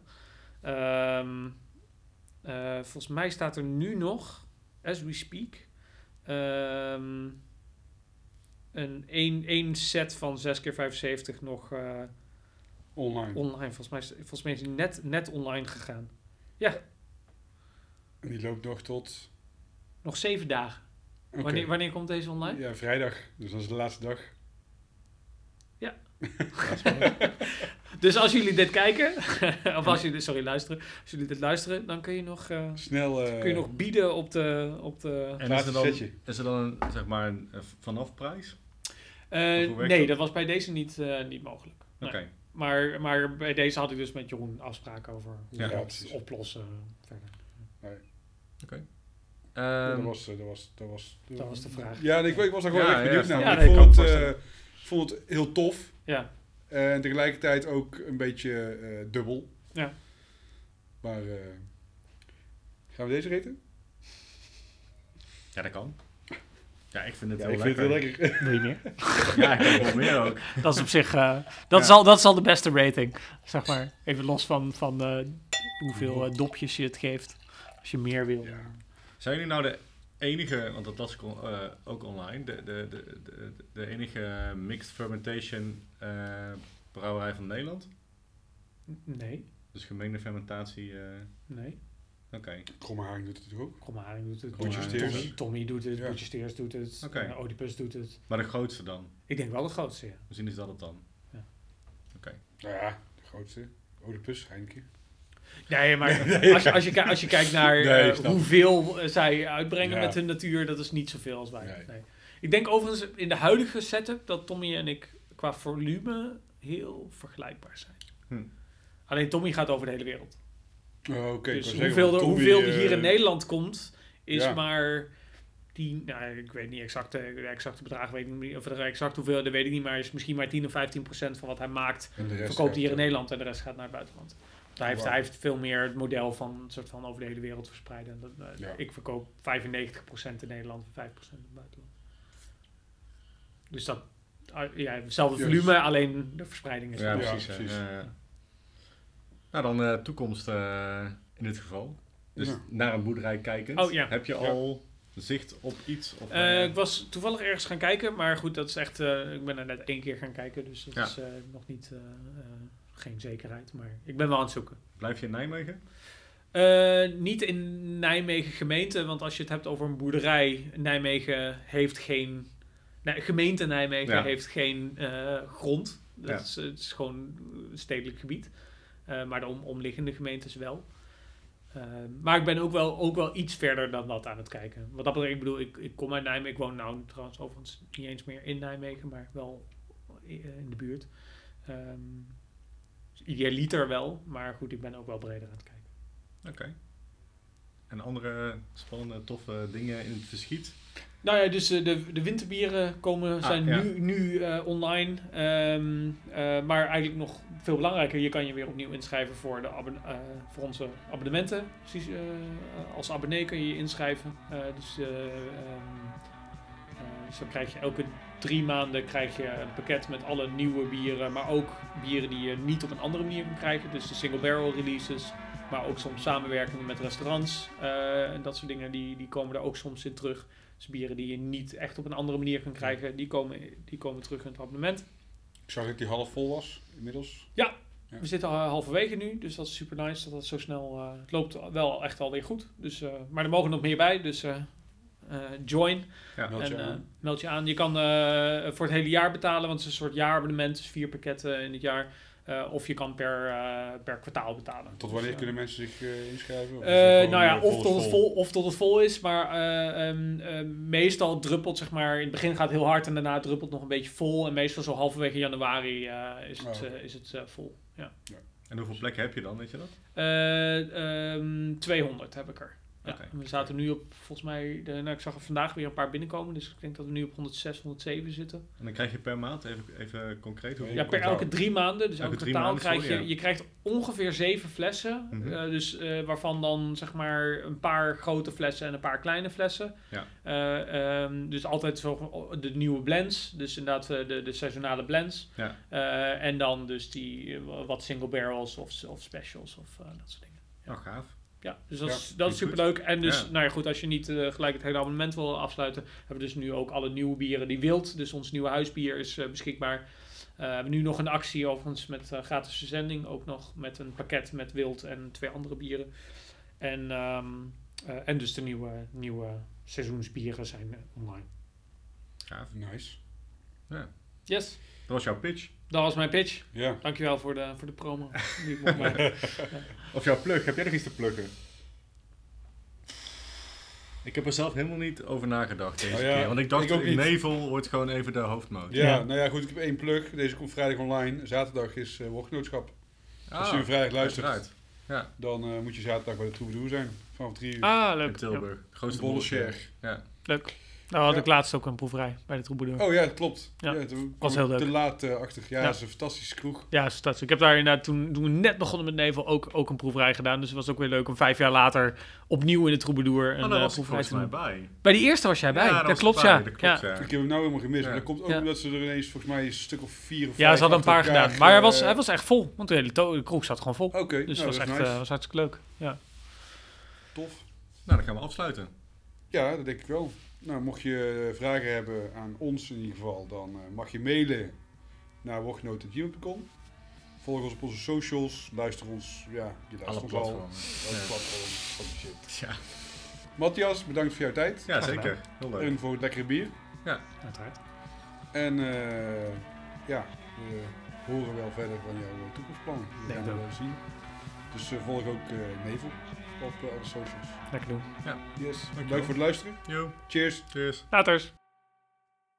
Ehm, eh, volgens mij staat er nu nog, as we speak, ehm, een één, één set van 6 keer 75 nog eh, Online. online. Volgens mij, is- volgens mij is die net, net online gegaan. en die loopt nog tot... Nog zeven dagen. Wanneer, wanneer komt deze online? Ja, vrijdag. Dus dat is de laatste dag. Dus als jullie dit kijken, of als jullie, sorry, luisteren. Als jullie dit luisteren, dan kun je nog, eh, Snel... eh, kun je nog bieden op de... Op de En is er dan, is er dan een, zeg maar een eh, vanaf prijs? Eh, hoe werkt nee, dat? dat was bij deze niet, eh, niet mogelijk. Nee. Oké. Maar, maar bij deze had ik dus met Jeroen afspraken over hoe Ja, we dat precies. oplossen verder. Ja, Ehm, dat, was, eh, dat, was, dat, was, Dat was de vraag. Ja, nee, ik, ik was daar gewoon Ja, echt benieuwd naar. ik. ik, nee, vond het, eh, vond het heel tof. Ja, En tegelijkertijd ook een beetje eh, dubbel. Ja. Maar eh, gaan we deze reten? ja, dat kan. Ja, ik vind het Ja, heel ik vind het lekker. heel lekker. Wil je meer? Ja, ik heb wel meer ook. Dat is op zich, eh, dat, Ja. is al, dat is al de beste rating. Zeg maar, even los van, van eh, hoeveel eh, dopjes je het geeft. Als je meer wil. Ja. Zijn jullie nou de enige, want dat las ik on- eh, ook online, de, de, de, de, de enige mixed fermentation eh, brouwerij van Nederland? Nee, Dus gemengde fermentatie. eh, nee. Oké. Kromme Haring doet het ook? Kromme Haring doet het. Tommy-. Tommy, Tommy doet het. Ja. Doet het. Oké. eh, Oedipus doet het. Maar de grootste dan? Ik denk wel de grootste, ja. Misschien is dat het dan. Ja. Oké. Nou ja, de grootste. Oedipus, Heineken. Nee, maar als, je, als, je, als je kijkt naar Nee, eh, snap hoeveel eh, zij uitbrengen Ja. met hun natuur, dat is niet zoveel als wij. Nee. Ik denk overigens in de huidige setup dat Tommy en ik qua volume heel vergelijkbaar zijn. Hm. Alleen Tommy gaat over de hele wereld. Oh, dus zeggen, hoeveel, er, Tommy, hoeveel er hier eh, in Nederland komt, is ja. maar tien, nou, ik weet niet exact de exacte bedrag, weet ik niet, of er exact hoeveel, dat weet ik niet, maar is misschien maar 10 of 15 procent van wat hij maakt, de verkoopt hij hier in Nederland en de rest gaat naar het buitenland. Hij, heeft, hij heeft veel meer het model van een soort van over de hele wereld verspreiden. En dat, eh, Ja. Ik verkoop 95 procent in Nederland en 5 procent in het buitenland. Dus dat, ah, ja, hetzelfde volume, alleen de verspreiding is Ja, precies. precies. Ja, ja. Nou, dan eh, toekomst eh, in dit geval. Dus Ja. naar een boerderij kijkend. Oh, ja. Heb je Ja. al zicht op iets? Eh, eh, ik was toevallig ergens gaan kijken, maar goed, dat is echt. eh, ik ben er net één keer gaan kijken, dus dat Ja. is eh, nog niet. Geen zekerheid, maar ik ben wel aan het zoeken. Blijf je in Nijmegen? Eh, niet in Nijmegen gemeente, want als je het hebt over een boerderij, Nijmegen heeft geen. Nee, gemeente Nijmegen Ja. heeft geen eh, grond. Dat Ja. is, het is gewoon een stedelijk gebied. Eh, maar de om, omliggende gemeentes wel. Maar ik ben ook wel, ook wel iets verder dan dat aan het kijken. Wat dat betreft, ik bedoel, ik, ik kom uit Nijmegen. Ik woon nou trouwens overigens niet eens meer in Nijmegen, maar wel in de buurt. Ehm idealiter wel, maar goed, ik ben ook wel breder aan het kijken. Oké. En andere spannende, toffe dingen in het verschiet? Nou ja, dus eh, de, de winterbieren komen, Ah, zijn ja. nu, nu eh, online. Ehm, eh, maar eigenlijk nog veel belangrijker, je kan je weer opnieuw inschrijven voor, de abon- eh, voor onze abonnementen. Precies, eh, als abonnee kun je je inschrijven. Eh, dus, eh, dus dan krijg je elke drie maanden krijg je een pakket met alle nieuwe bieren. Maar ook bieren die je niet op een andere manier kan krijgen. Dus de single barrel releases. Maar ook soms samenwerkingen met restaurants. eh, en dat soort dingen, die, die komen er ook soms in terug. Dus bieren die je niet echt op een andere manier kan krijgen, die komen, die komen terug in het abonnement. Ik zag dat die half vol was, inmiddels. We zitten al halverwege nu, dus dat is super nice dat het zo snel... eh, het loopt wel echt alweer goed. Dus, eh, maar er mogen nog meer bij, dus eh, eh, join. Ja. Meld je en, eh, aan. meld je aan. Je kan eh, voor het hele jaar betalen, want het is een soort jaarabonnement. Dus vier pakketten in het jaar. Eh, of je kan per, eh, per kwartaal betalen. Tot Dus, wanneer eh, kunnen mensen zich eh, inschrijven? Of eh, nou ja, eh, of tot, het vol, of tot het vol is, maar eh, ehm, eh, meestal druppelt zeg maar, in het begin gaat het heel hard en daarna druppelt nog een beetje vol. En meestal zo halverwege januari eh, is het, Oh, eh, is het eh, vol. Ja. En hoeveel plekken heb je dan, weet je dat? Eh, ehm, 200 heb ik er. Ja, we zaten nu op, volgens mij, de, nou, ik zag er vandaag weer een paar binnenkomen, dus ik denk dat we nu op 106, 107 zitten. En dan krijg je per maand, even, even concreet, hoeveel Ja, per elke drie maanden, dus Elke elke maanden, krijg je, ja. je krijgt ongeveer zeven flessen, Mhm. eh, dus eh, waarvan dan zeg maar een paar grote flessen en een paar kleine flessen. Ja. Eh, ehm, dus altijd zo de nieuwe blends, dus inderdaad de, de seizoenale blends. Ja. En dan dus die wat single barrels of, of specials of dat soort dingen. Oh, gaaf. Ja, dus dat Ja, is, dat is superleuk. En dus, Ja. nou ja, goed, als je niet eh, gelijk het hele abonnement wil afsluiten, hebben we dus nu ook alle nieuwe bieren die wilt. Dus ons nieuwe huisbier is eh, beschikbaar. Eh, we hebben nu nog een actie overigens met eh, gratis verzending. Ook nog met een pakket met wild en twee andere bieren. En, ehm, eh, en dus de nieuwe, nieuwe seizoensbieren zijn online. Gaaf. Nice. Yes, Dat was jouw pitch. Dat was mijn pitch. Ja. Dankjewel voor de, voor de promo. die ik. Of jouw plug, heb jij nog iets te pluggen? Ik heb er zelf helemaal niet over nagedacht deze Oh ja, keer. Want ik dacht, ik ook niet. Nevel wordt gewoon even de hoofdmoot. Ja, Ja. nou ja, goed, ik heb één plug. Deze komt vrijdag online. Zaterdag is eh woordgenootschap. Als je vrijdag luistert. Ja, dan eh, moet je zaterdag bij de Troubadour zijn. Vanaf drie uur. Ah, in leuk. Tilburg. Grootste share. Ja. Leuk. Nou had Ja. ik laatst ook een proeverij bij de Troubadour. Oh ja, klopt. Ja, Ja, toen was heel leuk. Te laat eh, achter. Ja, Ja. dat is een fantastische kroeg. Ja, staat Ik heb daar inderdaad toen, toen we net begonnen met Nevel ook, ook een proeverij gedaan. Dus het was ook weer leuk om vijf jaar later opnieuw in de Troubadour een Oh, daar eh, was proeverij te doen. bij. Bij die eerste was jij bij. dat was klopt, bij, ja. Dat klopt, ja. ja. Ik heb hem nou helemaal gemist. Ja. Maar dat komt ook Ja. omdat ze er ineens volgens mij een stuk of vier of Ja, ze hadden een paar gedaan. Maar hij was, hij was echt vol. Want de hele de kroeg zat gewoon vol. Oké, Dus nou, het was, dat eh, was hartstikke leuk. Ja. Tof. Nou, dan gaan we afsluiten. Ja, dat denk ik wel. Nou, mocht je eh, vragen hebben aan ons in ieder geval, dan eh, mag je mailen naar woordgenoten.gmail.com. Volg ons op onze socials, luister ons, ja, je Alle luistert ons al. platforms. Alle Ja. platforms, shit. Ja, Matthias, bedankt voor jouw tijd ja zeker. Heel leuk. en voor het lekkere bier. Uiteraard. En eh, ja, we horen wel verder van jouw toekomstplannen. Dat Denk gaan we ik wel zien. Dus volg ook Nevel op eh, alle socials. Lekker doen. Yes, Dankjewel. bedankt voor het luisteren. Yo, Cheers. cheers. Laters.